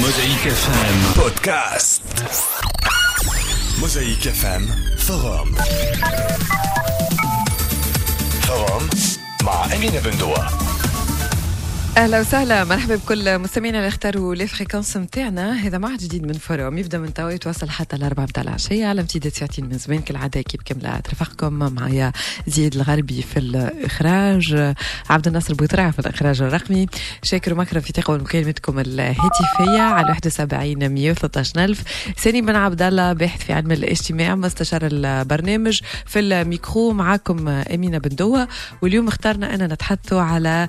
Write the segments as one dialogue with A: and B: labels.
A: Mosaïque FM Podcast. Mosaïque FM Forum. Forum. مع أمينة بندوة.
B: أهلا وسهلا. مرحبا بكل مستمعينا اللي اختاروا les fréquences نتاعنا هذا موعد جديد من Forum يبدأ من توا يتواصل حتى الأربعة متاع العشية على امتداد ساعتين من زمان. كالعادة كيف كاملة ترافقكم معايا زياد الغربي في الإخراج. عبد الناصر بوطرع في الإخراج الرقمي. شاكر ومكرم في تقبل مكالمتكم الهاتفية على 71 113 ألف. سامي بن عبد الله باحث في علم الاجتماع مستشار البرنامج في الميكرو. معاكم أمينة بندوة واليوم اخترنا أننا نتحدثوا على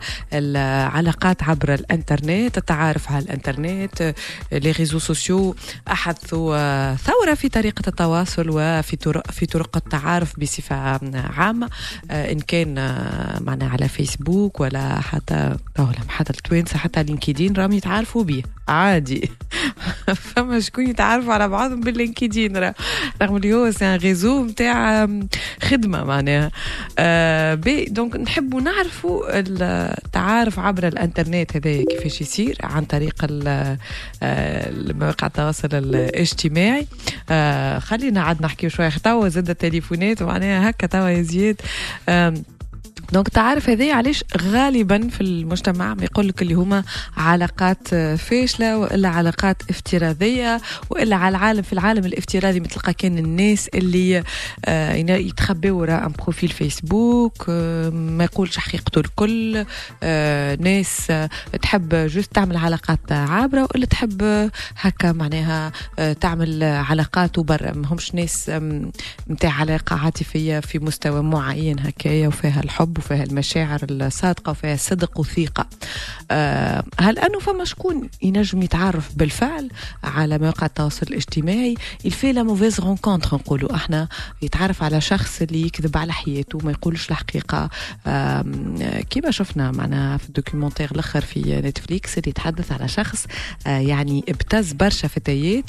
B: على العلاقات عبر الانترنت التعارف على الانترنت les réseaux sociaux احدثوا ثورة في طريقة التواصل وفي طرق في طرق التعارف بصفة عامة إن كان معنا على فيسبوك ولا حتى حتى التوينس حتى LinkedIn راهم يتعارفوا به عادي. فما شكون يتعرفوا على بعضهم بال LinkedIn رغم اللي هو c'est un réseau نتاع خدمة معناها. آه ben donc نحبوا نعرفوا التعارف عبر الانترنت. هذا كيفاش يصير عن طريق مواقع التواصل الاجتماعي. آه خلينا عاد نحكي شوية توا زاد التليفونات معناها هكا توا يا زياد. آه donc تعرف هذه علاش غالبا في المجتمع يقول لك اللي هما علاقات فاشلة وإلا علاقات افتراضية وإلا على العالم في العالم الافتراضي مثل كان الناس اللي آه يتخبوا وراء profil Facebook آه ما يقولش حقيقته الكل آه ناس تحب juste تعمل علاقات عابرة وإلا تحب هكا معناها تعمل علاقات وبرا. ما همش ناس نتاع علاقة عاطفية في مستوى معين هكايا وفيها الحب. وفيها المشاعر الصادقة وفيها صدق وثقة. أه هل أنه فما شكون ينجم يتعرف بالفعل على مواقع التواصل الاجتماعي؟ elle fait la mauvaise rencontre نقولوا إحنا. يتعرف على شخص اللي يكذب على حياته ما يقولش الحقيقة. كيما شفنا معنا في ال documentaire الأخر في Netflix اللي يتحدث على شخص أه يعني ابتز برشا فتيات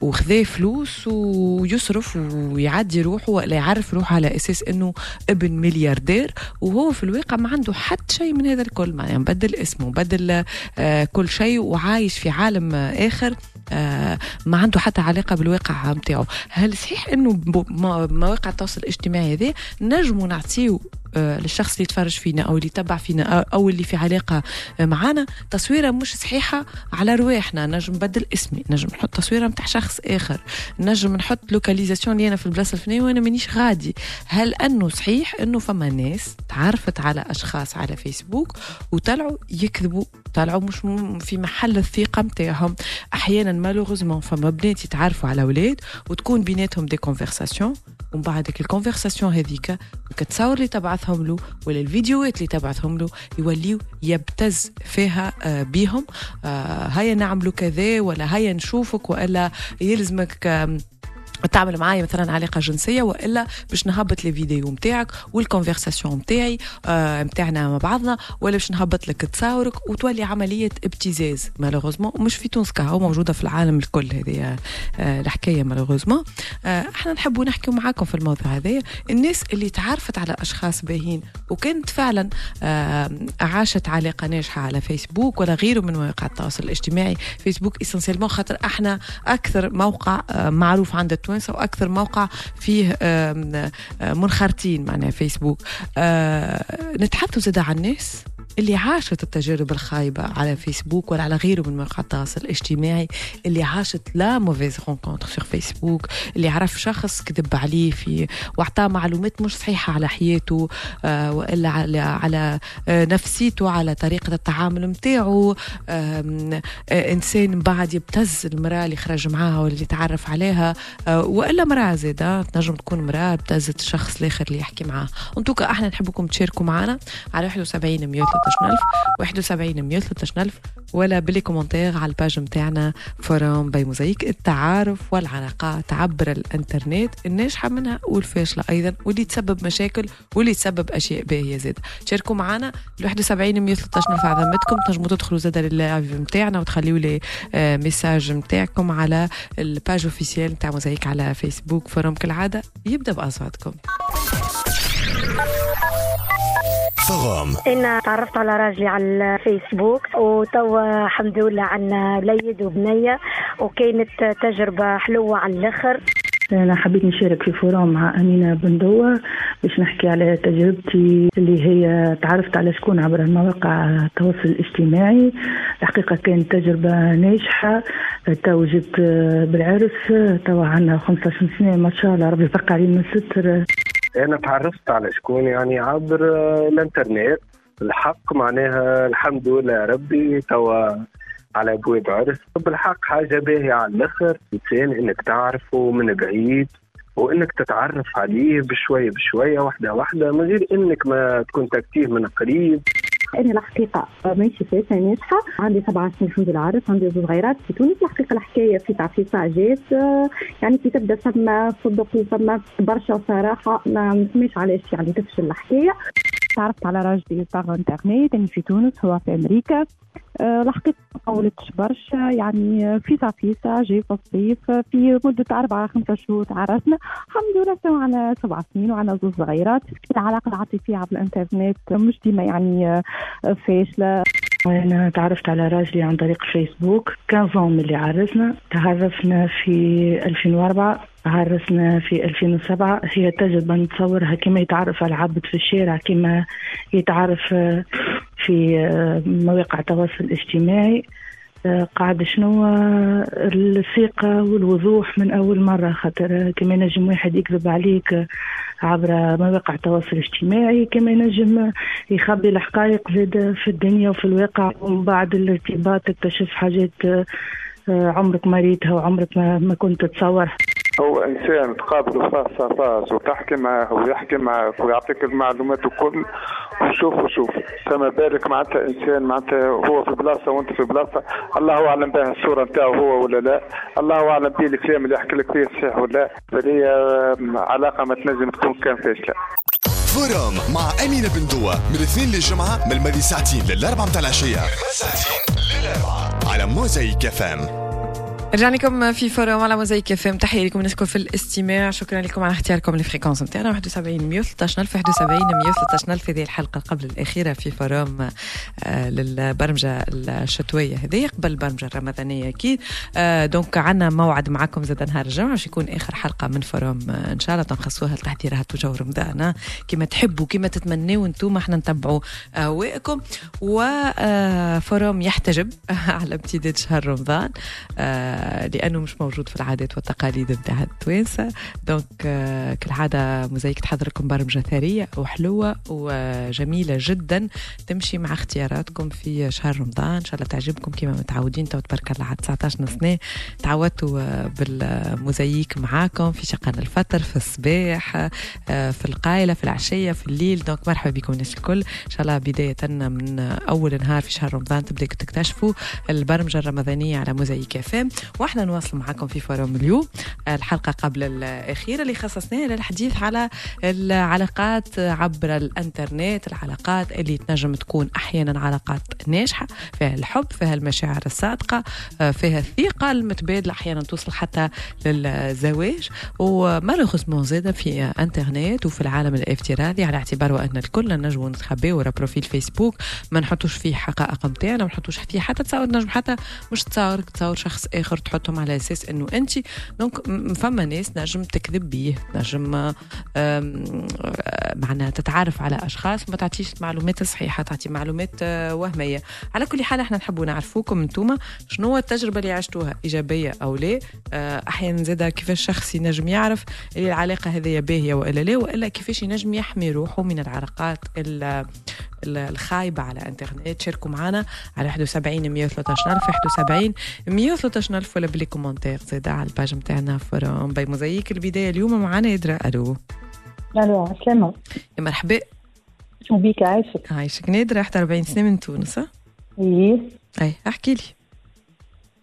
B: وخذا فلوس ويصرف ويعدي روحه ولا يعرف روحه على أساس إنه ابن ملياردير وهو في الواقع ما عنده حتى شيء من هذا الكل. يعني مبدل اسمه مبدل آه كل شيء وعايش في عالم آه آخر آه ما عنده حتى علاقة بالواقع نتاعو هل صحيح إنه مواقع التواصل الاجتماعي هذا نجموا نعطيو للشخص اللي يتفرج فينا أو اللي يتبع فينا أو اللي في علاقة معنا تصويرة مش صحيحة على رواحنا. نجم نبدل اسمي. نجم نحط تصويرة نتاع شخص آخر. نجم نحط localisation اللي أنا في البلاصة الفلانية وأنا مانيش غادي. هل أنه صحيح أنه فما ناس تعرفت على أشخاص على فيسبوك وطلعوا يكذبوا؟ طلعوا مش في محل الثقة نتاعهم أحيانا malheureusement فما بنات يتعرفوا على أولاد وتكون بيناتهم des conversations ومن بعد ال conversation هذيك التصاور اللي تبعثهم له ولا الفيديوهات اللي تبعثهم له يولي يبتز فيها آه بيهم. آه هيا نعملوا كذا ولا هيا نشوفك وإلا يلزمك تعمل معايا مثلا علاقة جنسية وإلا باش نهبط les vidéos نتاعك وال conversation نتاعي نتاعنا آه مع بعضنا ولا باش نهبط لك تصاورك وتولي عملية ابتزاز. malheureusement مش في تونس كهو موجودة في العالم الكل هذه آه الحكاية malheureusement آه أحنا نحبوا نحكيو معاكم في الموضوع هذا. الناس اللي تعرفت على أشخاص باهين وكانت فعلا آه عاشت علاقة ناجحة على فيسبوك ولا غيره من مواقع التواصل الاجتماعي. فيسبوك اسنسيلمون خاطر أحنا أكثر موقع آه معروف عند التوانسه وأكثر موقع فيه منخرطين معناها فيسبوك. نتحدثوا زاد عن الناس اللي عاشت التجارب الخايبة على فيسبوك ولا على غيره من مواقع التواصل الاجتماعي اللي عاشت la mauvaise rencontre sur Facebook اللي عرف شخص كذب عليه في واعطاه معلومات مش صحيحة على حياته آه وإلا على على آه نفسيته على طريقة التعامل متاعه. آه إنسان بعد يبتز المرأة اللي خرج معاها واللي تعرف عليها. آه وإلا مرأة زادة تنجم تكون مرأة ابتزت الشخص الآخر اللي يحكي معاه. en tout cas إحنا نحبكم تشاركوا معنا على 71 113 13000 71 113000 ولا بال les commentaires على ال page نتاعنا Forum by Mosaïque التعارف والعلاقات عبر الإنترنت الناجحة منها والفاشلة أيضا واللي تسبب مشاكل واللي تسبب أشياء باهية زاد شاركوا معنا ال 71 113000 على تنجموا تدخلوا زاد لل live نتاعنا وتخليوا les messages نتاعكم على ال page officielle نتاع موزايك على Facebook Forum كالعادة يبدأ بأصواتكم.
A: Forum
C: أنا تعرفت على راجلي على الفيسبوك وتوا الحمد لله عنا وليد وبنية وكانت تجربة حلوة على الآخر.
D: أنا حبيت نشارك في Forum مع أمينة بندوة باش نحكي على تجربتي اللي هي تعرفت على شكون عبر المواقع التواصل الاجتماعي. الحقيقة كانت تجربة ناجحة. توجت بالعرس تو عندنا 15 سنة ما شاء الله ربي يبقى علينا الستر
E: أنا تعرفت على شكون يعني عبر الإنترنت. الحق معناها الحمد لله ربي توا على ابواب عرس بالحق حاجة باهية على الآخر انسان إنك تعرفه من بعيد وإنك تتعرف عليه بشوية بشوية واحدة واحدة من غير إنك ما تكون تكتيه من قريب.
F: أنا الحقيقة ماشي فاتة ناجحة. عندي سبعة سنين في العرس عندي زوج صغيرات في تونس. الحقيقة الحكاية في تعفيصه جات يعني كي تبدأ ثم صدق ثم برشا صراحة ما نسميش علاش يعني تفشل الحكاية. تعرفت على راجلي par internet يعني في تونس هو في أمريكا. الحقيقة ما طولتش برشا يعني في صفيسة جاي في الصيف في مدة أربعة خمسة شهور تعرفنا. الحمد لله تو على سبع سنين وعلى زوج صغيرات. العلاقة العاطفية عبر الإنترنت مش ديما يعني فاشلة.
D: أنا تعرفت على راجلي عن طريق فيسبوك. كان من اللي عرسنا تعرفنا في 2004 عرسنا في 2007 هي تجربة نتصورها كما يتعرف العبد في الشارع كما يتعرف في مواقع التواصل الاجتماعي. قاعد شنو الثقة والوضوح من أول مرة؟ خاطر كما ينجم واحد يكذب عليك عبر مواقع التواصل الاجتماعي كما ينجم يخبي الحقائق زاد في الدنيا وفي الواقع ومن بعد الارتباط تكتشف حاجات عمرك ما ريتها وعمرك ما كنت تتصورها
G: هو إنسان تقابله face à face وتحكي معاه ويحكي معك ويعطيك المعلومات الكل وشوف وشوف. فما بالك معناتها إنسان معناتها هو في بلاصة وأنت في بلاصة. الله أعلم بها الصورة نتاعو هو ولا لا. الله أعلم به الكلام اللي يحكي لك فيه صحيح ولا لا. علاقة ما تنجم تكون كان فاشله
A: Forum مع أمينة بندوة من الاثنين للجمعة من الماضي ساعتين للأربعة متاع العشية. على موزايك FM
B: رجعنا لكم في Forum على موزايك FM. تحية لكم نشكر في الاستماع. شكرا لكم على اختياركم ال fréquence نتاعنا. 71 113 الف 71 113 الف هذه الحلقة قبل الأخيرة في Forum آه للبرمجة الشتوية هذه قبل البرمجة الرمضانية أكيد. آه donc عندنا موعد معكم زاد نهار الجمعة باش يكون آخر حلقة من Forum آه إن شاء الله. نخصصوها لتحضيرات وجو رمضان كما تحبوا كما تتمنوا أنتم إحنا نتبعوا اهواءكم و Forum يحتجب على امتداد شهر رمضان لأنه مش موجود في العادات والتقاليد نتاع التوانسه donc كالعاده موزايك تحضر لكم برمجة ثرية وحلوة وجميلة جدا. تمشي مع اختياراتكم في شهر رمضان. إن شاء الله تعجبكم كما متعودين. تو تبارك الله على 19 سنه تعودتوا بالموزايك معاكم في شقان الفطر في الصباح في القايلة في العشية في الليل. donc مرحبا بكم الناس الكل. إن شاء الله بداية من أول نهار في شهر رمضان تبداو تكتشفوا البرمجة الرمضانية على موزايك FM وإحنا نواصل معكم في Forum اليوم الحلقة قبل الأخيرة اللي خصصناها للحديث على العلاقات عبر الإنترنت العلاقات اللي تنجم تكون أحيانا علاقات ناجحة فيها الحب فيها المشاعر الصادقة فيها الثقة المتبادلة أحيانا توصل حتى للزواج. و malheureusement زاد في إنترنت وفي العالم الافتراضي على اعتبار وأن الكل نجموا نتخبيو ورا profil فيسبوك. ما نحطوش فيه حقائق نتاعنا ما نحطوش فيه حتى تصور نجم حتى مش تصورك تصور شخص آخر. تحطهم على أساس إنه انت donc فما ناس نجم تكذب بيه نجم معناها تتعرف على أشخاص وما تعطيش المعلومات الصحيحه تعطي معلومات وهمية. على كل حال إحنا نحبوا نعرفوكم أنتم شنو التجربة اللي عشتوها إيجابية أو لا. أحيانا زاد كيفاش الشخص ينجم يعرف العلاقة هذه باهية وإلا لا وإلا كيفاش ينجم يحمي روحه من العلاقات الخايبة على الانترنت شاركوا معنا على 71 113 الف 71 113 الف ولا ب les commentaires زاد على ال page نتاعنا Forum by موزايك البداية اليوم معنا نادرة ألو.
H: ألو عسلامة.
B: يا مرحبا.
H: وبيك عايشك.
B: عايشك نادرة. 41 سنة من تونس؟
H: إيه.
B: أي احكي لي.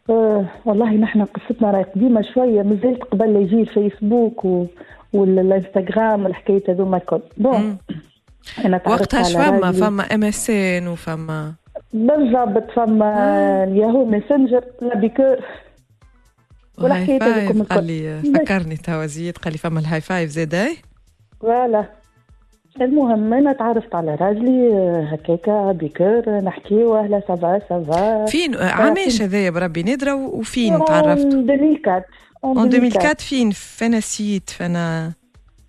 H: آه والله نحن قصتنا راهي قديمة شوية مازالت قبل لا يجي الفيسبوك و... والإنستغرام والحكاية هذوما الكل.
B: Bon. وقتها فما فما MSN وفما.
H: بالضبط فما الياهو ماسنجر لا بيكو
B: والهاي فايف قال لي فكرني توا زيد قال لي فما الهاي فايف زاد اي
H: Voilà. المهم أنا تعرفت على راجلي هكاكا بكر نحكيو أهلا سافا سافا
B: فين؟ عاماش هذايا بربي؟ نادرة وفين تعرفتوا؟
H: 2004
B: اون 2004 فين؟ فانا نسيت؟ فانا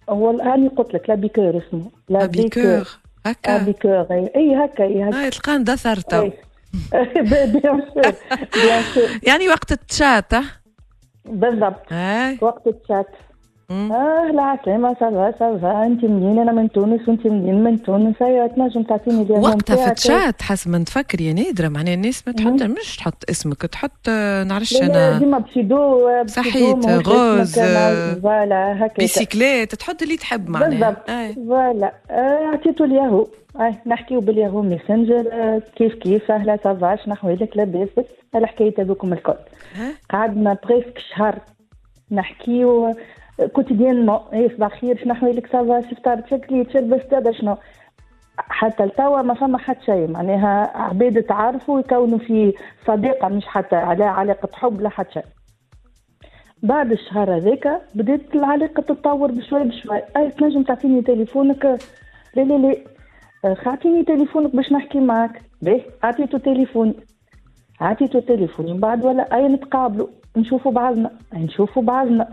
H: هو هاني قلت لك لا بيكور اسمه لا
B: بيكور.
H: لا
B: هكا.
H: بيكور. إي هكا إي هكا.
B: هاي تلقاه اندثر تو
H: إي. بيان سور بيان سور
B: يعني وقت التشات؟
H: بالضبط. وقت الشات
B: مم.
H: آه لا عسلامة ça va ça va أنت منين؟ أنا من تونس وأنت منين؟ من تونس. هيا تنجم تعطيني اليوم
B: وقتها في. التشات حسب ما نتفكر يا نادرة. معناها الناس ما تحط مش تحط اسمك تحط آه، نعرفش أنا.
H: ديما pseudo
B: صحيت،
H: rose،
B: آه،
H: voilà هكا
B: بيسيكليت تحط اللي تحب معناها.
H: بالضبط.
B: أي.
H: Voilà. آه، عطيتو الياهو. اي نحكيو بالياهو ميسنجر آه، كيف كيف؟ أهلا ça va شنو احوالك لاباس. بس الحكاية هذوكم الكل؟ قعدنا presque شهر نحكيو quotidiennement اي صباح خير شنو احوالك ça va شفت شكلي شربت دابا شنو حتى لتوا ما فما حتى شيء. معناها عباد تعرفوا يكونوا في صديقة مش حتى على علاقة حب لا حتى شيء. بعد الشهر هذاك بدات العلاقة تتطور بشوي بشوي. أي تنجم تعطيني تليفونك؟ لا لا لا. اعطيني تليفونك باش نحكي معك باهي أعطيته تليفوني. عطيته تليفوني. من بعد ولا أي نتقابلوا. نشوفوا بعضنا. نشوفوا بعضنا.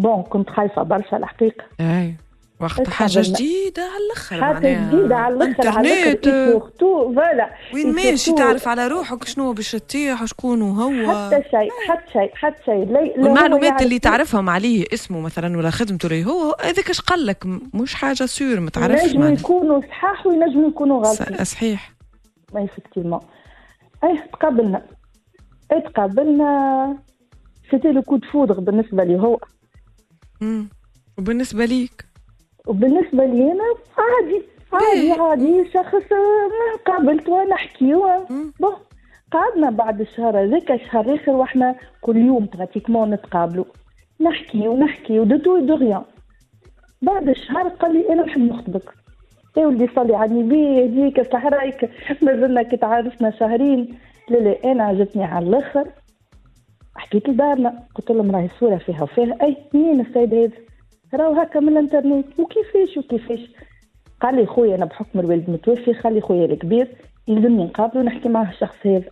H: Bon كنت خايفة برشا الحقيقة.
B: أي وقت حاجة
H: حاجة؟
B: جديدة على الآخر
H: حاجة
B: معناها.
H: جديدة على الأخر على إنترنت voilà
B: وين ماشي؟ تعرف على روحك شنو باش تطيح وشكون وهو
H: حتى شيء حتى شيء حتى شيء.
B: والمعلومات
H: يعرف
B: اللي تعرفهم عليه اسمه مثلا ولا خدمته اللي هو هذاك اش قال لك؟ مش حاجة sûre ما تعرفش
H: ينجموا يكونوا صحاح وينجموا يكونوا غلطين
B: س- صحيح.
H: mais effectivement إيه تقابلنا. إيه تقابلنا. c'était le coup de foudre بالنسبة لي هو.
B: مم. وبالنسبة ليك؟
H: وبالنسبة لي أنا عادي عادي عادي. شخص قابلته نحكيو
B: مم.
H: bon قعدنا بعد الشهر هذاك الشهر الآخر وإحنا كل يوم pratiquement نتقابلوا نحكيو نحكيو de tout de rien بعد الشهر قال لي أنا نحب نخطبك. يا ولدي صلي على النبي يهديك اصلح رايك ما زلنا كي تعرفنا شهرين. لا لا أنا عجبتني على الآخر. حكيت لدارنا قلت لهم راهي الصورة فيها وفيها. أي مين السيد هذا؟ راهو هكا من الإنترنت. وكيفاش وكيفاش؟ قال لي خويا أنا بحكم الوالد متوفي خلي خويا الكبير يلزمني نقابله ونحكي معاه الشخص هذا.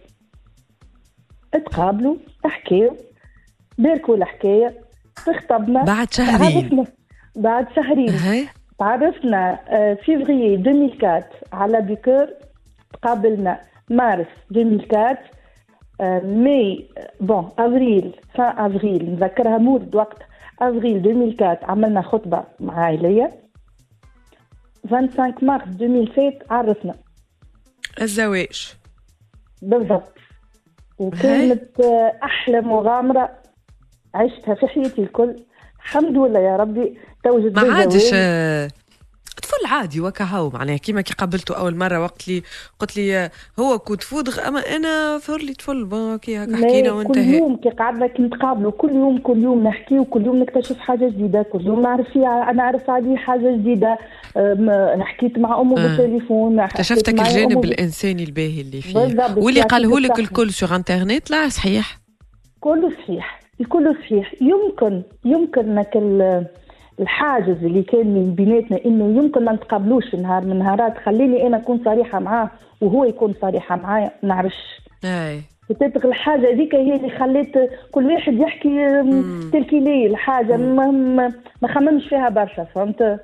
H: اتقابلوا حكيو باركوا الحكاية تخطبنا
B: بعد شهرين.
H: بعد شهرين. تعرفنا آه، فيفري 2004 على بيكور تقابلنا مارس 2004 آه، mais bon افريل vingt avril نذكرها مولد وقت افريل 2004 عملنا خطبة مع عائلية. 25 مارس 2007 عرفنا.
B: الزواج.
H: بالضبط. وكانت آه، أحلى مغامرة عشتها في حياتي الكل. الحمد لله يا ربي توجد
B: ما عادش طفل عادي وكهو. معناها كيما كي قابلته أول مرة وقت لي قلت لي هو coup de foudre أما أنا ظهر لي طفل bon كي هكا حكينا
H: كل
B: وانتهى
H: يوم كي قعدنا كي نتقابلوا كل يوم كل يوم نحكي وكل يوم نكتشف حاجة جديدة. كل يوم نعرف فيها أنا أعرف عليه حاجة جديدة. حكيت مع أمه
B: آه.
H: بالتليفون
B: اكتشفتك الجانب الانساني الباهي اللي فيه. واللي قاله لك. الكل سوغ انترنت لا صحيح.
H: كله صحيح الكل صحيح. يمكن يمكن إنك الحاجز اللي كان من بيناتنا إنه يمكن ما نتقابلوش في نهار من النهارات خليني أنا أكون صريحة معاه وهو يكون صريحة معايا ما نعرفش بتتغ الحاجة هذيك هي اللي خلت كل واحد يحكي تلكي لي الحاجة. ما, ما, ما خممش فيها برشا فهمت؟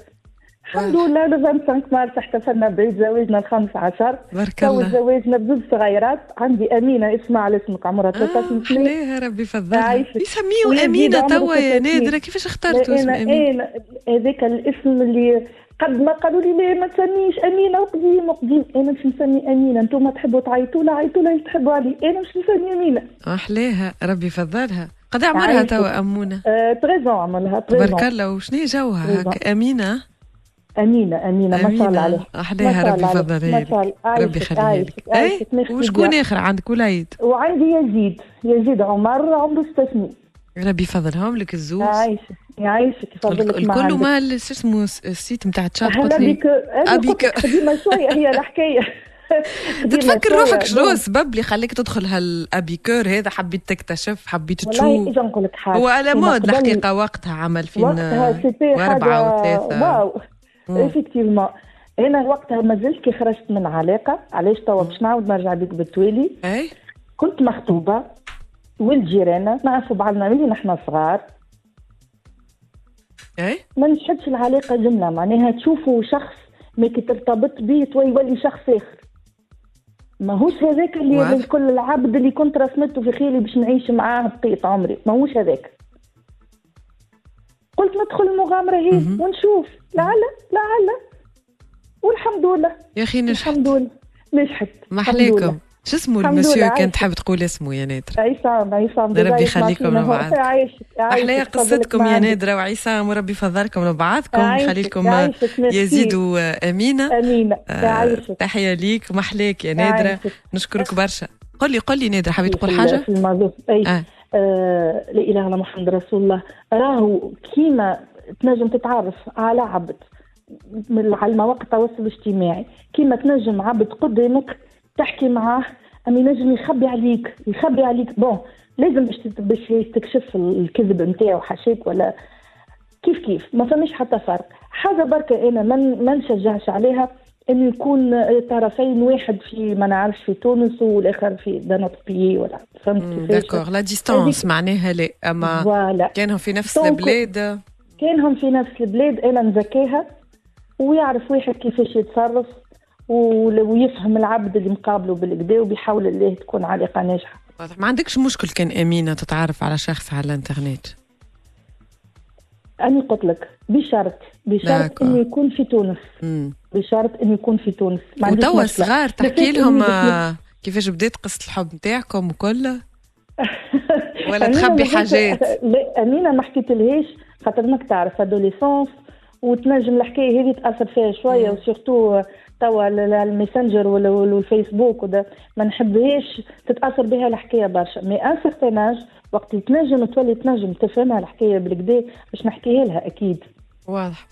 H: الحمد لله ل 25 مارس احتفلنا بعيد زواجنا ال 15
B: بارك الله.
H: زواجنا بزوج صغيرات. عندي أمينة اسمها على اسمك عمرها
B: آه
H: 13 سنة.
B: حلاها ربي فضلها
H: عايشك.
B: يسميوه
H: ويزيد أمينة
B: توا يا
H: 36.
B: نادرة. كيفاش اخترتوا اسم أمينة؟
H: أنا هذاك الاسم اللي قد ما قالوا لي لا ما تسميش أمينة وقديم وقديم. أنا مش نسمي أمينة. أنتم تحبوا تعيطوا لا عيطوا لا تحبوا علي. أنا مش نسمي أمينة.
B: احلاها ربي فضلها قد عمرها. توا أمونة؟
H: آه، treize ans عمرها
B: تبارك
H: treize ans
B: الله. وشنو جوها. هكا أمينة؟
H: أمينة أمينة ما شاء الله
B: ربي
H: عليك. الله.
B: ربي
H: عايشك-
B: يخليها لك
H: عايشك-
B: اي
H: عايشك. نخدم
B: وشكون. اخر عندك؟ وليد
H: وعندي يزيد يزيد عمر. عمره ست سنين
B: ربي يفضلهم لك الزوز.
H: عايشك يعيشك يفضلك
B: الكل
H: ما
B: ما
H: عندك
B: ال- شو اسمه ال s- ال site نتاع تشات قلت لي أبيك.
H: قديمة شوية هي الحكاية. قديمة
B: تتفكر
H: شوية.
B: روحك شنو السبب اللي خليك تدخل هالأبيكور هذا؟ حبيت تكتشف حبيت
H: والله
B: تشوف.
H: إجا نقول لك حاجة.
B: هو على مود الحقيقة وقتها عمل فينا
H: وقتها c'était
B: واربعه وثلاثة.
H: واو. effectivement. أنا وقتها ما زلت كي خرجت من علاقة. علاش توا؟ باش نعاود نرجع بك بالتوالي.
B: أي.
H: كنت مخطوبة ولد جيراننا نعرفوا بعضنا ملي نحن صغار.
B: أي.
H: ما نشحدش العلاقة جملة معناها تشوفوا شخص ما كي ترتبط به تو يولي شخص آخر. ماهوش هذاك اللي
B: واضح.
H: كل العبد اللي كنت رسمته في خيالي باش نعيش معاه بقية عمري. ماهوش هذاك. قلت ندخل المغامرة هي. ونشوف لعل لعل والحمد لله
B: يا أخي نجحت
H: الحمد لله نجحت.
B: احلاكم شو اسمه المسيو كان. تحب تقول اسمه يا نادر
H: عصام عصام
B: ربي يخليكم. لبعض.
H: عايشك
B: قصتكم يا. نادرة وعصام وربي يفضلكم لبعضكم
H: عايشك، ميرسي.
B: يزيد وأمينة
H: أمينة
B: آه، تحية ليك محلاك يا نادرة
H: عايشك.
B: نشكرك برشا قل لي قل لي نادرة حبيت تقول
H: في
B: حاجة
H: في الموضوع اي
B: آه.
H: آه لا إله إلا محمد رسول الله. راهو كيما تنجم تتعرف على عبد على مواقع التواصل الاجتماعي كيما تنجم عبد قدامك تحكي معاه أم ينجم يخبي عليك يخبي عليك. bon لازم باش باش تكشف الكذب نتاعو حاشاك ولا كيف كيف. ما فماش حتى فرق. حاجة بركة أنا ما نشجعش عليها. إنه يكون طرفين واحد في ما نعرفش في تونس والآخر في d'un autre pays ولا فهمت كيفاش؟
B: d'accord la
H: distance
B: معناها لا. أما
H: voilà
B: كانهم في نفس البلاد.
H: كانهم في نفس البلاد أنا نزكاها ويعرف واحد كيفاش يتصرف ويفهم العبد اللي مقابله بالكدا وبيحاول الله تكون علاقه ناجحه.
B: ما عندكش مشكل كان أمينة تتعرف على شخص على الإنترنت.
H: أنا قلت لك بشرط بشرط. إنه يكون في تونس. بشرط إنه يكون في تونس.
B: وتوا. صغار تحكي لهم آه، كيفاش بدات قصة الحب نتاعكم وكل؟ ولا
H: أمينة
B: تخبي حاجات؟
H: لا أمينة ما حكيت لهاش خاطر إنك تعرف adolescence وتنجم الحكاية هذه تأثر فيها شوية و surtout توا ال- ال- الميسنجر ولا ولا الفيسبوك وده. ما نحبهاش تتأثر بها الحكاية برشا. mais un certain وقت اللي تنجم تولي تنجم تفهمها الحكاية بالكدا باش نحكيها لها أكيد.
B: واضح.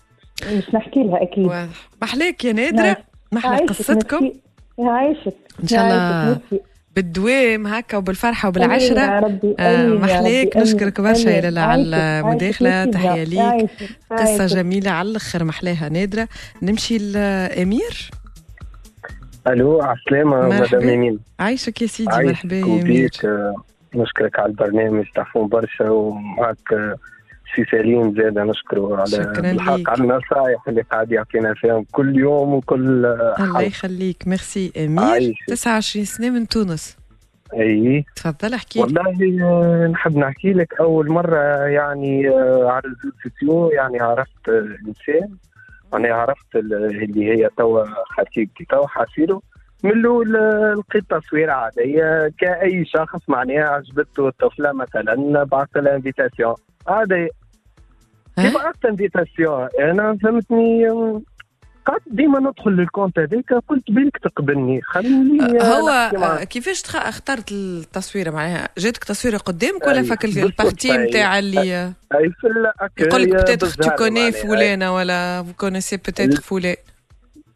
H: باش نحكي لها أكيد.
B: واضح. محلاك يا نادرة؟
H: نعم.
B: محلى
H: عايشك،
B: قصتكم.
H: يعيشك
B: إن شاء الله. بالدوام هكا وبالفرحة
H: آمين يا
B: وبالعشرة
H: ربي،
B: آه،
H: ربي،
B: نشكرك برشا يا. لالا على
H: عايشك، عايشك،
B: تحية
H: عايشك،
B: ليك.
H: عايشك،
B: قصة
H: عايشك.
B: جميلة على الآخر محلاها نادرة. نمشي لأمير.
E: ألو على السلامة
B: مرحبا.
E: مدام يمين
B: عايشك يا سيدي
E: عايشك
B: مرحبا يا
E: آه، نشكرك على البرنامج تعرفون برشا ومعك سي سليم زاد نشكره على الحق. على النصائح اللي قاعد يعطينا فيهم كل يوم وكل آه،
B: الله
E: حلقة.
B: يخليك ميرسي أمير
E: عايشك.
B: 29 سنة من تونس
E: اي
B: تفضل احكي.
E: والله نحب نحكي لك اول مره يعني على سوسيو يعني عرفت انسان يعني عرفت ال- اللي هي توا خطيبتي توا حاسيله من الأول آه، لقيت تصويره عاديه كأي شخص معناها عجبته الطفلة مثلا بعث لها invitation عادي كي؟ بعثت invitation أنا فهمتني آه، قعدت ديما ندخل للكونت هذاك قلت بالك تقبلني خليني آه،
B: هو. آه، كيفاش تخ- اخترت التصويره معناها جاتك تصويره قدامك ولا فك البارتي. نتاع اللي آه،
E: أي في
B: يقول لك
E: هي
B: بتاتر تو كوني. فلانة ولا فو كونيسي بتاتر فلان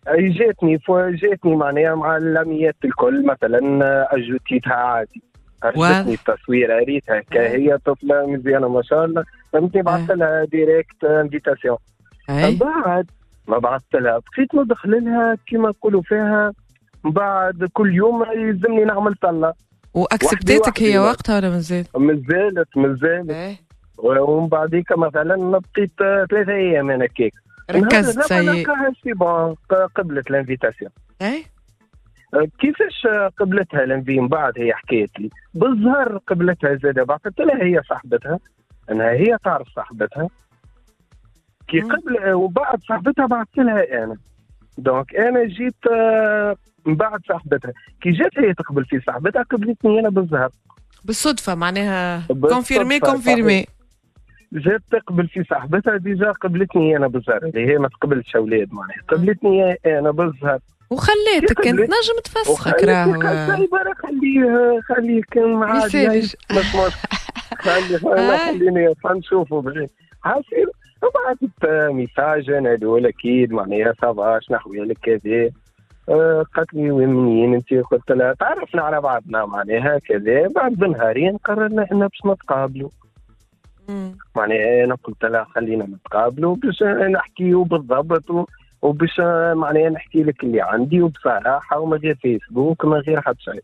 E: جاتني جاتني معناها مع اللاميات الكل مثلا اجوتيتها عادي. عجبتني التصوير ريتها هي طفلة مزيانه ما شاء الله. فهمتني بعثت لها directe invitation من بعد ما بعثت لها بقيت ندخل لها كما نقولوا فيها. من بعد كل يوم يلزمني نعمل طلة.
B: و
E: accept
B: اتك
E: وحدي هي.
B: وقتها ولا مازال؟
E: مازالت مازالت
B: أي.
E: ومن بعديك مثلا بقيت ثلاثة أيام أنا كيك
B: ركزت سي
E: قبلت ال invitation.
B: اي
E: كيفاش قبلتها ال invi؟ من بعد هي حكيت لي. بالظهر قبلتها زاد بعثت لها هي صاحبتها. أنها هي تعرف صاحبتها. كي. قبل وبعد صاحبتها بعثت لها أنا. donc أنا جيت آه، من بعد صاحبتها. كي جات هي تقبل في صاحبتها قبلتني أنا بالظهر. بالصدفة
B: معناها
E: confirmé.
B: confirmé
E: جات تقبل في صاحبتها déjà قبلتني أنا بالظهر اللي هي ما تقبلش أولاد معناها. قبلتني أنا بالظهر
B: وخلاتك
E: كي
B: انت نجم تفسخك راهو.
E: خليه خليه خليه كان
B: يسالش.
E: مش مش خلي
B: آه.
E: خليني نشوفه عارفين بعثت ميساج أنا هذول أكيد معناها صافا شنو احوالك كذا. آه، قالت لي وين منين أنت؟ قلت لها تعرفنا على بعضنا معناها كذا. بعد بنهارين قررنا ان باش نتقابلوا. معناها أنا قلت لها خلينا نتقابلوا باش نحكيو بالضبط. وباش معناها نحكي لك اللي عندي وبصراحة ومن غير فيسبوك ومن غير حتى شيء.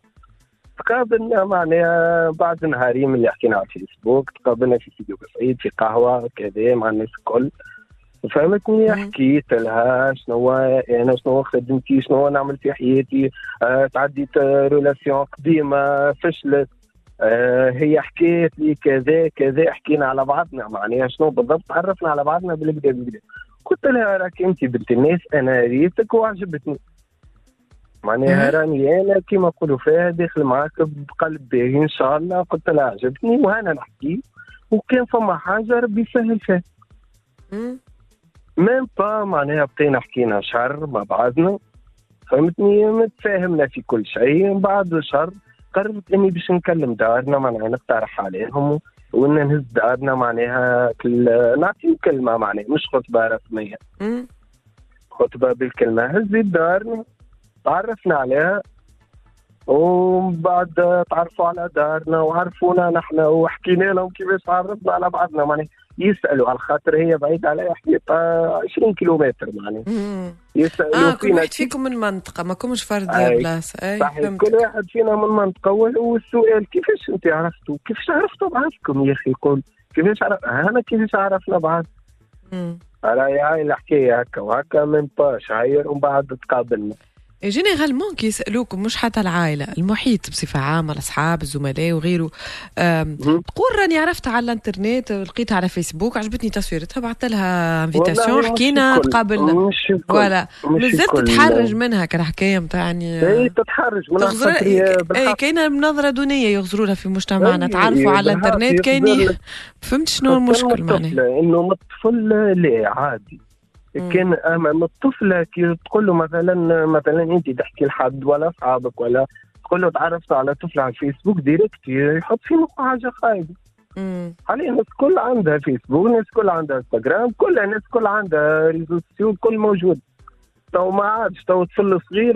E: تقابلنا معناها بعد نهارين من اللي حكينا على الفيسبوك تقابلنا في سيدي بسعيد في قهوة كذا مع الناس الكل. فهمتني حكيت لها شنو أنا شنو خدمتي شنو نعمل في حياتي آه تعديت ريلاسيون قديمة فشلت. هي حكيت لي كذا كذا حكينا على بعضنا معناها شنو بالضبط؟ تعرفنا على بعضنا بالكدا بالكدا قلت لها راك انت بنت الناس أنا ريتك وعجبتني. معناها راني أنا كيما نقولوا فيها داخل معاك بقلب باهي إن شاء الله. قلت لها عجبتني وهنا نحكي وكان فما حاجة ربي يسهل فيها. ميم با معناها بقينا حكينا شهر مع بعضنا. فهمتني؟ متفاهمنا في كل شيء. من بعد شهر قررت إني باش نكلم دارنا معناها نقترح عليهم وإن نهز دارنا معناها كل نعطيهم كلمه معناها مش خطبة رسمية. خطبة بالكلمة هزيت دارنا تعرفنا عليها ومن بعد تعرفوا على دارنا وعرفونا نحن وحكينا لهم كيفاش تعرفنا على بعضنا معناها. يسألوا على خاطر هي بعيد عليها حديقه 20 كيلومتر معناها
B: يسألوا آه كل واحد فيكم من منطقة ما كومش فرد بلاصه
E: أي صحيح كل واحد فينا من منطقة. والسؤال كيفاش أنت عرفتوا؟ كيفاش عرفتوا بعضكم يا أخي قول كيفاش عرف أنا كيفاش عرفنا بعض؟ راهي هاي الحكاية هكا وهكا من باش هاير ومن بعد تقابلنا.
B: généralement كي يسالوكم مش حتى العائلة المحيط بصفة عامة الأصحاب الزملاء وغيره. تقول راني عرفتها على الإنترنت لقيتها على فيسبوك عجبتني تصويرتها بعثت لها invitation حكينا تقابلنا
E: ولا
B: مازلت تتحرج منها كالحكاية نتاعني
E: اي تتحرج منها
B: تغزر... اي كاينة نظره دونية يغزروا لها في مجتمعنا تعرفوا على الإنترنت كاين فهمت شنو المشكل معناها
E: إنه الطفل لا عادي. كان امام الطفل كي تقول له مثلا مثلا أنت تحكي لحد ولا أصحابك ولا تقول له تعرفت على طفل على الفيسبوك direct يحط في مخه حاجة خايبة. حاليا الناس كل عندها فيسبوك الناس كل عندها إنستغرام كل الناس كل عندها réseaux sociaux كل موجود. تو ما عادش تو طفل صغير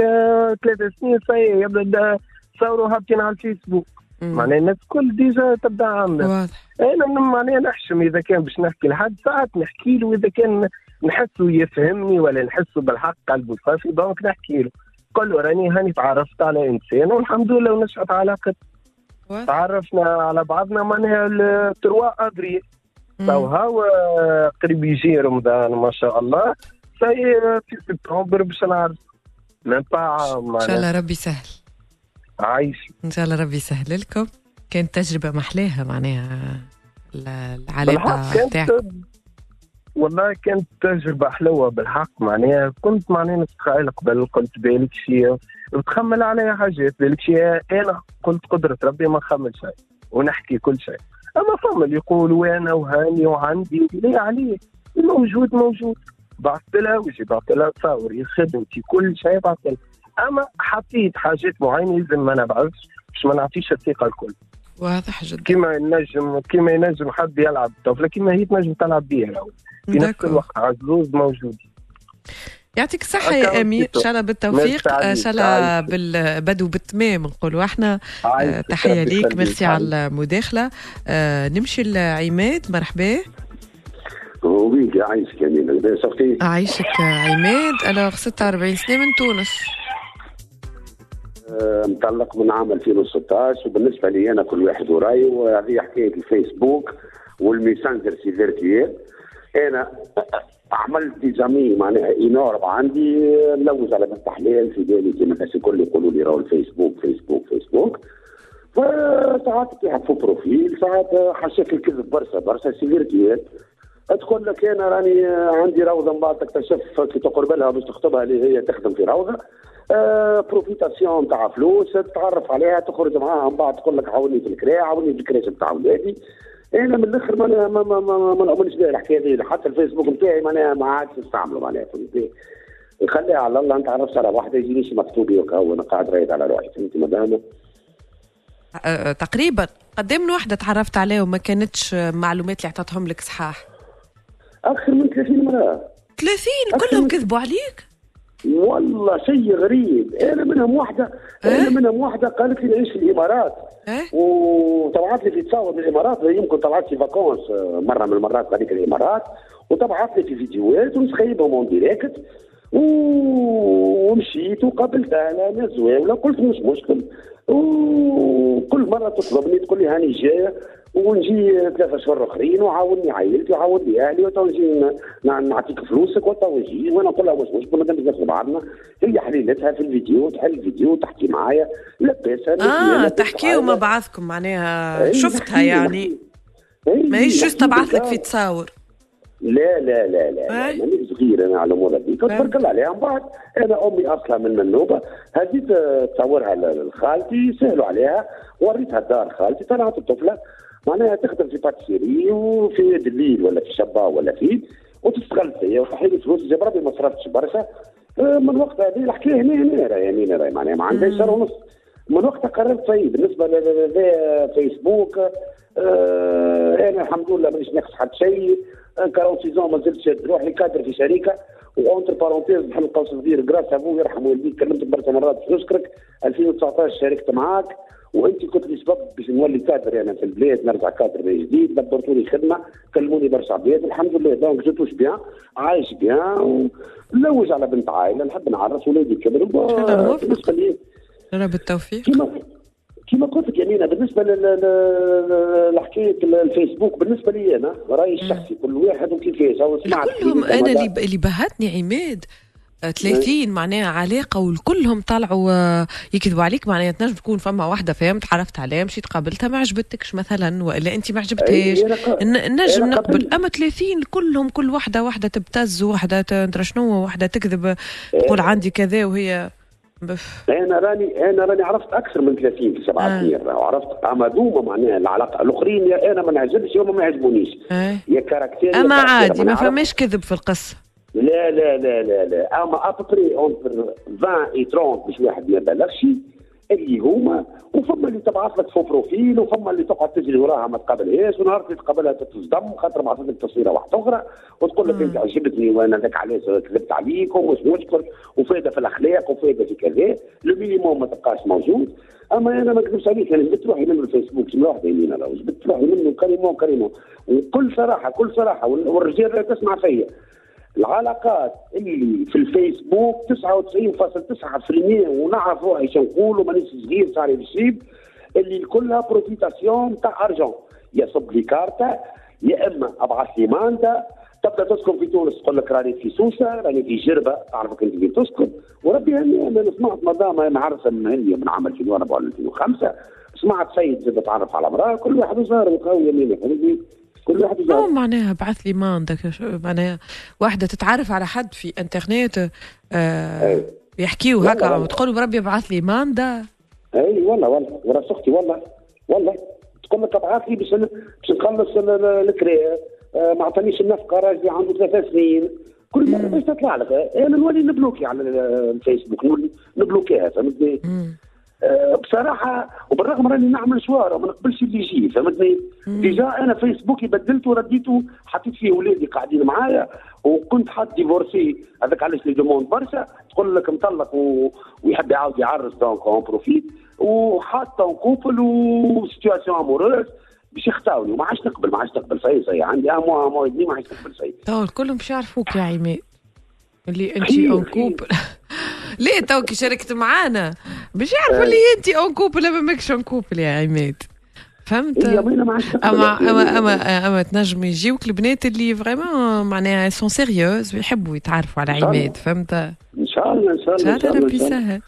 E: ثلاث سنين سي يبدأ تصوروا هابطين على الفيسبوك. معناها الناس كل déjà تبدأ عامله
B: واضح.
E: أنا معناها نحشم إذا كان باش نحكي لحد ساعات نحكي له إذا كان نحسه يفهمني ولا نحسه بالحق قلبه صافي donc نحكي له. قل له راني هاني تعرفت على إنسان والحمد لله ونشأت علاقه تعرفنا على بعضنا معناها تروا ادري تو هاو قريب يجي رمضان ما شاء الله. سي في سبتمبر باش نعرف.
B: إن شاء الله ربي يسهل
E: عايش.
B: إن شاء الله ربي يسهل لكم. كانت تجربة محلاها معناها العلاقة
E: والله كانت تجربة حلوة بالحق. معناها كنت معناها نتخيل قبل قلت بالك شيء وتخمل عليها حاجات. بالك شيء أنا قلت قدرة ربي ما نخمل شيء ونحكي كل شيء. أما فما اللي يقولوا أنا وهاني وعندي ليه عليه. موجود موجود. بعثت لها وجي بعثت لها تصاوري خدمتي كل شيء بعثت لها أما حطيت حاجات معينة لازم ما نبعثش باش ما نعطيش الثقة الكل.
B: واضح جدا.
E: كيما ينجم كيما ينجم حد يلعب طفلة كيما هي تنجم تلعب بيها. في نفس الوقت عزوز موجود.
B: يعطيك الصحة يا أمي إن شاء الله بالتوفيق. إن شاء الله بالبدو بالتمام نقولوا إحنا. آه تحية ليك. ميرسي على المداخلة. آه نمشي لعماد. مرحبا.
I: ويك عايشك يا مين لاباس أختي
B: عايشك عماد. أنا 46 سنة من تونس.
I: مطلق من عام 2016 وبالنسبة لي أنا كل واحد وراي وهذه حكاية الفيسبوك والميسنجر c'est virtuel أنا عملت des amis معناها énorme عندي نلوج على بنت حلال في بالي كما الناس الكل يقولوا لي راهو الفيسبوك فيسبوك فيسبوك. فساعات faux profil ساعات حشاك الكذب برشا برشا c'est virtuel تقول لك أنا راني عندي روضة من بعد تكتشف كي تقرب لها باش تخطبها اللي هي تخدم في روضة. آه profitation تاع فلوس تتعرف عليها تخرج معاها من بعد تقول لك عاوني في الكرا عاوني في ال crèche نتاع ولادي. أنا من الآخر ما ما ما ما, ما نؤمنش بها الحكاية دي حتى الفيسبوك نتاعي معناها ما عادش نستعمله معناها فهمت خليها على الله. انت عرفت على واحدة يجينيش مكتوب وكا أنا قاعد رايد على روحي. فهمت مدام؟
B: أه تقريبا. قد من وحدة تعرفت عليه وما كانتش معلومات اللي عطاتهم لك صحاح؟
I: أكثر من 30 مرة.
B: 30 كلهم كذبوا عليك؟
I: والله شيء غريب. أنا منهم واحدة أنا منهم واحدة قالت لي نعيش في الإمارات؟
B: أه؟
I: وطلعت لي في تصاور من الإمارات يمكن طلعت في vacances مرة من المرات هذيك الإمارات وطبعت لي في فيديوهات ونسخيبهم en direct ومشيت وقابلتها أنا ناس زواوله قلت مش مشكل. وكل مرة تطلبني تقول لي هاني جاية ونجي ثلاثة شهور آخرين وعاوني عائلتي وعاوني أهلي ونجي نعطيك فلوسك وتوجي وأنا نقول لها مش مشكل مادام ناخذ بعضنا. هي حليلتها في الفيديو تحل الفيديو تحكي معايا. لاباس
B: آه تحكيوا مع بعضكم معناها. شفتها يعني. ماهيش juste تبعث لك في تصاور.
I: لا لا لا لا ماني صغير أنا على الأمور تبارك الله عليها من بعد أنا أمي أصلا من منوبة. هذه تصورها لخالتي سهلوا عليها وريتها دار خالتي طلعت الطفله معناها تخدم في باتسيري وفي دليل ولا في شبا ولا في وتستغل فيا لي فلوس جاب ربي ما صرفتش برشا آه، من وقت هذه الحكاية هنا هنا راهي هنا معناها ما عندهاش شهر ونص. من وقتها قررت طيب. بالنسبة لفيسبوك آه أنا الحمد لله مانيش ناقص حتى شيء. 46 ما زلت شاد روحي كادر في شركه و entre parenthèses بحال قوس صغير grâce à vous يرحم والديك كلمتك برشا مرات نشكرك 2019 شاركت معاك وانت كنت لي سبب باش نولي كادر أنا يعني في البلاد نرجع كادر جديد دبرتوا لي خدمه كلموني برشا عباد الحمد لله donc je touche bien عايش بيان ونلوج على بنت عائله نحب نعرس ولادي كبروا
B: بالنسبة لي رب التوفيق
I: كما قلت لك يعني بالنسبة لحكاية الفيسبوك بالنسبة لي أنا رأيي الشخصي كل واحد وكيفاش
B: كلهم أنا اللي اللي بهتني عماد 30 معناها علاقة والكلهم طلعوا آه، يكذبوا عليك معناها تنجم تكون فما واحدة فهمت عرفت عليها مشيت قابلتها ما عجبتكش مثلا والا أنت ما عجبتهاش. نجم نقبل. أما 30 كلهم كل واحدة واحدة تبتز وواحدة تدرى شنو واحدة تكذب تقول عندي كذا وهي
I: بف. أنا راني أنا راني عرفت أكثر من 30 في سبع آه. سنين وعرفت اما دوما معناها العلاقة. الأخرين يا أنا ما نعجبش وما ما يعجبونيش.
B: آه. يا كاركتير أما عادي ما فماش كذب في القصة.
I: لا لا لا لا لا. أما après entre 20 اي 30 باش واحد ما يبلغش اللي هما وفما اللي تبعث لك faux profil وفما اللي تقعد تجري وراها ما تقابلهاش ونهار اللي تقابلها تتصدم خاطر بعثت لك تصويرة واحدة أخرى وتقول لك أنت عجبتني وأنا ذاك علاش كذبت عليك ومش مشكل وفايدة في الأخلاق وفايدة في كذا le minimum ما تبقاش موجود. أما أنا ما نكذبش عليك أنا جبت روحي منه الفيسبوك شنو واحد يمين أنا جبت روحي منه carrément carrément وكل صراحة كل صراحة والرجال تسمع فيا. العلاقات اللي في الفيسبوك 99.9% ونعرف روحي شو نقول ومانيش صغير صار يجيب اللي كلها profitation تاع argent. يصب لي كارتا يا إما أبعث لي mandat تبدأ تسكن في تونس تقول لك راني في سوسة راني في جربة تعرفك أنت فين تسكن. وربي هني أنا سمعت مدام معرفة من هني من عام 2004 ولا 2005 سمعت سيد زاد تعرف على امراه كل واحد صار وقوي يمينه. فهمتني كل واحد
B: يجاوب. معناها بعث لي mandat معناها واحدة تتعرف على حد في انترنت آه يحكيوا هكا وتقول بربي ابعث لي mandat
I: أي والله والله. وراس أختي والله. والله. تقول لك ابعث لي باش باش نخلص الكريه آه ما عطانيش النفقة راجلي عنده ثلاث سنين. كل مرة باش تطلع لك. أنا نولي نبلوكي على الفيسبوك نولي نبلوكيها فهمتني؟ بصراحة وبالرغم راني نعمل شوار وما نقبلش اللي يجي فهمتني؟ déjà أنا فيسبوكي بدلته رديته حطيت فيه ولادي قاعدين معايا وكنت حاط divorcé. هذاك علاش les demandes برشا؟ تقول لك مطلق و... ويحب يعاود يعرس donc on profite وحاط en couple و situation amoureuse باش يختاروني. وما عادش نقبل ما عادش نقبل صحيح صحيح. عندي un mois mois ما عادش نقبل صحيح.
B: تو الكل باش يعرفوك يا عماد اللي انت en couple ليه توكي شاركت معانا؟ باش يعرفوا اللي انت en couple ولا ماكش en couple يا عماد. فهمت؟ اما اما اما أما تنجم يجيوك البنات اللي vraiment معناها sont sérieuses ويحبوا يتعرفوا على عماد فهمت؟
I: إن شاء الله إن شاء الله إن
B: شاء الله ربي يسهل.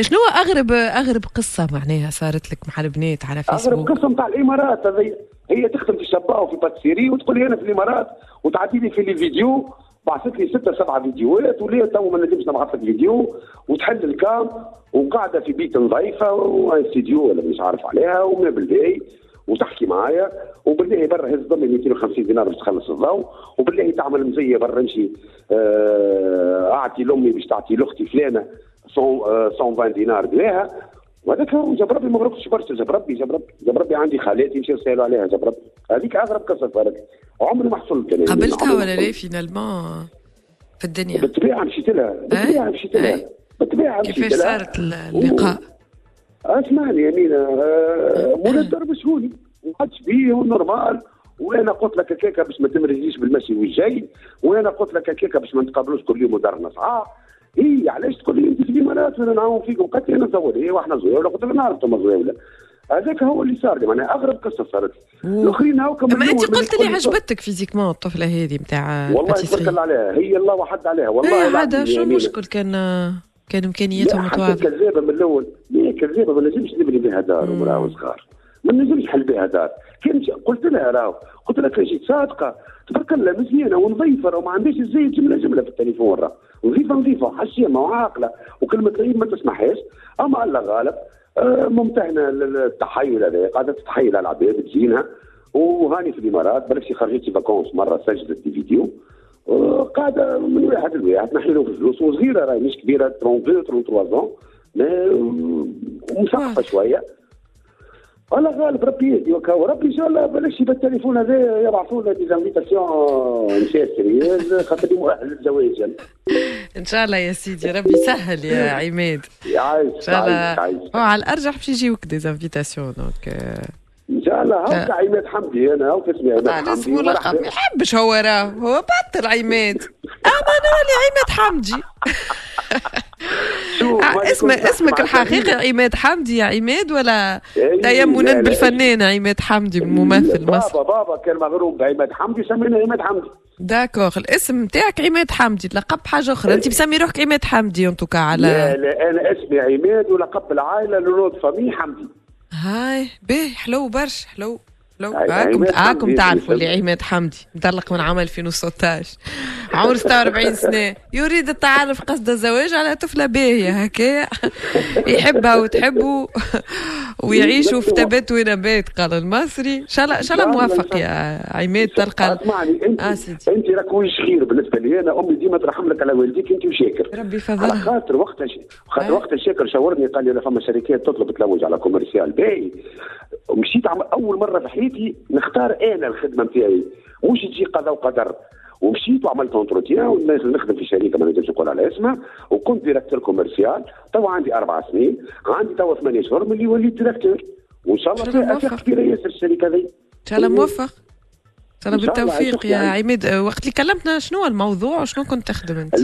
B: شنو اغرب أغرب قصة معناها صارت لك مع البنات على فيسبوك
I: اغرب قصة نتاع الإمارات هذه هي تخدم في الشباب وفي pâtisserie وتقول لي أنا في الإمارات وتعدي لي في لي فيديو بعثت لي ستة سبعة فيديوهات وليه تو ما نجمش نبعث لك فيديو وتحل ال cam وقاعدة في بيت نظيفة واستديو ولا مش عارف عليها وما بالله وتحكي معايا وبالله برا هز لأمي 250 دينار باش تخلص الضوء وبالله تعمل مزية برا نمشي آه أعطي لأمي باش تعطي لأختي فلانة 120 آه دينار بلاها وهذاك جاب ربي ما غرقتش برشا جاب ربي جاب ربي جاب ربي عندي خالاتي نمشي نسالوا عليها. جاب ربي. هذيك اغرب قصه فرق عمري ما حصلت
B: أنا. قبلتها ولا لا فينالمون في الدنيا؟
I: بالطبيعة مشيت لها. بالطبيعة مشيت لها. بالطبيعة
B: مشيت لها. كيفاش صارت اللقاء؟
I: أسمعني يا مينا. آه، مولا الدرب شهوني عادش بيه ونورمال. وأنا قلت لك هكاك باش ما تمرجيش بالمشي والجاي. وأنا قلت لك هكاك باش ما نتقابلوش كل يوم ودار نصعى اي علاش تقول لي أنت في الامارات وأنا نعاون فيكم. قلت لي أنا زول اي وإحنا زويوله قلت له نعرف أنتم زويوله هذاك هو اللي صار لي. معناها أغرب قصة صارت. الأخرين هاو
B: أما أنت قلت لي عجبتك physiquement الطفلة هذه نتاع
I: والله تبارك عليها. هي الله وحد عليها. والله
B: إيه عاد شو المشكل؟ كان كان امكانياتهم
I: متواضعه كذابه من الأول. هي كذابة؟ ما نجمش نبني بها دار ومراه وصغار ما نجمش نحل بها دار. كان قلت لها راهو. قلت لها كان جيت صادقة. تبارك الله مزيانة ونظيفة وما عندهاش زي جملة جملة في التليفون راه نظيفة نظيفة. حشيمه وعاقله وكلمة غريب ما تسمحهاش. أما الله غالب. آه، ممتهنة التحيل هذا. قاعدة تتحيل على العباد تجينا. وهاني في الإمارات. بالك خرجت فاكونس مرة سجلت في فيديو. آه، قاعدة من واحد لواحد نحي له فلوس وصغيرة راهي مش كبيرة 32 33 مثقفه شوية. الله غالب ربي يهدي وكاو ربي ان شاء الله بلاش بالتليفون هذا يبعثوا لنا des invitations مشي sérieuses خاطر مؤهل للزواج
B: إن شاء الله يا سيدي ربي يسهل يا عماد.
I: يعيش إن
B: شاء الله. على الأرجح باش يجيوك des invitations
I: donc إن شاء الله. هاك عماد حمدي أنا هاك اسمي عماد حمدي.
B: اسمه لقب ما يحبش هو راه. هو بطل عماد. أنا أنا عماد حمدي. اسم اسمك الحقيقي عماد حمدي يا عماد ولا تيمنا بالفنان عماد حمدي الممثل مصر
I: بابا بابا كان مغروم بعماد حمدي سمينا عماد حمدي.
B: d'accord الاسم نتاعك عماد حمدي لقب حاجة أخرى. أنت مسمي روحك عماد حمدي en tout cas على
I: لا لا أنا اسمي عماد ولقب العائله le nom de famille حمدي.
B: هاي به حلو برش حلو. لو هاكم هاكم تعرفوا اللي عماد حمدي مطلق من عام 2016 عمره 46 سنة. يريد التعرف قصد الزواج على طفلة باهية هكايا يحبها وتحبه ويعيشوا في تبات ونبات قال المصري. إن شاء الله إن شاء الله موفق يا عماد تلقى
I: اسمعني انت آه أنت راك وش خير بالنسبة لي. أنا أمي ديما ترحم لك على والديك أنت وشاكر.
B: ربي يفضلها.
I: على خاطر وقتها خاطر وقتها شاكر شاورني قال لي فما شركات تطلب تلوج على commercial باهي. مشيت أول مرة في حياتي نختار أنا الخدمة نتاعي مش تجي قضاء وقدر؟ ومشيت وعملت entretien نخدم في شركة ما نقدرش نقول على اسمها وكنت directeur commercial توا عندي أربع سنين عندي توا ثمانية شهور ملي وليت directeur وإن شاء الله افاق كبيرة ياسر الشركة هذه.
B: إن شاء الله موفق. إن شاء الله بالتوفيق يا عماد وقت اللي كلمتنا شنو الموضوع وشنو كنت تخدم أنت؟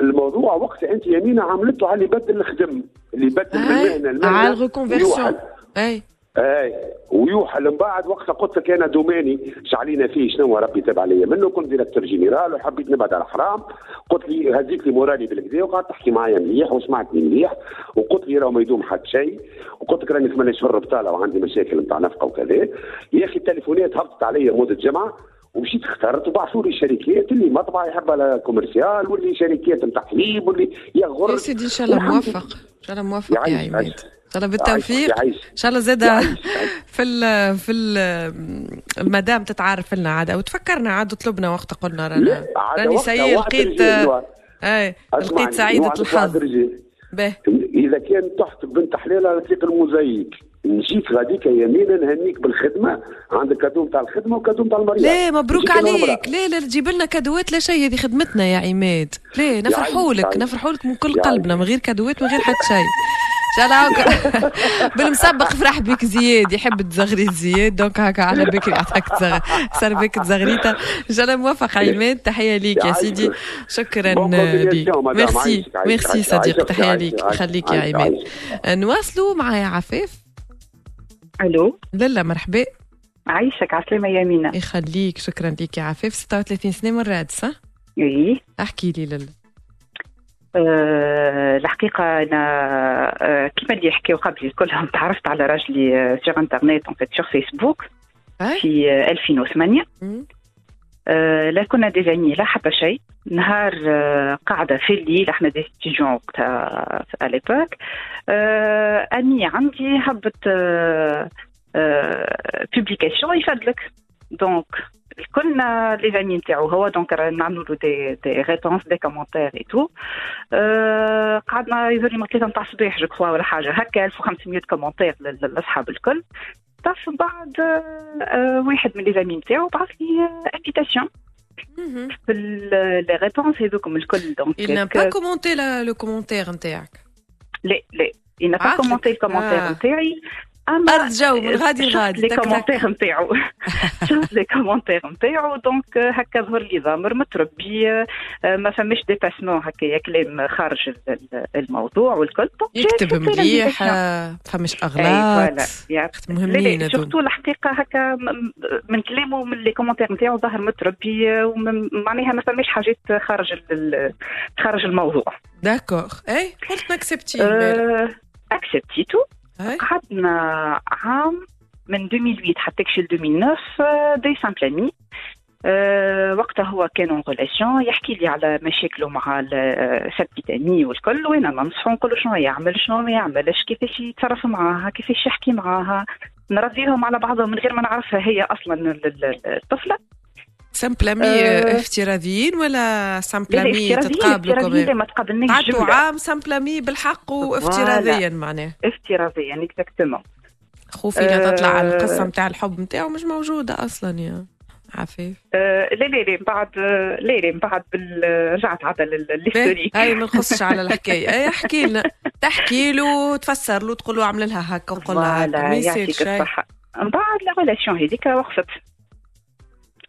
I: الموضوع وقت أنت يمينة عملته على اللي بدل الخدم اللي بدل المهنة
B: المهنة. على ال reconversion أي.
I: اي ويوحى من بعد وقتها قلت لك أنا دوماني شعلينا فيه شنو ربي تاب عليا منه كنت ديريكتور جينيرال وحبيت نبعد على الحرام. قلت لي هزيت لي مورالي بالكدا وقعدت تحكي معايا مليح وسمعتني مليح. وقلت لي راه ما يدوم حد شيء. وقلت لك راني ثمانية شهور بطاله وعندي مشاكل نتاع نفقة وكذا. يا أخي التليفونات هبطت عليا مده جمعه ومشيت اخترت وبعثوا لي الشركات اللي مطبعه يحبها كوميرسيال واللي شركات نتاع حليب واللي
B: يا غرب يا سيدي إن شاء الله موفق إن شاء الله موفق يا عماد. شاء الله بالتوفيق إن شاء الله زاد في ال في ال المدام تتعرف لنا عاد وتفكرنا عاد طلبنا وقت قلنا رانا. راني سيء لقيت أي لقيت سعيدة الحظ.
I: إذا كان تحت بنت حليلة تلقى الموزايك نجيك غاديك يمينا نهنيك بالخدمة عندك كادو نتاع الخدمة وكادو نتاع المريض.
B: لا مبروك عليك. لا لا تجيب لنا كادوات؟ لا شيء هذه خدمتنا يا عماد. لا نفرحوا لك نفرحوا لك من كل قلبنا من غير كادوات من غير حتى شيء. هاكا بالمسبق فرح بك زياد يحب تزغري زياد. donc هكا على بكري عطاك صار بك تزغريتا ان شاء الله موفق عماد تحية ليك يا سيدي. شكرا ليك merci merci صديق تحية ليك. خليك يا عماد نواصلوا معايا عفاف.
J: ألو؟
B: لالا مرحبا.
J: عايشك عسلامة يا مينا.
B: يخليك. شكرا ليك يا عفاف. 36 سنة من رادس ها؟
J: إيه.
B: احكي لي لالا.
J: أه الحقيقة أنا أه كما اللي يحكيو قبلي كلهم تعرفت على راجلي sur internet en fait sur Facebook في 2008 أه لا كنا des amis لا حتى شيء نهار أه قاعدة في الليل إحنا des étudiants وقتها l'époque أه أني عندي أه publication يفدلك donc كلنا les amis نتاعو هو donc نعملوا له des des réponses des commentaires et tout قعدنا يظهر لي من ثلاثة نتاع الصباح je crois ولا حاجة هكا 1500 commentaires للاصحاب الكل تعرف بعد واحد من les amis نتاعو بعث لي invitation في les réponses هذوكم الكل donc
B: il n'a pas commenté le commentaire نتاعك
J: لا لا il n'a pas commenté le commentaire نتاعي
B: أما ارض جو من غادي لغادي
J: les commentaires نتاعو. شفت les commentaires نتاعو donc هكا ظهر لي ضامر متربي ما فماش dépassement هكايا كلام خارج الموضوع والكل.
B: يكتب مليح فماش أغلاط.
J: مهمين surtout الحقيقة هكا من كلامه من les commentaires نتاعو ظهر متربي معناها ما فماش حاجات خارج خارج الموضوع.
B: d'accord et قلت ن
J: accepti accepti تو قعدنا عام من 2008 حتى كشي 2009 des simples amis أه وقتها هو كان en relation يحكي لي على مشاكله مع sa petite amie والكل وأنا ننصحه نقول شنو يعمل شنو ما يعملش كيفاش يتصرف معاها كيفاش يحكي معاها. نرضيهم على بعضهم من غير ما نعرفها هي أصلا الطفلة.
B: simples amis أه افتراضيين ولا simples amis تتقابلوا
J: كمان؟ ما تقابلناش
B: قعدتوا عام simples amis بالحق وافتراضيا معناه
J: افتراضيا exactement
B: خوفي لا تطلع على القصة نتاع الحب نتاعو مش موجودة أصلا يا عفيف.
J: أه لا لا لا بعد لا لا بعد رجعت عاد لل historique
B: اي ما نخصش على الحكاية. أي احكي لنا. تحكي له تفسر له تقول له اعمل لها هكا وقول لها هكا.
J: ما يصيرش من بعد la relation هذيك وقفت.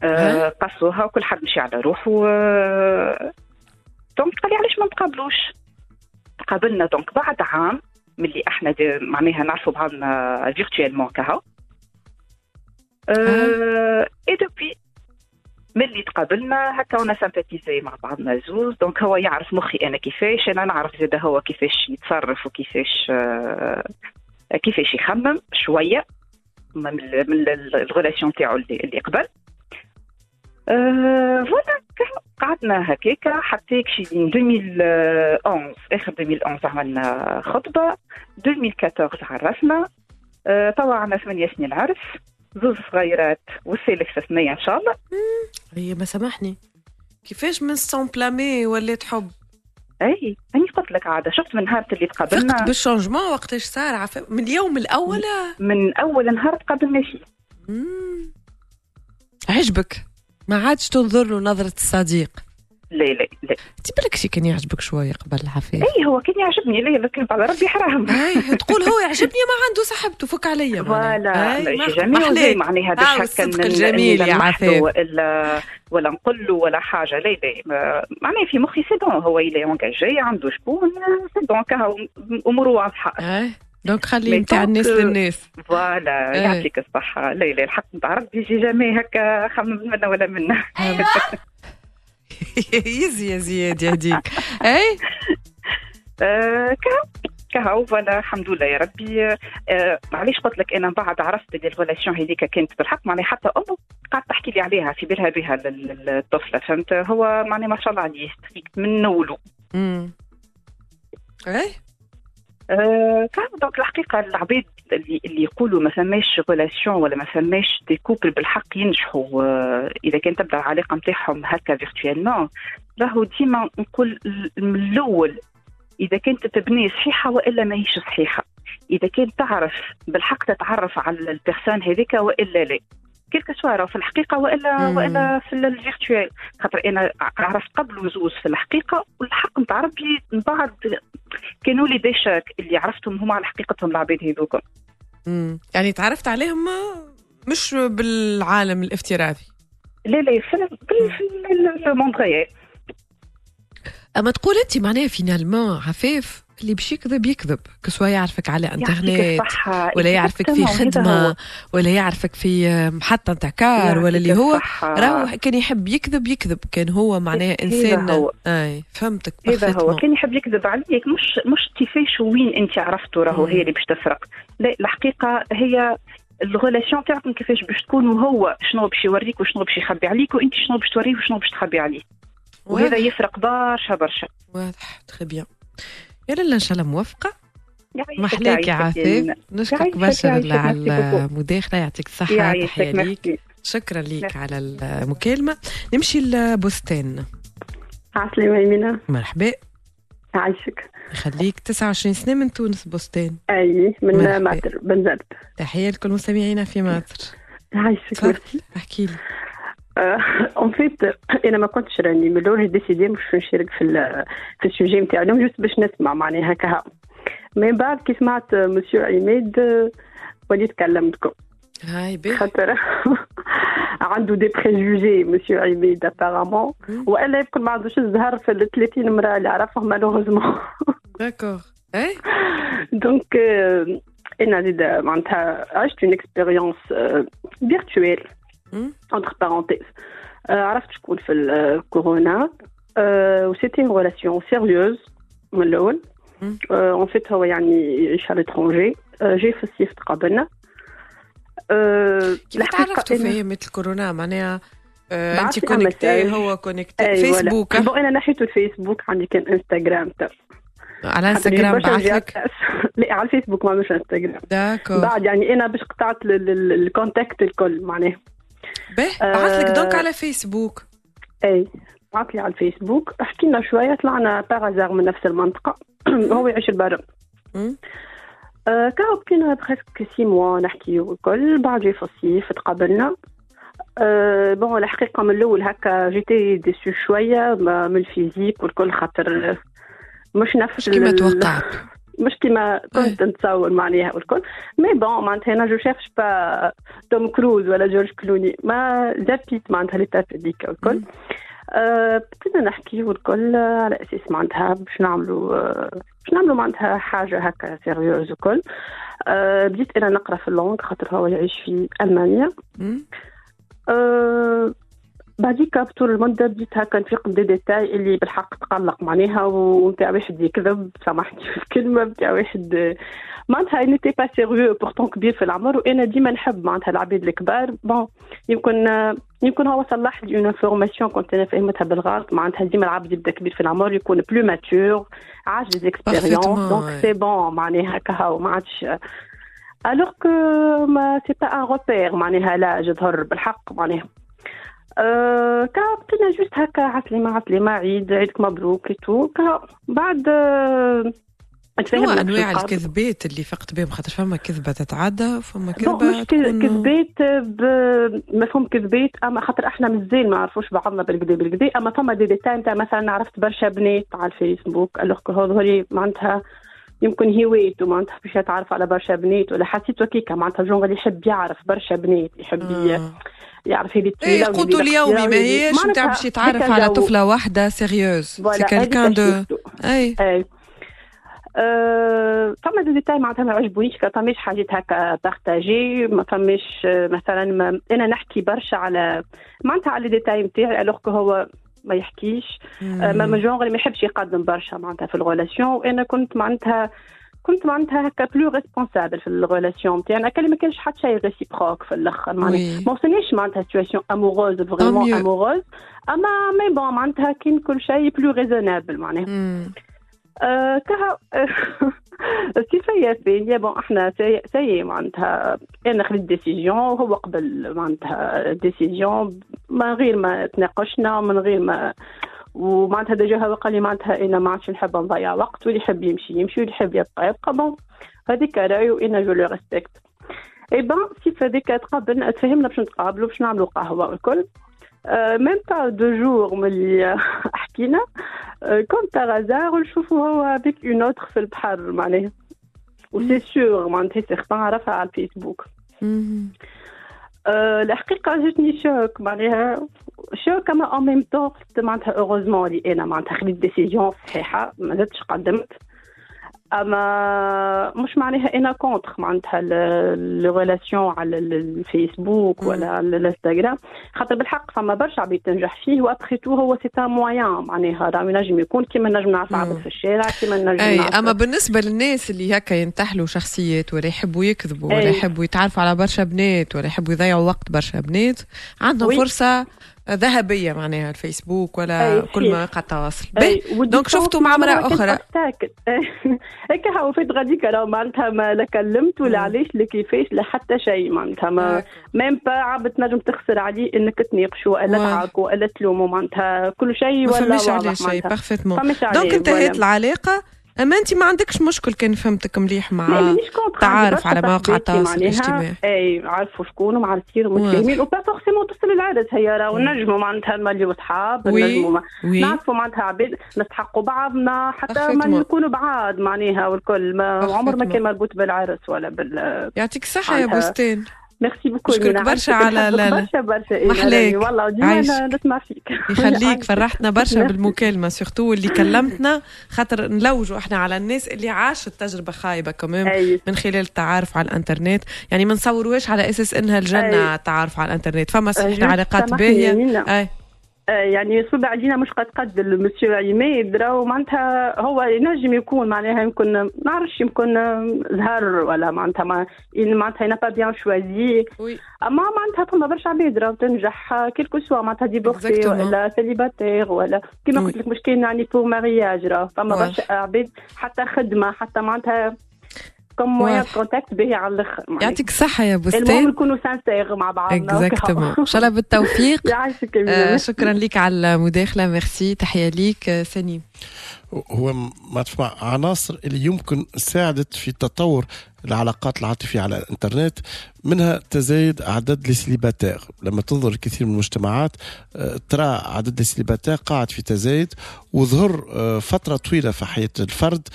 J: أه قصوها وكل حد مشي على روحه donc قال لي علاش ما نتقابلوش؟ تقابلنا donc بعد عام ملي إحنا معناها نعرفوا بعضنا virtuellement كهو. أه et depuis ملي تقابلنا هكا on a sympathisé مع بعضنا زوز donc هو يعرف مخي أنا كيفاش أنا نعرف زاد هو كيفاش يتصرف وكيفاش أه كيفاش يخمم شوية من ال relation تاعو اللي قبل. voilà قعدنا هكاكا حتى كشي 2011 آخر 2011 عملنا خطبة 2014 عرسنا. توا عندنا ثمانية سنين عرس زوز صغيرات والثالث في ثنية إن شاء الله.
B: هي ما سامحني. كيفاش من simples amis ولات حب؟
J: اي أني قلت لك عادة شفت من نهار اللي تقابلنا.
B: فقت بال changement وقتاش صار؟ عف... من اليوم الأول؟
J: من أول نهار تقابلنا فيه.
B: عجبك. ما عادش تنظر له نظرة الصديق.
J: لا لا لا.
B: انت بالك شي كان يعجبك شوية قبل العفاف
J: اي هو كان يعجبني ليه لكن على ربي حرام
B: أي تقول هو يعجبني ما عنده صاحبته فك عليا
J: voilà جميل معناها باش هكا
B: الجميل يا عفاف
J: ولا نقول له ولا حاجة لا لا. معناها في مخي c'est bon هو il est engagé عنده شكون c'est bon كهو أموره واضحة.
B: donc خلي نتاع الناس للناس
J: voilà يعطيك الصحة. لا لا الحق نتاع ربي يجي jamais هكا خمم منا ولا منا
B: يزي يا زياد يهديك أي؟
J: كهو. voilà الحمد لله يا ربي. آه معليش قلت لك أنا بعد عرفت اللي ال relation هذيك كانت بالحق. معناها حتى أمه قعدت تحكي لي عليها في بالها بها الطفله فهمت؟ هو معناها ما شاء الله عليه من نولو
B: امم
J: أه كان donc الحقيقة العباد اللي, اللي يقولوا ما فماش relation ولا ما فماش des couples بالحق ينجحوا أه اذا كان تبدا العلاقه نتاعهم هكا virtuellement راهو ديما نقول من الأول اذا كانت تبني صحيحه والا ماهيش صحيحه اذا كان تعرف بالحق تتعرف على ال personne هذيك والا لا quel que soit في الحقيقة والا مم. وإلا في ال virtuel. خاطر أنا عرفت قبل وزوز في الحقيقة والحق نتاع ربي من بعد كانوا des échecs اللي عرفتهم هما على حقيقتهم العباد هذوك.
B: يعني تعرفت عليهم مش بالعالم الافتراضي.
J: لا لا في في ال monde
B: أما تقول أنت معناها finalement عفاف؟ اللي باش يكذب يكذب. que ce soit يعرفك على إنترنت ولا يعرفك في خدمة ولا يعرفك في محطه نتاع car ولا اللي هو راهو كان يحب يكذب يكذب. كان هو معناها إنسان
J: هو.
B: آي فهمتك
J: هذا هو. كان يحب يكذب عليك. مش مش كيفاش وين أنت عرفته راهو هي اللي باش تفرق. لا الحقيقة هي ال relation تاعكم كيفاش باش تكون وهو شنو باش يوريك وشنو باش يخبي عليك وأنت شنو باش توريه وشنو باش تخبي عليه. وهذا يفرق برشا برشا.
B: واضح. très bien يا لالا إن شاء الله موفقه محلاك يا عفاف نشكرك برشا على المداخلة يعطيك الصحة تحية ليك. شكرا ليك على المكالمة. نمشي لبستان.
K: عسلامة يمينة
B: مرحبا.
K: عايشك
B: يخليك 29 سنة من تونس بستان.
K: أي من. ماطر بنزرت
B: تحية لكل مستمعينا في ماطر.
K: عايشك
B: احكي لي.
K: en fait أنا ما كنتش راني من الأول décidée مش نشارك في في ال sujet نتاعنا juste باش نسمع معناها هكا من بعد كي سمعت مسيو عماد وليت كلمتكم
B: هاي بي
K: خاطر عنده des préjugés monsieur عبيد apparemment والا يمكن ما عندوش الزهر في ال 30 امراه اللي عرفهم malheureusement
B: d'accord اي
K: donc أنا زيد معناتها عشت une expérience virtuelle entre parenthèses عرفت شكون في الكورونا و c'était une relation sérieuse من الأول en fait هو يعني يعيش à l'étranger جاي في الصيف تقابلنا
B: كيف تعرفتوا فيه مثل كورونا معناها انت connectée هو connecté فيسبوك
K: bon أنا نحيت الفيسبوك عندي كان انستغرام تا
B: على انستغرام بعث لك
K: لا على الفيسبوك ما مش انستغرام
B: d'accord
K: بعد يعني أنا باش قطعت ال contact الكل معناها
B: به بعث لك donc على فيسبوك.
K: إي بعث لي على الفيسبوك. حكينا شوية طلعنا par hasard من نفس المنطقة. هو يعيش البرم آه كاو بقينا presque six mois نحكيو الكل. بعد جي في الصيف تقابلنا. أه bon الحقيقة من الأول هكا j'étais déçue شوية من ال physique والكل خاطر مش نفس
B: مش كيما توقعت.
K: مش كيما كنت نتصور معناها والكل mais bon معناتها أنا je cherche pas توم كروز ولا جورج كلوني ما zapp يت معناتها l'étape هذيك والكل بدينا نحكي والكل على أساس معناتها باش نعملوا باش نعملوا معناتها حاجة هكا sérieuse وكل أه بديت أنا نقرأ في ال langue خاطر هو يعيش في ألمانيا. أه بعديك بطول المدة بديت هكا نفيق دي ديتاي اللي بالحق تقلق معناها ونتاع واحد يكذب سامحني في الكلمة نتاع واحد معناتها n'était pas sérieux pourtant كبير في العمر وأنا ديما نحب معناتها العباد الكبار. bon يمكن يمكن هو صلح لي une information كنت أنا فهمتها بالغلط معناتها ديما العبد يبدأ كبير في العمر يكون plus mature عاش des expériences donc c'est bon معناها هكا ما عادش alors que mais c'est pas un repère معناها لا تظهر بالحق معناها. أه كا juste هكا عسلمة عسلمة عيد عيدك مبروك تو بعد أه
B: شنو أنواع الكذبات اللي فقت بهم؟ خاطر فما كذبة تتعدى وفما
K: كذبة مش كذبات بمفهوم كذبات أما خاطر إحنا مازال ما نعرفوش بعضنا بالكدا بالكدا أما فما دي ديتاي نتاع مثلا عرفت برشا بنات على الفيسبوك alors هذولي معناتها يمكن هوايته معناتها باش يتعرف على برشا بنات ولا حسيت هكاكا معناتها جونغ اللي يحب يعرف برشا بنات يحب آه. يعرف هذه
B: الطويله إيه قوته اليومي ما هيش نتاع باش يتعرف على طفلة واحدة sérieuse c'est quelqu'un de.
K: أي. أي. فما دي ديتاي معناتها ما عجبونيش فماش حاجات هكا partagées ما فماش مثلا ما أنا نحكي برشا على معناتها على ديتاي نتاعي alors هو ما يحكيش. ما جونغ ما يحبش يقدم برشا معناتها في ال relation وأنا كنت معناتها كنت معناتها هكا plus responsable في ال relation نتاعي أنا كان ما كانش حتى شيء réciproque في الأخر. معناتها ما وصلنيش معناتها situation amoureuse vraiment amoureuse أما mais bon معناتها كان كل شيء plus raisonnable معناها. آه كها كيفية ثانية bon إحنا سي معناتها. أنا خذيت décision وهو قبل معناتها décision من غير ما تناقشنا من غير ما ومعناتها déjà هو قال لي معناتها أنا ما عادش نحب نضيع وقت واللي يحب يمشي يمشي واللي يحب يبقى يبقى. bon هذيك راي وأنا je le respecte et bon sauf هذيك تقابلنا تفهمنا باش نتقابلوا باش نعملوا قهوة والكل. même pas deux jours ملي حكينا كون باغ نشوفوا هو avec une autre في البحر معناها. و c'est sûr معناتها certain عرفها على الفيسبوك. الحقيقة جاتني choc معناها choc أما en même temps معناتها heureusement اللي أنا معناتها خديت décision صحيحة ما زدتش قدمت. أما مش معناها أنا contre معناتها les relations على الفيسبوك ولا على الإنستغرام. خاطر بالحق فما برشا عباد تنجح فيه و après tout هو c'est un moyen معناها. راه ينجم يكون كيما نجم نعرف عبد في الشارع كيما نجم
B: أي أما بالنسبة للناس اللي هكا ينتحلوا شخصيات ولا يحبوا يكذبوا ولا يحبوا يتعرفوا على برشا بنات ولا يحبوا يضيعوا وقت برشا بنات عندهم فرصة ذهبية معناها الفيسبوك ولا كل مواقع التواصل donc شفتوا مع امراه أخرى.
K: هيك هو فات غاديك راه معناتها ما لا كلمت ولا علاش لا كيفاش لا حتى شيء معناتها ما même pas عبد تنجم تخسر عليه إنك تناقشوا ولا تعاقوا ولا تلوموا معناتها كل شيء ولا
B: ما فماش عليه شيء parfaitement donc انتهت العلاقة. أما انت ما عندكش مشكل كان فهمتك مليح مع تعارف على مواقع التواصل الاجتماعي.
K: إي عرفوا شكون ومعرفين ومتفاهمين و pas forcément تصل العرس هي راهو نجموا معناتها نوليو اصحاب نجموا نعرفوا معناتها عباد نستحقوا بعضنا حتى ما نكونوا بعاد معناها والكل. ما عمر ما كان مربوط بالعرس ولا بال
B: يعطيك الصحة يا بوستين
K: merci beaucoup
B: نشكرك برشا على لا
K: برشا برشا
B: محلاك.
K: والله ديما نسمع فيك.
B: يخليك فرحتنا برشا بالمكالمة surtout اللي كلمتنا خاطر نلوجوا إحنا على الناس اللي عاشت تجربه خايبة كمان من خلال التعارف على الإنترنت. يعني ما نصوروهاش على أساس انها الجنة التعارف على الإنترنت. فما صحيح علاقات
K: باهية. آه، يعني صب علينا مش قد قد المسيو عماد راهو معناتها هو ينجم يكون معناها يمكن ما نعرفش يمكن زهر ولا معناتها ما معناتها pas bien choisi أما معناتها فما برشا عباد راهو تنجح quel que soit معناتها divorcé ولا célibataire ولا كيما قلت لك مش كان يعني pour mariage راهو. فما برشا عباد حتى خدمة حتى معناتها comme moyen contact به على الآخر
B: يعطيك الصحه يا بوستين
K: المهم نكونوا sincères مع بعضنا.
B: exactement إن شاء الله بالتوفيق.
K: يعيشك
B: آه شكرا لك على المداخلة. ميرسي تحية ليك سنيم.
L: هو ما تسمع عناصر اللي يمكن ساعدت في تطور العلاقات العاطفية على الإنترنت منها تزايد أعداد السليباتير لما تنظر لكثير من المجتمعات ترى عدد السليباتير قاعد في تزايد وظهر فترة طويلة في حياة الفرد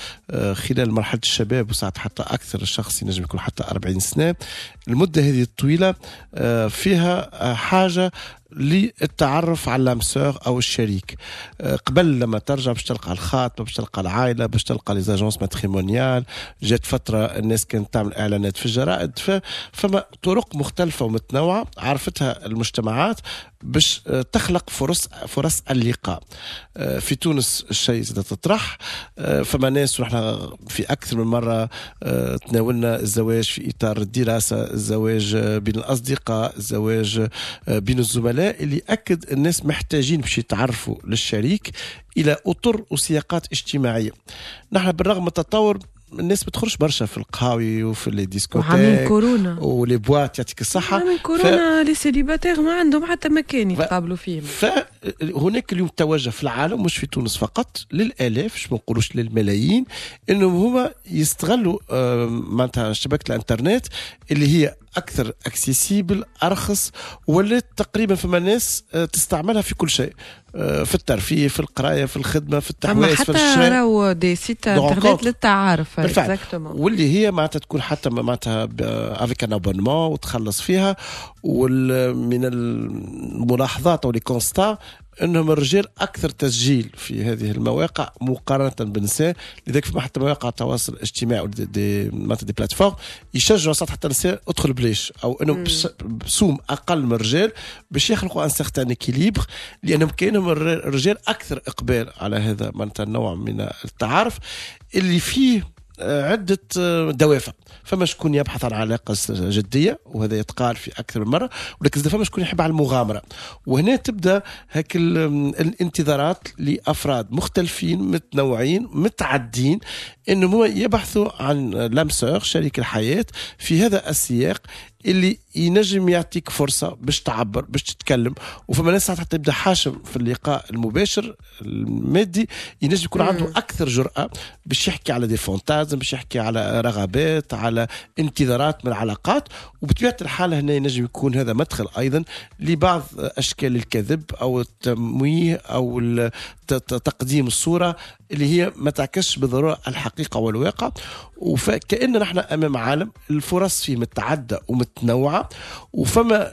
L: خلال مرحلة الشباب وساعات حتى أكثر الشخص ينجم يكون حتى 40 سنة. المدة هذه الطويلة فيها حاجة للتعرف على اللامسور أو الشريك. قبل لما ترجع باش تلقى الخاطبه باش تلقى العائلة باش تلقى les agences matrimoniales جات فترة الناس كانت تعمل إعلانات في الجرائد فما طرق مختلفة ومتنوعة عرفتها المجتمعات. باش تخلق فرص فرص اللقاء. في تونس الشيء زاد تطرح. فما ناس ونحن في أكثر من مرة تناولنا الزواج في إطار الدراسة الزواج بين الأصدقاء الزواج بين الزملاء اللي أكد الناس محتاجين باش يتعرفوا للشريك إلى أطر وسياقات اجتماعية. نحن بالرغم من التطور الناس بتخرج برشا في القهاوي وفي les discothèques
B: وعاملين كورونا.
L: و les boîtes يعطيك الصحة.
B: من كورونا ف... les célibataires ما عندهم حتى مكان يتقابلوا فيه
L: فهناك اليوم توجه في العالم مش في تونس فقط للآلاف مش ما نقولوش للملايين إنهم هما يستغلوا معناتها شبكة الإنترنت اللي هي أكثر accessible أرخص ولات تقريبا فما ناس تستعملها في كل شيء في الترفيه في القراية في الخدمة في التحويس في
B: الشراء. حتى راهو des sites internet للتعارف
L: بالفعل. واللي هي معناتها تكون حتى معناتها avec un abonnement وتخلص فيها ومن الملاحظات أو les constats إنهم الرجال أكثر تسجيل في هذه المواقع مقارنة بالنساء لذلك في حتى مواقع التواصل الاجتماعي دي دي معناتها دي بلاتفورم يشجعوا ساعات حتى النساء ادخل بليش أو إنهم بسوم أقل من الرجال باش يخلقوا ان سيغتان اكيليبر لأنهم كاينهم الرجال أكثر إقبال على هذا معناتها النوع من التعارف اللي فيه عدة دوافع. فما شكون يبحث عن علاقة جدية وهذا يتقال في أكثر من مرة ولكن فما شكون يحب على المغامرة. وهنا تبدأ هيك الانتظارات لأفراد مختلفين متنوعين متعدين إنهم يبحثوا عن لامسور شريك الحياة في هذا السياق اللي ينجم يعطيك فرصة باش تعبر باش تتكلم. وفما ناس حتى يبدا حاشم في اللقاء المباشر المادي ينجم يكون عنده أكثر جرأة باش يحكي على دي فونتازم باش يحكي على رغبات على انتظارات من العلاقات وبطبيعة الحال هنا ينجم يكون هذا مدخل أيضا لبعض أشكال الكذب أو التمويه أو تقديم الصورة اللي هي ما تعكسش بالضرورة الحقيقة والواقع. وكأن نحن أمام عالم الفرص فيه متعدة ومتنوعة وفما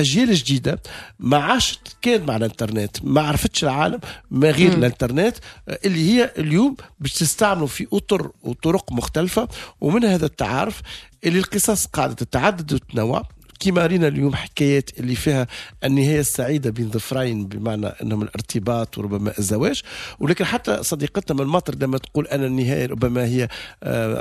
L: أجيال جديدة ما عاشت كان مع الإنترنت ما عرفتش العالم ما غير م. الإنترنت اللي هي اليوم باش في أطر وطرق مختلفة. ومن هذا التعارف اللي القصص قاعدة تتعدد وتتنوع. كما رينا اليوم حكايات اللي فيها النهاية السعيدة بين ظفرين بمعنى إنهم الارتباط وربما الزواج. ولكن حتى صديقتنا من المطر لما تقول أن النهاية ربما هي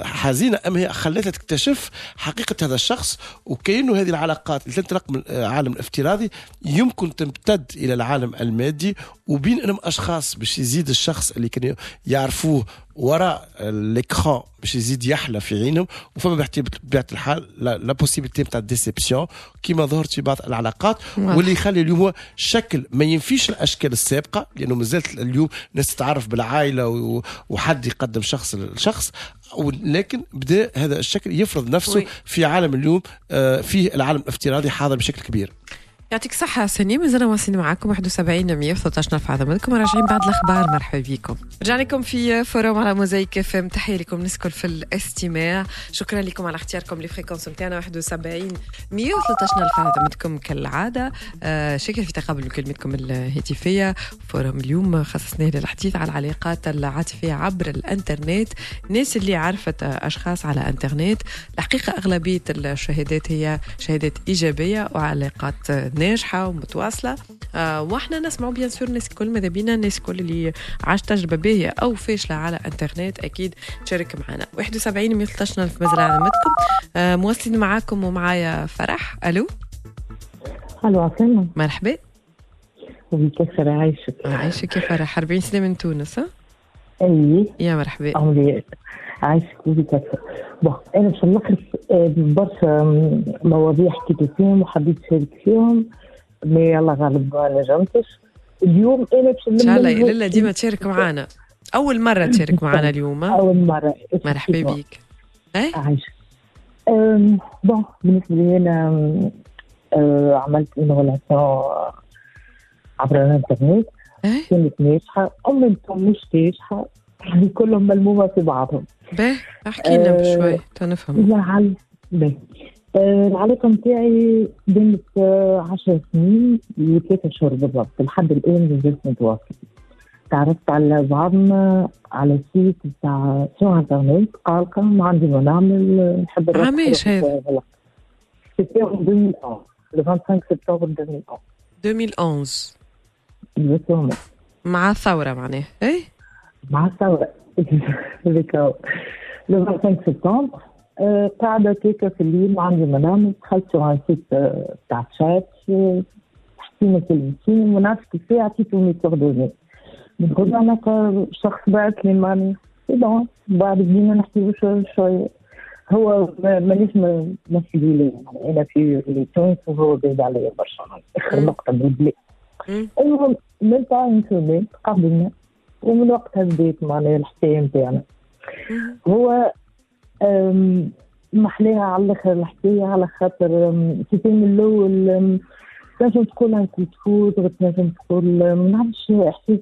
L: حزينة أم هي خلتها تكتشف حقيقة هذا الشخص. وكأنه هذه العلاقات اللي تنطلق من العالم الافتراضي يمكن تمتد إلى العالم المادي. وبين أنهم أشخاص باش يزيد الشخص اللي كانوا يعرفوه وراء ال écran باش يزيد يحلى في عينهم وفما بطبيعه الحال la possibilité نتاع ال déception كيما ظهرت في بعض العلاقات. واللي يخلي اليوم هو شكل ما ينفيش الأشكال السابقة لأنه مازالت اليوم الناس تتعرف بالعائلة وحد يقدم شخص لشخص. لكن بدا هذا الشكل يفرض نفسه في عالم اليوم آه، فيه العالم الافتراضي حاضر بشكل كبير.
B: يعطيك الصحة سني مازلنا واصلين معاكم 71 113 في عظمتكم راجعين بعد الأخبار. مرحبا بكم. رجعنا لكم في فوروم على موزايك إف إم. تحية لكم. نسكن في الاستماع. شكرا لكم على اختياركم ل fréquence نتاعنا 71 113 في عظمتكم كالعادة. آه شكرا في تقابل مكالمتكم الهاتفية. فوروم اليوم خصصناه للحديث على العلاقات العاطفية عبر الإنترنت. الناس اللي عرفت أشخاص على إنترنت. الحقيقة أغلبية الشهادات هي شهادات إيجابية وعلاقات ناجحة ومتواصلة. آه وإحنا نسمعوا bien sûr الناس الكل ماذا بينا؟ الناس الكل اللي عاشت تجربة باهية أو فاشلة على إنترنت أكيد تشارك معنا. 71 113 الف مازال علامتكم آه مواصلين معاكم ومعايا فرح. ألو؟
M: ألو عسلامة.
B: مرحبا.
M: كيف عايشك
B: عايشك يا فرح. 40 سنة من تونس ها؟
M: أي.
B: يا مرحبا.
M: عايشك وبيك bon أنا باش نخلص آه، برشا مواضيع حكيت فيهم وحبيت نشارك فيهم. mais الله غالب ما نجمتش اليوم أنا باش
B: إن شاء الله لاله ديما تشارك معنا أول مرة تشارك معنا اليوم
M: أول مرة.
B: مرحبا بك
M: اي عايشك bon بالنسبة لي أنا آه، عملت une عبر الإنترنت. كانت ناجحة أو مش ناجحة. كلهم ملمومة في بعضهم.
B: باهي احكي لنا آه بشوي تنفهم.
M: لعل باهي. آه العلاقة نتاعي بنت آه عشر سنين وثلاثة شهور بالضبط لحد الآن مازلت نتواصل تعرفت على بعضنا على site بتاع sur internet قالقة ما عندي ما نعمل نحب
B: الرقم عاميش هذا؟
M: c'était 2011 le 25 سبتمبر 2011
B: 2011
M: exactement.
B: مع الثورة معناها اي
M: مع الثورة. هذيك لو 25 سبتمبر قاعدة كيكة في الليل ما عندي منام دخلت ان سيت تاع شات حكينا كلمتين ونعرف كيفاه عطيته مي كوردوني من غدا أنا شخص بعث لي ماني بون بعد بدينا نحكي شوية هو مانيش مسؤولي يعني أنا في تونس وهو بعيد عليا برشا اخر نقطة بالبلاد المهم من تاع سومين قابلنا ومن وقتها بديت معناها الحكاية نتاعنا هو محلاها على الآخر الحكاية على خاطر في من الأول تنجم تقول ان كنت فوت تنجم تقول ما نعرفش إحساس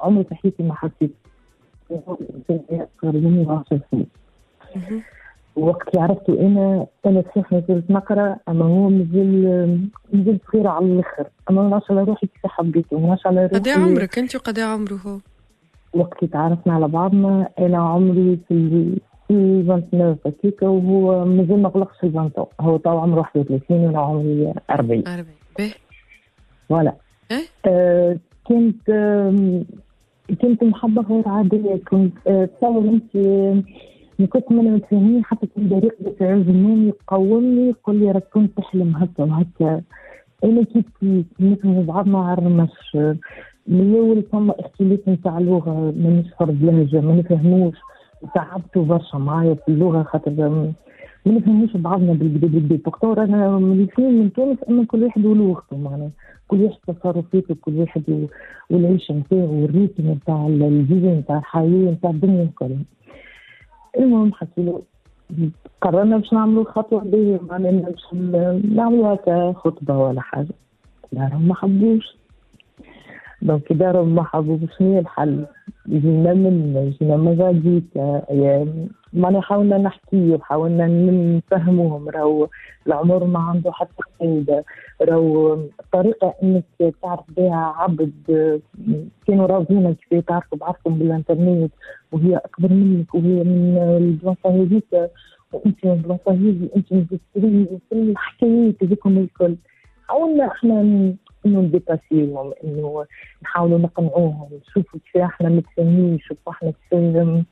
M: عمري في حياتي ما حسيت. وقت اللي عرفته أنا أنا صحيح نزلت نقرأ أما هو مازال مازال صغير على الآخر. أما ما نعرفش على روحي كيف حبيته ما نعرفش على روحي
B: قد عمرك أنت وقد عمره هو؟
M: وقت تعرفنا على بعضنا. أنا عمري في في 29 هكيكا وهو مازال ما غلقش ال 20 هو تو عمره 31 وأنا عمري 40
B: 40 باهي voilà؟
M: آه كنت آه كنت محبة غير عادية. كنت آه، تصور أنت من كنت ما متفاهمين حتى كان بريق بتاع النوم يقومني يقول لي راك كنت تحلم هكا وهكا. أنا كيف نفهم بعضنا على الرمش. من الأول فما اختلاف نتاع اللغة مانيش فرد لهجه ما نفهموش. تعبتوا برشا معايا في اللغة خاطر ما نفهموش بعضنا بالبدا بالبدا دكتور أنا من الاثنين من تونس أما كل واحد ولغته معناها. كل واحد تصرفاته كل واحد والعيشة نتاعو والريتم نتاع الفيزا نتاع الحياة نتاع الدنيا الكل المهم حكينا قررنا باش نعملوا خطوة باهية معناها باش نعملوا هكا خطبة ولا حاجة. لا ما حبوش. دونك داروا ما حبوش شنو الحل؟ جينا من جينا مزاجيك معناها حاولنا نحكي وحاولنا نفهموهم. راهو العمر ما عنده حتى قيد. راهو الطريقة إنك تعرف بها عبد كانوا راضيين كيف تعرفوا بعضكم بالإنترنت وهي أكبر منك وهي من البلاصة هذيك وأنت من البلاصة هذي انت من الحكايات هذيكم الكل. حاولنا إحنا إنه ن dépasser وهم إنه نحاولوا نقنعوهم نشوفوا كيف إحنا متفاهمين نشوفوا إحنا كيف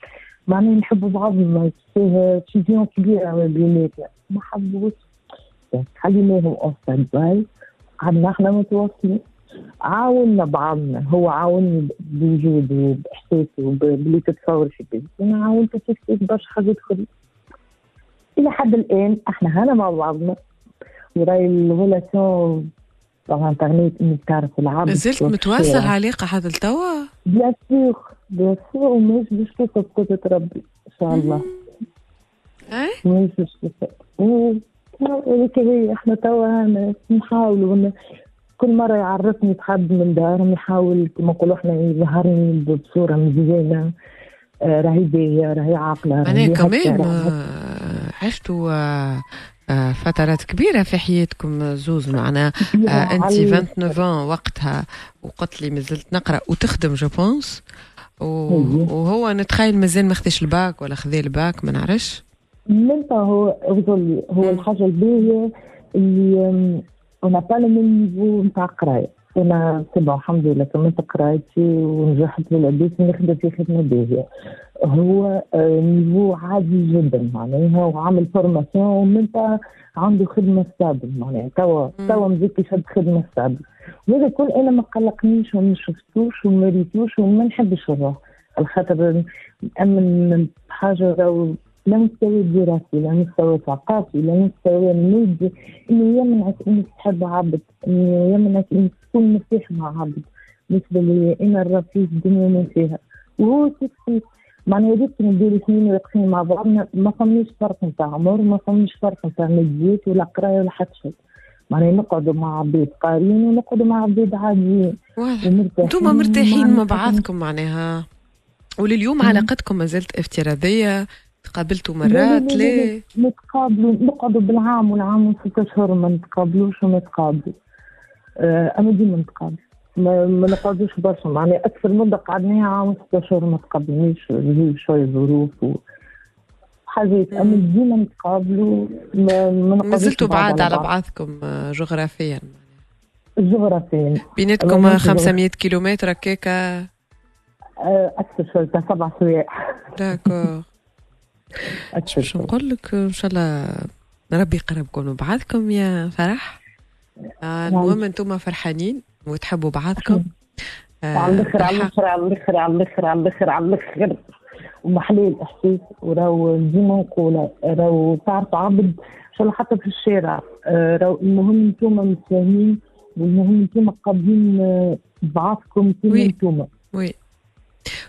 M: معناها نحبوا بعضنا فيه cohésion كبيرة بيناتنا. ما حبوش. خليناهم en stand-by قعدنا إحنا متواصلين. عاوننا بعضنا. هو عاوني بوجوده وباحساسه باللي تتصور في بيتي أنا عاونته في كتير برشا حاجات أخرى إلى حد الآن إحنا هنا مع بعضنا. وراي ال relation طبعا انترنت انك تعرف العبد
B: زلت متواصل علاقة هذا التوا؟
M: بيان سور bien sûr ومش باش توصل قدرة ربي إن شاء الله.
B: اي؟
M: مش توصل هيك هي إحنا توا نحاولوا كل مرة يعرفني بحد من دارهم يحاول كما نقولوا إحنا يظهرني بصورة مزيانة. آه، راهي باهية راهي عاقلة
B: أنا كمان عشتوا آه، فترات كبيرة في حياتكم زوز معنا. آه أنت 29 وقتها وقلت لي مازلت نقرأ وتخدم je pense وهو نتخيل مازال ما خداش الباك ولا خذا الباك ما نعرفش.
M: من هو هو الحاجة الباهية اللي on a pas le même niveau نتاع قراية. أنا تبع الحمد لله كملت قرايتي ونجحت بالعبيد نخدم في خدمة باهية. هو niveau عادي جدا معناها وعامل formation ومن عنده خدمة stable معناها. توا توا مزيك يشد خدمة stable وهذا كل أنا ما قلقنيش وما شفتوش وما ريتوش وما نحبش الروح. الخاطر نأمن بحاجه لا مستوى دراسي لا مستوى ثقافي لا مستوى مادي إنه يمنعك انك تحب عبد إنه يمنعك انك تكون مرتاح مع عبد. بالنسبة لي أنا الرفيق الدنيا ما فيها. وهو كيف معناها يا ريت نديروا سنين واقفين مع بعضنا ما فماش فرق نتاع عمر ما فماش فرق نتاع ماديات ولا قراية ولا حتى شيء. معناها نقعدوا مع عباد قارين ونقعدوا مع عباد عاديين
B: أنتم مرتاحين مع بعضكم معناها. ولليوم علاقتكم ما زالت افتراضية تقابلتوا مرات ليه؟
M: نتقابلوا نقعدوا بالعام والعام وست اشهر ما نتقابلوش وما نتقابلوا آه أنا ديما نتقابل. ما, ما نقعدوش برشا معناها أكثر مدة قعدناها عام ست اشهر ما تقابلنيش شوية ظروف و حاجات. أما ديما نتقابلوا ما,
B: ما زلتوا بعاد على بعضكم جغرافيا.
M: جغرافيا.
B: بيناتكم 500 كيلومتر هكاكا
M: آه، أكثر شوية سبع سوايع.
B: داكور. باش نقول لك؟ إن شاء الله ربي يقربكم بعضكم يا فرح. آه المهم أنتم فرحانين. وتحبوا بعضكم.
M: آه على الآخر على الآخر على الآخر على الآخر على الآخر على الآخر ومحلي الاحساس وراو ديما نقول راهو تعرف عبد إن شاء الله حتى في الشارع. آه، راهو المهم أنتم متفاهمين والمهم أنتم قابلين آه، بعضكم كيما أنتم
B: oui.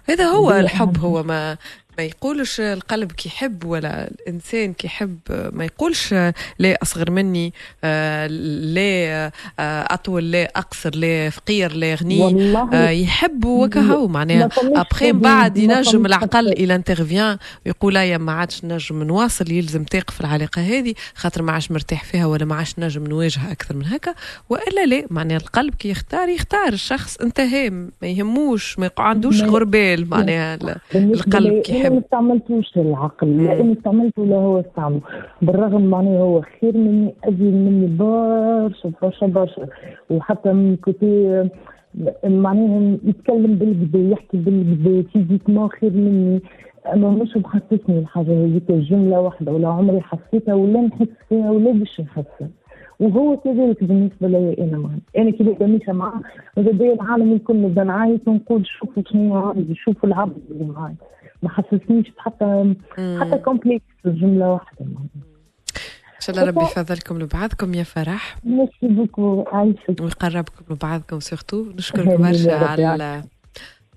B: هذا هو الحب هو ما ما يقولش القلب كي يحب ولا الإنسان كي يحب ما يقولش لا أصغر مني آه، لا آه، أطول لا أقصر لا فقير لا غني آه، يحب وكهو معناها. ابخي بعد ينجم العقل il intervient ويقول يا ما عادش نجم نواصل يلزم تقف العلاقة هذه خاطر ما عادش مرتاح فيها ولا ما عادش نجم نواجهها أكثر من هكا. وإلا لا معناها القلب كي يختار. يختار الشخص انتهى ما يهموش ما عندوش غربال معناها القلب كي
M: يحب ما استعملتوش العقل؟ لا أنا استعملته ولا هو استعمل. بالرغم معناه هو خير مني أزيد مني برشا برشا برشا. وحتى من côté معناها يتكلم بالقدا يحكي بالقدا physiquement خير مني. أما مش محسسني الحاجة هذيك جملة واحدة ولا عمري حسيتها ولا نحس فيها ولا باش نحسها وهو كذلك بالنسبة لي أنا معي أنا كي نبدأ ماشيه معاه ماذا العالم الكل نبدا نعيط ونقول شوفوا شنو عندي شوفوا العبد اللي معاي ما حسسنيش حتى حتى complexe الجمله واحدة.
B: إن شاء الله ربي يفضلكم لبعضكم يا فرح.
M: merci beaucoup. عايشك
B: ويقربكم لبعضكم surtout نشكرك برشا على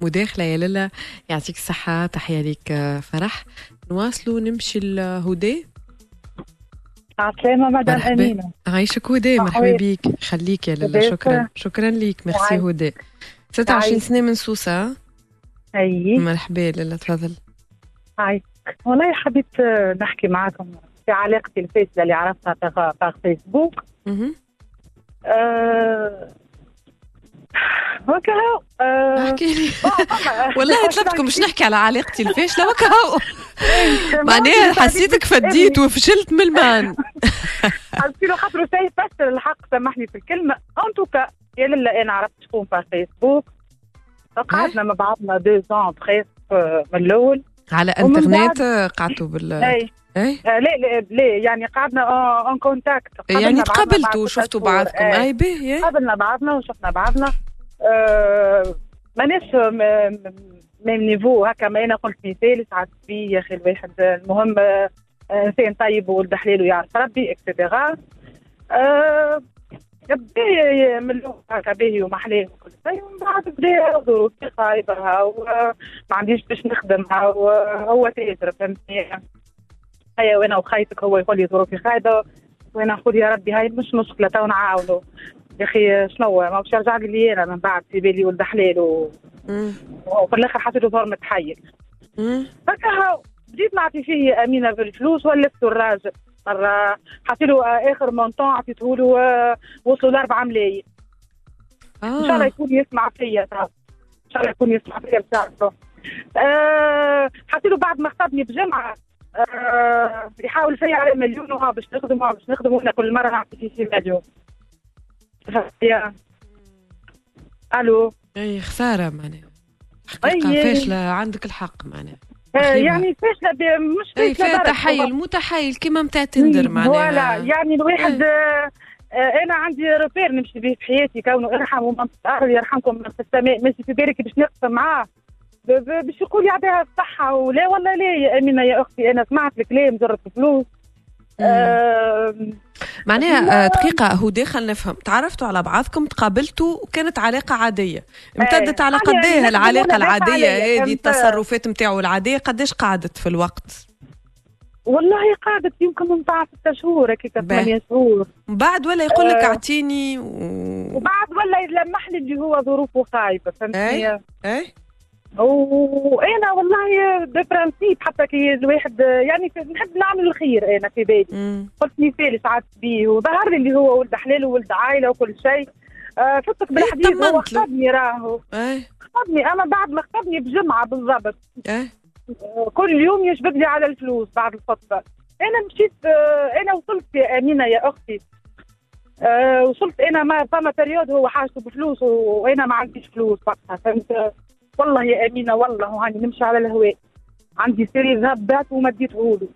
B: المداخلة يا لالا يعطيك الصحة. تحية ليك فرح. نواصلوا نمشي لهدى
N: عسلامة مدام أمينة.
B: عايشك هدى مرحبا بيك. خليك يا لالا شكرا. شكرا ليك. ميرسي هدى 26 سنة من سوسة
N: أي.
B: مرحبا لالا تفضل.
N: هاي. والله حبيت نحكي معاكم في علاقتي الفاسده اللي عرفتها في فيسبوك. أه وكهو
B: أه احكي لي. والله طلبتكم باش نحكي على علاقتي الفاشله وكهو معناها حسيتك فديت وفشلت من المان.
N: حسيت له خاطر شيء فشل الحق سامحني في الكلمة. en tout cas يا لله أنا عرفت شكون في فيسبوك. قعدنا مع بعضنا deux ans presque من الأول.
B: على إنترنت قعدتوا بال
N: اي
B: اي
N: آه لا لا لا يعني قعدنا en contact
B: يعني تقابلتوا وشفتوا بعضكم. أي
N: باهي قابلنا بعضنا وشفنا بعضنا. آه ماناش même niveau هكا ما أنا قلت مثال ساعات بي يا أخي الواحد. المهم انسان طيب وولد حلال ويعرف ربي et cetera باهي من هكا باهي ومحلاه وكل شيء. ومن بعد بدا ظروفي خايبه وما عنديش باش نخدمها وهو تاجر فهمتني؟ هيا وأنا وخايتك هو يقول لي ظروفي خايبة. وأنا نقول يا ربي هاي مش مشكلة تو نعاونوا يا أخي شنو ما باش يرجع لي أنا من بعد في بالي ولد حلال و... وفي الآخر حطيته متحيل هكا بديت نعطي فيه أمينة بالفلوس ولفته الراجل. مرة حطيت له آخر مونطون عطيته له وصلوا ل 4 ملايين. آه. إن شاء الله يكون يسمع فيا إن شاء الله يكون يسمع فيا بتعرفه حطيت له بعد ما خطبني بجمعة. أه يحاول فيا على مليون وها باش نخدم باش نخدم وأنا كل مرة نعطي شي مليون. يا. ألو.
B: اي خسارة معناها. حقيقة فاشلة عندك الحق معناها.
N: آه، يعني فاشلة مش
B: فاشلة فيها تحيل مو تحيل كيما نتاع تندر معناها.
N: يعني الواحد آه. أنا عندي روبير نمشي به في حياتي كونه ارحم ومن الأرض يرحمكم من في السماء ماشي في بالك باش نقسم معاه. باش يقول يعطيها الصحة ولا ولا لا يا أمينة يا أختي؟ أنا سمعت الكلام جرت فلوس
B: معناها آه، دقيقة هو داخل نفهم. تعرفتوا على بعضكم تقابلتوا وكانت علاقة عادية. امتدت على قد إيه العلاقة العادية هذه التصرفات نتاعو العادية قديش قعدت في الوقت؟
N: والله قعدت يمكن من بعد ستة شهور هيك ثمانية شهور.
B: بعد ولا يقول لك آه أعطيني و...
N: وبعد ولا يلمح لي اللي هو ظروفه خايبة
B: فهمتني؟ اي اي
N: وأنا والله principe حتى كي الواحد يعني نحب نعمل الخير أنا في بالي. قلت مثال ساعات بيه وظهر لي اللي هو ولد حلال وولد عائله وكل شيء. آه فتك بالحديث هو خطبني راهو. خطبني اما بعد ما خطبني بجمعة بالضبط.
B: آه
N: كل يوم يجبد لي على الفلوس بعد الخطبة. أنا مشيت آه أنا وصلت يا أمينة يا أختي. وصلت أنا ما فما بريود هو حاجته بفلوس وأنا ما عنديش فلوس وقتها. فهمت؟ والله يا أمينة والله هاني نمشي على الهواء. عندي سيري ذهب بعت وما اديته له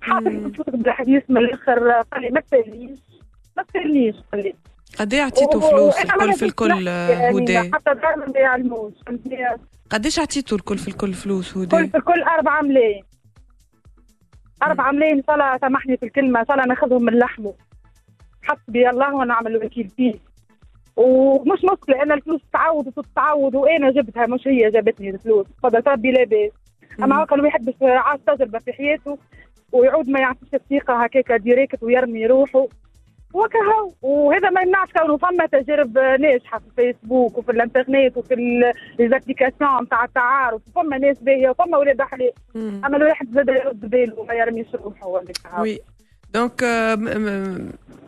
N: حاطط صوتك بالحديث من الآخر قال لي ما تسألنيش. ما تسألنيش قال لي
B: قد إيه عطيته فلوس؟ الكل في الكل هدى
N: حتى دار ما يعلموش.
B: قديش عطيته الكل في الكل فلوس هدى؟
N: الكل في الكل 4 ملايين. 4 ملايين صلاة سامحني في الكلمة صلاة ناخذهم من لحمه. حسبي الله ونعم الوكيل فيه. ومش مشكلة أنا الفلوس تعود وتتعود وأنا جبتها مش هي جابتني الفلوس. تفضل ربي لاباس أما هكا الواحد باش عاش تجربة في حياته ويعود ما يعطيش الثقة هكاك direct ويرمي روحه. وكها وهذا ما يمنعش كونه فما تجارب ناجحة في الفيسبوك وفي الإنترنت وفي les applications نتاع التعارف. وفما ناس باهية وفما ولاد حلال أما الواحد زاد يرد باله وما يرميش روحه
B: oui donc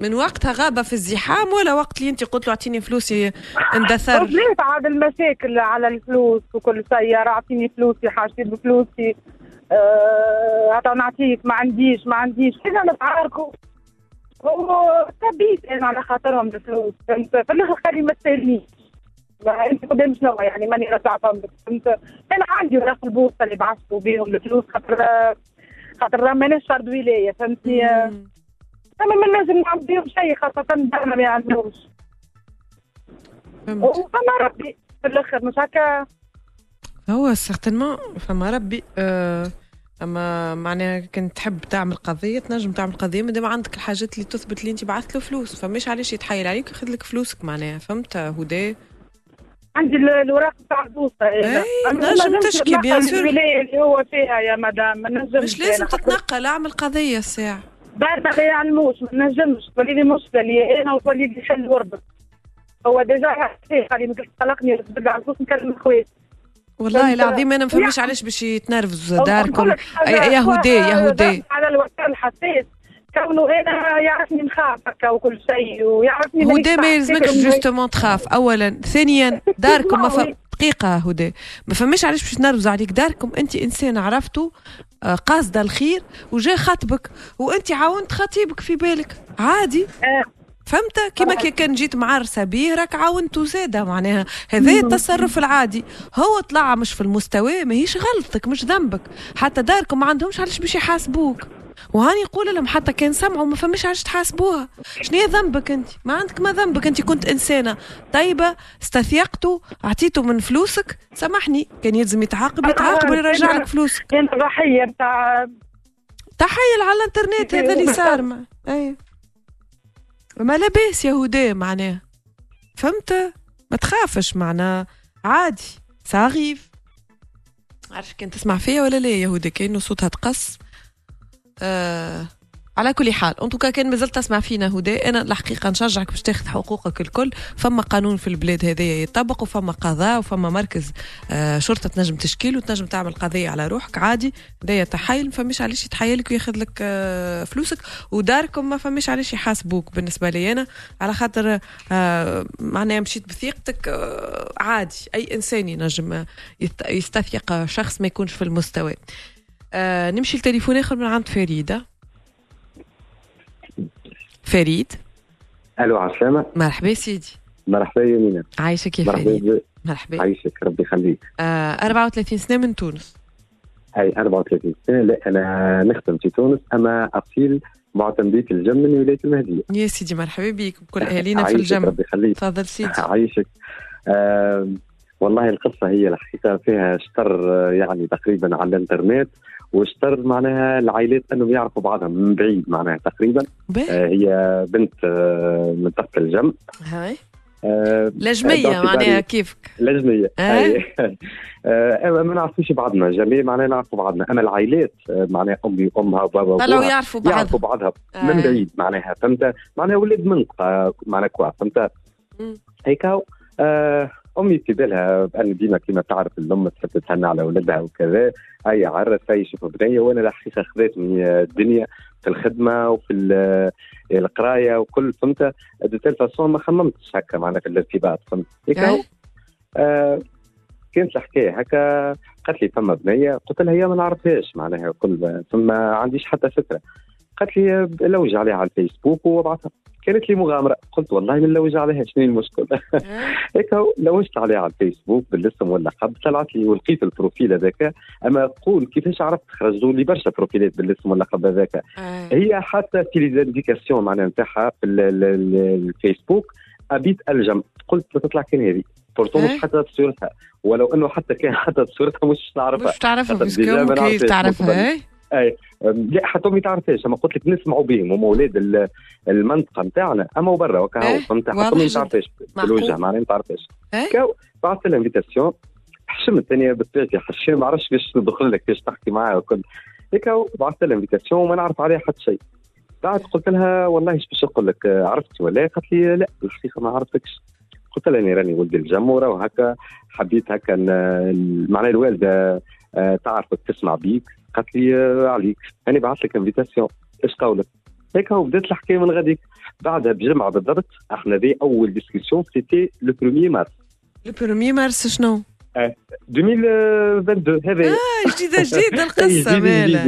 B: من وقتها غابة في الزحام ولا وقت اللي انت قلت له اعطيني فلوسي اندثر؟
N: وصلت عاد المشاكل على الفلوس وكل سيارة اعطيني فلوسي حاجتي بفلوسي. أه نعطيك ما عنديش ما عنديش. كذا نتعاركوا وتبيت أنا على خاطرهم الفلوس. فهمت؟ في الآخر خلي ما تسألنيش. أنت قدام شنو يعني ماني رجع فهمت؟ أنا عندي ورق البوسطه اللي بعثتوا بيهم الفلوس خاطر خاطر ماناش فرد ولاية فهمتني أما ما نعمل بهم شيء خاصة دارنا ما عندوش وفما ربي في الآخر مش هكا؟
B: هو certainement فما ربي أه أما معناها كنت تحب تعمل قضية تنجم تعمل قضية مادام عندك الحاجات اللي تثبت اللي أنت بعثت له فلوس. فماش علاش يتحايل عليك وياخذ لك فلوسك معناها فهمت؟ هدى
N: عندي الاوراق تاع البوسطه
B: اي نجم تشكي bien sûr
N: الولايه اللي هو فيها يا مدام ما نجمش
B: مش لازم تتنقل اعمل قضيه الساعة
N: بعد ما يعلموش ما نجمش تولي لي مشكله لي أنا وتولي لي حل وربط هو déjà خلي طلقني على الفلوس نكلم خواتي
B: والله العظيم أنا ما فهمش علاش باش يتنرفز داركم يا هدى
N: على الوقت الحساس كونه أنا يعرفني نخاف هكا وكل شيء ويعرفني
B: هدى ما يلزمكش justement تخاف. اولا. ثانيا داركم ما ف... دقيقة هدى. ما فماش علاش باش نرفزوا عليك. داركم أنت إنسان عرفته آه، قاصدة الخير وجا خطبك وأنت عاونت خطيبك في بالك. عادي.
N: آه.
B: فهمت؟ كيما كي كان جيت معرسه بيه راك عاونتو زادة معناها. هذا التصرف العادي. هو طلع مش في المستوى ماهيش غلطك مش ذنبك. حتى داركم ما عندهمش علاش باش يحاسبوك. وهاني يقول لهم حتى كان سمعوا ما فماش علاش تحاسبوها. شنو ذنبك انت؟ ما عندك ما ذنبك انت كنت إنسانة. طيبة استثيقتوا اعطيته من فلوسك. سامحني كان يلزم يتعاقب يتعاقب ويرجع لك فلوسك.
N: انت ضحية نتاع
B: تحيل على الإنترنت هذا اللي صار. ما أي. ما لاباس يهودية معناها فهمت؟ ما تخافش معناها عادي. ساغيف عارف كان تسمع فيا ولا لا يهودي كأنه صوتها تقص. آه على كل حال. انتو كان مازلت تسمع فينا هدى أنا الحقيقة نشجعك باش تاخذ حقوقك الكل. فما قانون في البلاد هذايا يطبق وفما قضاء وفما مركز آه شرطة تنجم تشكيل وتنجم تعمل قضية على روحك. عادي هذايا تحايل ما فماش علاش يتحايلك وياخذ لك آه فلوسك. وداركم ما فماش علاش يحاسبوك بالنسبة لي أنا. على خاطر معناها مشيت بثيقتك عادي. أي إنسان ينجم يستثيق شخص ما يكونش في المستوى. آه نمشي لتليفون آخر من عند فريده فريد؟
O: ألو عسلامة؟
B: مرحبا سيدي.
O: مرحبا يمينة
B: عايشك يا فريد. مرحبا.
O: عايشك ربي يخليك.
B: آه 34 سنة من تونس.
O: أي 34 سنة. لا أنا نخدم في تونس. أما أصيل معتمدية الجم من ولاية المهدية.
B: يا سيدي مرحبا بك. بكل أهالينا في الجم.
O: ربي يخليك.
B: تفضل سيدي.
O: عايشك. آه والله القصة هي الحقيقة فيها شطر يعني تقريبا على الإنترنت. وشطر معناها العائلات انهم يعرفوا بعضهم من بعيد معناها تقريبا. آه هي بنت آه من تحت الجم
B: هاي. آه لجمية معناها كيفك.
O: لجمية. آه. آه ما نعرفوش بعضنا جميع معناها نعرفوا بعضنا. أما العائلات آه معناها أمي وامها وبابا
B: طلعوا يعرفوا بعض.
O: يعرفوا بعضها آه. من بعيد معناها. فهمت؟ معناها ولاد منطقة معناها كوا. فهمت؟ هيك آه أمي في بالها بان ديما كما تعرف الأم تحب تهنى على ولدها وكذا. أي عرس أي شوف بنية وأنا الحقيقة خذتني الدنيا في الخدمة وفي القراية وكل فهمت؟ de telle façon ما خممتش هكا معناها في الارتباط فهمت؟ آه كانت الحكاية هكا. قالت لي فما بنية. قلت لها هي ما نعرفهاش معناها كل فما عنديش حتى فكرة. قالت لي لوج عليها على الفيسبوك وبعثها كانت لي مغامرة. قلت والله من لوج عليها شنو المشكل؟ هيك لوجت عليها على الفيسبوك بالاسم واللقب طلعت لي ولقيت ال profil هذاك. أما قول كيفاش عرفت خرجوا لي برشا بروفيلات بالاسم واللقب هذاك. هي حتى في les indications معناها نتاعها في الفيسبوك habite الجم. قلت تطلع كان هذه. pourtant مش حتى صورتها ولو إنه حتى كان حتى صورتها مش تعرفها.
B: مش تعرفها كيف تعرفها
O: أي لا حتى امي تعرفهاش أما قلت لك نسمعوا بهم هم أولاد المنطقة نتاعنا أما برا وكا فهمت حتى ما تعرفهاش بالوجه معناها ما تعرفهاش بعثت لها invitation حشمت أنا بطبيعتي حشام ما عرفتش كيفاش ندخل لك كيفاش تحكي معاها وكل هيك بعثت لها invitation وما نعرف عليها حتى شيء. بعد قلت لها والله إيش باش نقول لك عرفتي ولا؟ قالت لي لا الحقيقة ما عرفتكش. قلت لها إني راني ولد الجمهورة وهكا حبيت هكا معناها الوالدة تعرفك تسمع بيك. قالت لي عليك. أنا بعثت لك invitation إيش قولك هيك هو بدأت الحكاية من غاديك بعدها بجمعة بالضبط إحنا ذي أول discussion c'était le 1 mars
B: le 1 مارس شنو؟
O: 2022 هذا
B: آه جديدة جديدة القصة مالا.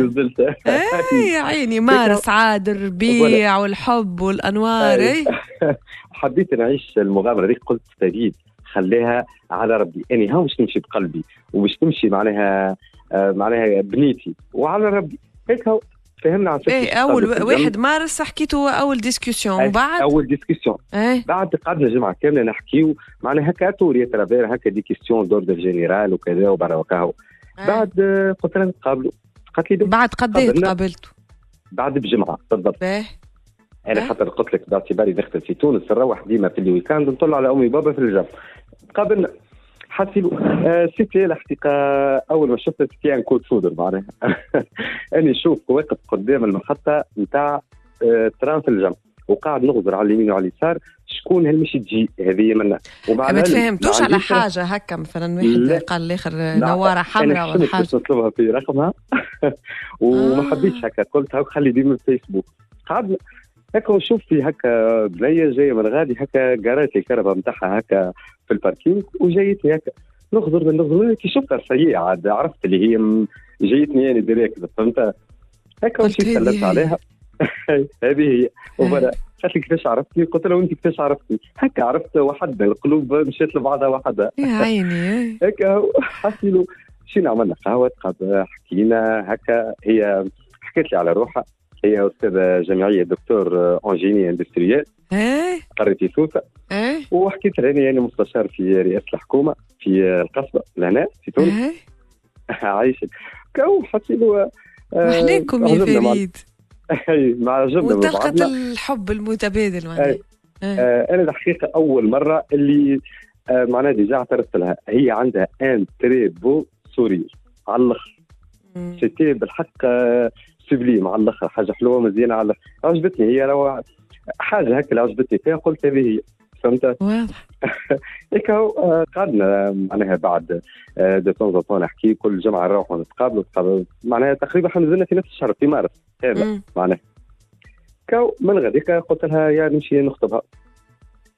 B: إي يا عيني مارس عاد الربيع والحب والأنوار إي.
O: حبيت نعيش المغامرة دي قلت فريد خليها على ربي. إني ها مش نمشي بقلبي؟ ومش تمشي معناها معناها بنيتي. وعلى ربي هيك هو فهمنا عن
B: إيه أول واحد مارس حكيتوا أول discussion وبعد
O: أول discussion
B: إيه.
O: بعد قعدنا جمعة كاملة نحكيو معناها هكا tort et travers هكا des questions d'ordre général وكذا وبرا وكاهو إيه. بعد قلت لها نتقابلوا. قالت لي
B: بعد قد إيه تقابلتوا؟
O: بعد بجمعة بالضبط.
B: إيه.
O: أنا إيه. خاطر قلت لك باعتباري نخدم في تونس نروح ديما في ال week-end نطلع على أمي وبابا في الجم تقابلنا حسيلو آه c'était الحقيقة أول ما شفت c'était un coup de foudre معناها. أني نشوف واقف قدام المحطه نتاع آه train في الجم وقاعد نغزر على اليمين وعلى اليسار شكون هل تجي؟ هذه منا
B: ومع ما تفهمتوش على حاجة هكا مثلا واحد قال الآخر نوارة حمراء
O: ولا حاجة. نطلبها في رقمها. وما حبيتش هكا قلت هاك خلي ديما الفيسبوك قعدنا هكا نشوف في هكا بنيه جاية من غادي هكا ڨارات الكرهبة نتاعها هكا في ال parking وجايتني هكا. نغزر نغزر كي شفتها سيئة عاد عرفت اللي هي جايتني يعني direct فهمت؟ هكا مشيت سلمت عليها. هذه هي. وبرا قالت لي كيفاش عرفتني؟ قلت لها وانت كيفاش عرفتني؟ هكا عرفت وحدنا القلوب مشيت لبعضها وحدها
B: يا عيني
O: هكا حكي له مشينا عملنا قهوة حكينا هكا هي حكيت لي على روحها. هي استاذه جامعيه docteur ingénieur
B: industriel
O: قريت في سوسه وحكيت لها يعني مستشار في رئاسه الحكومة في القصبه لهنا في تونس
B: إيه
O: عايش كو حكي له
B: محلاكم يا فريد
O: مع جبنا
B: الحب المتبادل معناها.
O: آه أنا الحقيقة أول مرة اللي آه معناها déjà اعترفت لها. هي عندها un très beau sourire على الأخر. c'était بالحق آه sublime على الآخر حاجة حلوة مزيانة على عجبتني هي لو حاجة هكا اللي عجبتني فيها قلت هذه هي. فهمت؟
B: واضح.
O: هيك هو قعدنا معناها بعد دو تون طون نحكي كل جمعة نروحوا نتقابلوا معناها تقريبا إحنا نزلنا في نفس الشهر في مارس هذا معناها. كاو من غاديك قلت لها يا نمشي نخطبها.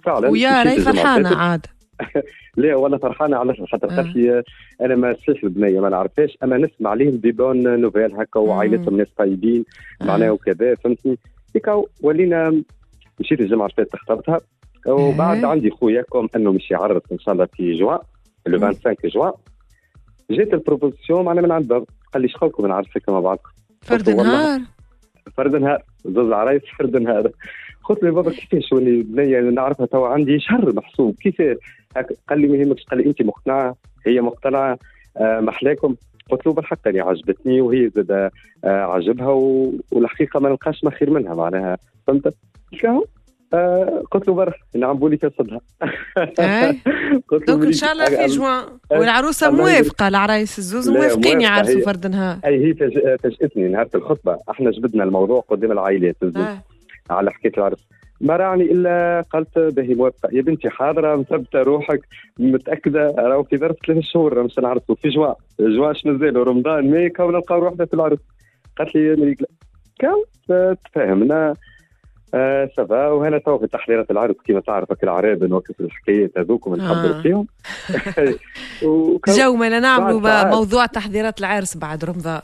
B: فعلا ويا راهي فرحانة عاد.
O: لا والله فرحانة على خاطر قالت لي أنا ما نسيش البنيه ما نعرفهاش. أما نسمع عليهم des bonnes nouvelles هكا وعائلتهم ناس طيبين معناها وكذا فهمتني؟ هيك ولينا مشيت الجمعه اللي فاتت خطبتها. وبعد عندي خويا comme أنه مش يعرس إن شاء الله في جوان le 25 جوان. جات ال proposition معنا من عند باب قال لي شخوكم نعرفك مع بعض.
B: فرد نهار.
O: فرد نهار. زوج العرايس فرد نهار. قلت له بابا كيفاش ولي بنيه نعرفها؟ توا عندي شهر محسوب. كيفاش؟ قال لي ما يهمكش قال لي انت مقتنعه هي مقتنعة. آه محلاكم قلت له بالحق يعني عجبتني وهي زاد آه عجبها والحقيقة ما نلقاش ما خير منها معناها. فهمت؟ آه قلت له برا نعم لي صدها.
B: قلت له إن شاء الله في جوان. والعروسة موافقة العرايس الزوز موافقين يعرسوا فرد نهار.
O: أي هي فاجاتني نهار الخطبة. إحنا جبدنا الموضوع قدام العائلات الزوز. على حكاية العرس. ما راني إلا قالت باهي موافقه يا بنتي حاضرة مثبته روحك متأكدة. راهو في ظرف ثلاث شهور مش نعرسوا في جوان جوان شنو زال رمضان مي كون نلقاو روحنا في العرس قالت لي كاو تفاهمنا. آه ça va وهنا تو في تحضيرات العرس كما تعرفك العرابن وكيف الحكايات هذوك ونحضر آه. فيهم.
B: جو ما نعملوا موضوع تحضيرات العرس بعد رمضان.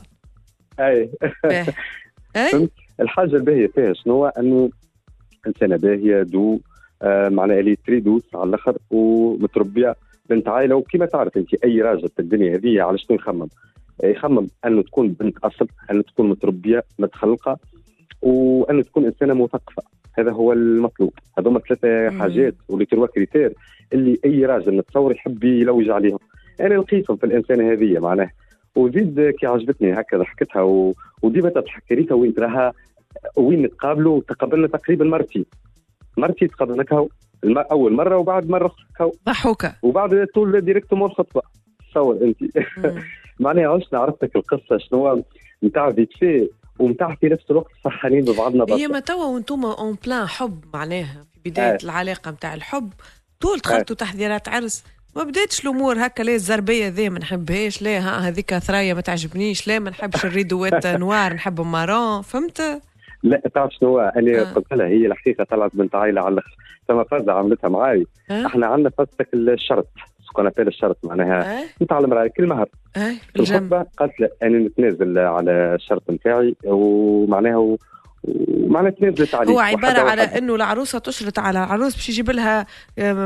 O: أي.
B: أي؟
O: الحاجة الباهية فيها شنو؟ أنه انسانه باهيه دو آه معناها اللي très douce على الأخر ومتربية بنت عائله وكما تعرف أنت أي راجل في الدنيا هذه على شنو يخمم يخمم أنه تكون بنت أصل أنه تكون متربية متخلقة وان تكون إنسانة مثقفة. هذا هو المطلوب. هذوما ثلاثة حاجات واللي trois critères اللي أي راجل نتصور يحب يلوج عليهم. أنا لقيتهم في الإنسانة هذه معناه وزيد كي عجبتني هكا ضحكتها و... وديما تضحك. ريتا وين تراها وين نتقابلوا تقابلنا تقريبا مرتين. مرتي تقابلنا المر... أول مرة وبعد مرة كهو.
B: ضحوكه
O: وبعد طول directement الخطبة. تصور أنت. معناها عشنا عرفتك القصة؟ شنو نتاع vite fait ومتاع في نفس الوقت فرحانين ببعضنا
B: هي ما توا وأنتم en plein حب معناها. في بداية آه. العلاقة نتاع الحب طول دخلتوا آه. تحضيرات عرس. ما بديتش الأمور هكا لا الزربية ذي ما نحبهاش لا هذيك ثريا ما تعجبنيش لا ما نحبش الريدوات noir نحب marron. فهمت؟
O: لا تعرف شنو أنا آه. قلت لها هي الحقيقة طلعت بنت عائله على الآخر ثم فازه عملتها معاي. آه. إحنا عندنا فازتك الشرط سكون ابيل الشرط معناها. نتاع المرأة كل مهر.
B: في
O: الخطبة قالت لا أنا نتنازل على الشرط نتاعي ومعناها ومعناها تنازلت عليه.
B: هو عبارة على إنه العروسة تشرط على العروس باش يجيب لها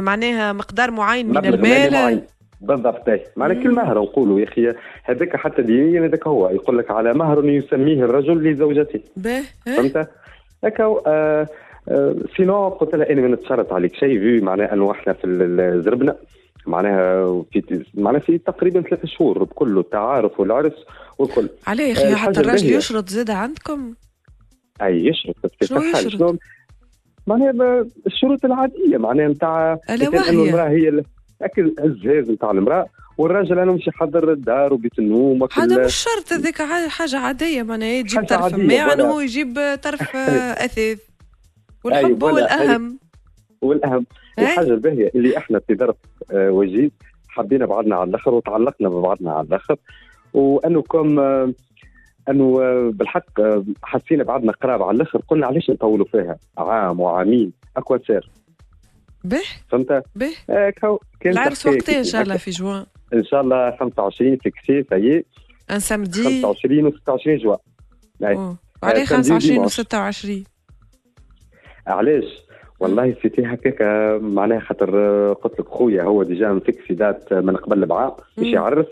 B: معناها مقدار معين من المال.
O: بالضبط. معناها كل مهر نقولوا يا أخي هذاك حتى دينيا هذاك هو. يقول لك على مهر يسميه الرجل لزوجته.
B: باهي
O: فهمت؟ هكا آه آه سينو قلت لها أنا ما نتشرط عليك. شيء في معناها إنه إحنا في الزربنه معناها في معناها في تقريبا ثلاث شهور بكله التعارف والعرس والكل.
B: عليه يا أخي حتى الراجل يشرط زاد عندكم؟
O: أي يشرط. بس
B: شو يشرط؟
O: معناها الشروط العادية معناها نتاع
B: إنه
O: المرأة هي أكل الجهاز نتاع المرأة والراجل أنا مش يحضر الدار وبيت النوم
B: هذا مش شرط هذيك حاجة عادية معناها يجيب طرف ما هو يجيب طرف اثاث والحب هو الاهم
O: والأهم. الحاجة الباهية اللي إحنا في ظرف آه وجيز حبينا بعضنا على الآخر وتعلقنا ببعضنا على الآخر. وانه كم انه آه بالحق آه حسينا بعضنا قراب على الآخر قلنا علاش نطولوا فيها؟ عام وعامين اكوا سير.
B: به؟
O: فهمت؟
B: به.
O: آه
B: العرس وقتها إن شاء الله في جوان.
O: إن شاء الله 25 في كسي c'est
B: un samedi
O: 25 و 26 جوان.
B: وعليه 25 و 26
O: علاش؟ والله c'était هكاك معناها خاطر قلت لك خويا هو déjà مفيكسي date من قبل بعام باش يعرس.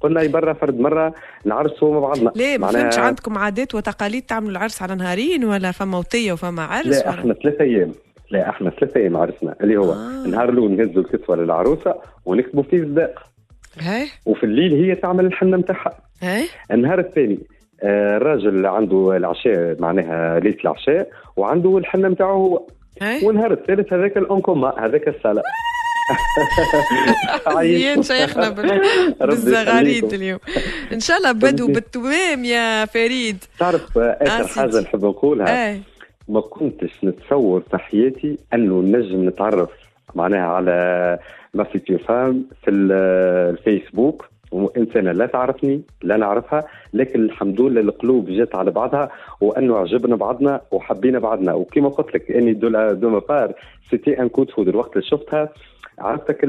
O: قلنا برا فرد مرة نعرسوا مع بعضنا.
B: ليه ما فهمتش عندكم عادات وتقاليد تعملوا العرس على نهارين ولا فما وطية وفما عرس
O: لا إحنا ثلاث أيام. لا إحنا ثلاث أيام عرسنا اللي هو آه. النهار الأول نهزوا الكسوة للعروسة ونكتبوا فيه صداق
B: هاي
O: وفي الليل هي تعمل الحنة نتاعها النهار الثاني آه، الراجل عنده العشاء معناها ليلة العشاء وعنده الحنة نتاعه هو. والنهار الثالث هذاك الانكوما هذاك الصلاه
B: زين شيخنا بالزغاريد اليوم. إن شاء الله بدو بالتمام يا فريد.
O: تعرف آخر حاجة نحب نقولها؟ ما كنتش نتصور في حياتي أنه نجم نتعرف معناها على ma future femme في الفيسبوك. وإنسانة لا تعرفني لا نعرفها لكن الحمد لله القلوب جات على بعضها وأنه عجبنا بعضنا وحبينا بعضنا. وكما قلت لك إني دو دو بار c'était un coup de foudre الوقت اللي شفتها عرفتك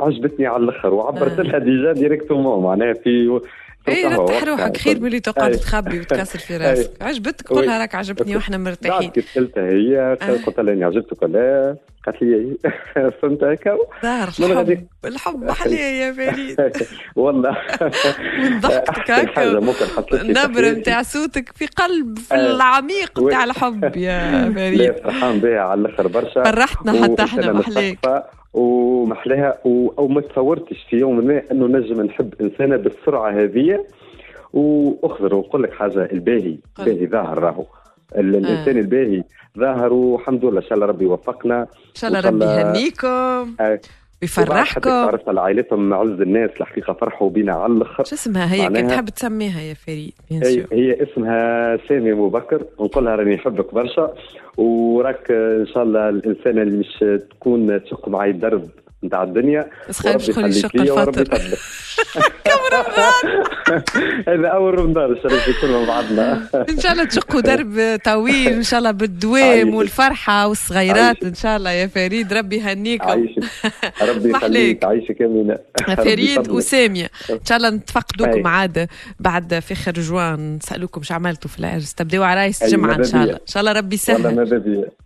O: عجبتني على الآخر وعبرت لها déjà directement معناها في
B: اي رتح روحك خير من اللي تقعد تخبي وتكسر في راسك. عجبتك قولها راك عجبتني وإحنا مرتاحين.
O: كي سالتها هي قلت لها إني عجبتك ولا قالت لي فهمت هكا
B: ظاهر الحب الحب يا فريد
O: والله.
B: من ضحكتك هكا النبره نتاع صوتك في قلب في العميق نتاع الحب يا فريد
O: فرحان بها على الأخر برشا.
B: فرحتنا حتى إحنا محليك.
O: ومحلاها أو ما تصورتش في يوم ما أنه نجم نحب إنسانة بالسرعة هذه. وأخضر ونقول لك حاجة الباهي الباهي ظاهر راهو. الانسان آه. الباهي ظاهر والحمد لله إن شاء الله ربي يوفقنا إن
B: شاء الله ربي يهنيكم. آه. ويفرحكم
O: تعرف على عائلتهم عز الناس الحقيقة فرحوا بينا على الأخر.
B: شو اسمها هي؟ كنت تحب تسميها يا فريد؟
O: هي, هي اسمها سامي أبو بكر. ونقول راني نحبك برشا. وراك إن شاء الله الإنسانة اللي مش تكون تشق معي الدرب. نتاع الدنيا
B: بس خلينا نشكر الشق الفطر. كم رمضان؟
O: هذا أول رمضان الله نكون مع بعضنا
B: إن شاء الله تشقوا درب طويل إن شاء الله بالدوام والفرحة والصغيرات إن شاء الله يا فريد ربي يهنيكم.
O: عايشك ربي يخليك. عايشك امينه
B: فريد وسامية. إن شاء الله نتفقدوكم عاد بعد فخر جوان. نسألوكم شو عملتوا في العرس. تبداو عرايس جمعه إن شاء الله. إن شاء الله ربي يسهل.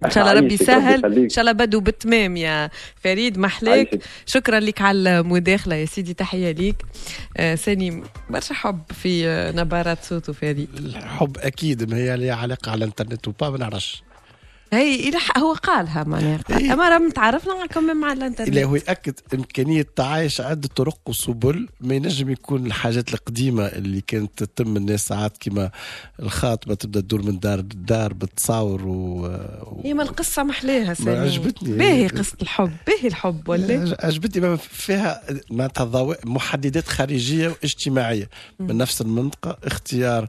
B: إن شاء الله ربي يسهل. إن شاء الله بدو بالتمام يا فريد. محليك شكرا لك على المداخلة يا سيدي تحية ليك. آه ساني برشا حب في نبرات صوته في هذه.
L: الحب أكيد ما هي لها علاقة على الإنترنت وبا ما نعرفش.
B: هي هو قالها معناها إيه؟ أما راه متعرفنا كمان مع الأنترنت.
L: لا هو يأكد إمكانية تعايش عدة طرق وسبل ما ينجم يكون الحاجات القديمة اللي كانت تتم الناس ساعات كما الخاطبه تبدأ تدور من دار لدار بتصاور و,
B: هي ما القصة محلاها
L: سامي. عجبتني.
B: باهي قصة الحب باهي الحب ولا؟
L: عجبتني فيها معناتها محددات خارجية واجتماعية. من نفس المنطقة اختيار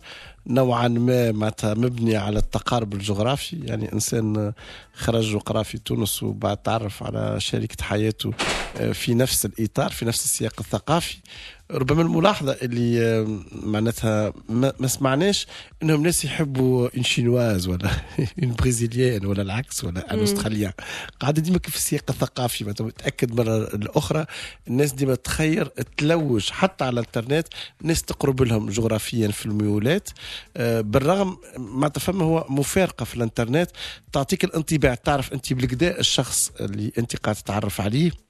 L: نوعا ما معناتها مبني على التقارب الجغرافي يعني إنسان خرج وقرأ في تونس وبعد تعرف على شريكة حياته آه، في نفس الإطار في نفس السياق الثقافي. ربما الملاحظة اللي معناتها ما سمعناش إنهم ناس يحبوا une chinoise ولا une brésilienne ولا العكس ولا une australienne قاعدة ديما في السياق الثقافي متأكد مرة الأخرى الناس ديما تخير تلوج حتى على الإنترنت ناس تقرب لهم جغرافيا في الميولات. آه، بالرغم ما تفهم هو مفارقة في الإنترنت تعطيك الانطباع تعرف أنت بالقدا الشخص اللي أنت قاعد تتعرف عليه.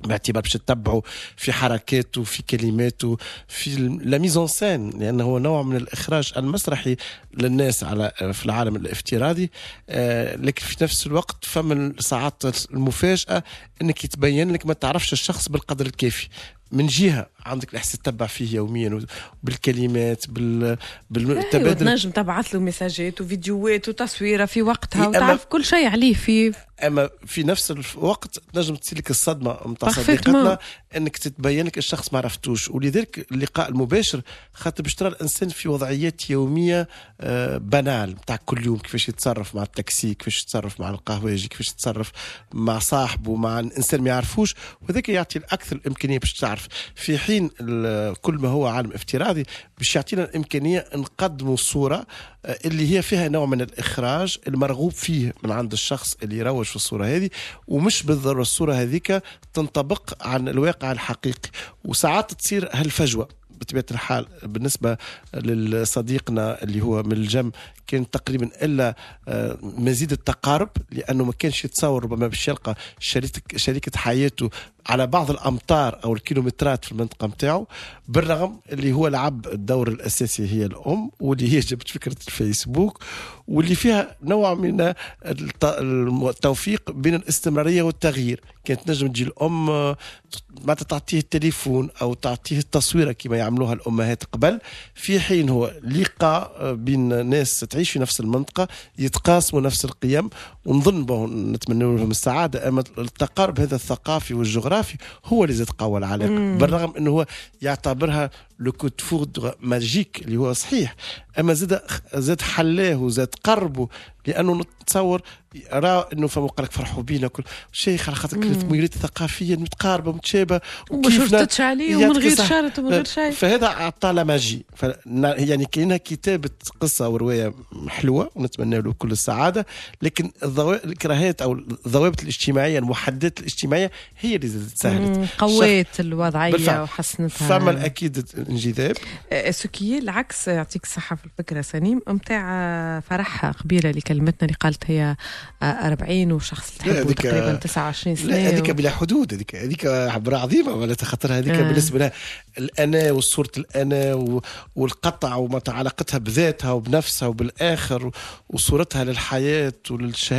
L: باعتبار باش تتبعوا في حركاته في كلماته في لا ميزون سين لأنه هو نوع من الإخراج المسرحي للناس على في العالم الافتراضي. آه، لكن في نفس الوقت فما ساعات المفاجأة إنك يتبين لك ما تعرفش الشخص بالقدر الكافي. من جهة عندك الإحساس تتبع فيه يوميا بالكلمات بال بالتبادل.
B: تنجم تبعث له مساجات وفيديوهات وتصويره في وقتها وتعرف كل شيء عليه في
L: أما في نفس الوقت تنجم تصير لك الصدمة نتاع صديقتنا. انك تتبين لك الشخص ما عرفتوش. ولذلك اللقاء المباشر خاطر باش ترى الانسان في وضعيات يومية آه، بنال. نتاع كل يوم كيفاش يتصرف مع التاكسي كيفاش يتصرف مع القهوجي كيفاش يتصرف مع صاحبه مع انسان ما يعرفوش. وذاك يعطي الأكثر الإمكانية باش تعرف. في حين كل ما هو عالم افتراضي باش يعطينا الإمكانية نقدموا صورة اللي هي فيها نوع من الإخراج المرغوب فيه من عند الشخص اللي يروج في الصورة هذه ومش بالضرورة الصورة هذيك تنطبق عن الواقع الحقيقي. وساعات تصير هالفجوة بطبيعة الحال بالنسبة لصديقنا اللي هو من الجم كان تقريبا إلا آه، مزيد التقارب لأنه ما كانش يتصور ربما باش يلقى شريكة حياته على بعض الأمتار أو الكيلومترات في المنطقة نتاعو بالرغم اللي هو لعب الدور الأساسي هي الأم واللي هي جابت فكرة الفيسبوك واللي فيها نوع من التوفيق بين الاستمرارية والتغيير. كانت نجم تجي الأم ما تعطيه التليفون أو تعطيه التصويرة كما يعملوها الأمهات قبل في حين هو لقاء بين ناس تعيش في نفس المنطقة يتقاسموا نفس القيم ونظن نتمنى لهم السعادة أما التقارب هذا الثقافي والجغرافي هو اللي زاد قوى العلاقة. بالرغم إنه هو يعتبرها le foudre magique اللي هو صحيح أما زاد زاد حلاه وزاد قربه لأنه نتصور راه إنه فما قال لك فرحوا بينا كل شيء على خاطر الميولات الثقافيه متقاربة متشابه
B: وما شفتش عليه ومن غير شرط ومن غير شيء
L: فهذا عطى la magie. يعني كاينة كتابة قصة وروايه حلوة ونتمنى له كل السعادة لكن الكراهات أو الضوابط الاجتماعية المحددات الاجتماعية هي اللي سهلت
B: قويت الوضعية وحسنتها.
L: فما أكيد انجذاب؟
B: سكي العكس يعطيك الصحة في الفكرة سليم. نتاع فرحها قبيلة اللي كلمتنا اللي قالت هي 40 وشخص تحبه تقريبا 29 سنة
L: هذيك بلا حدود هذيك هذيك عبره عظيمة معناتها خاطر هذيك آه. بالنسبة لها الأنا والصورة الأنا والقطع وما علاقتها بذاتها وبنفسها وبالآخر وصورتها للحياة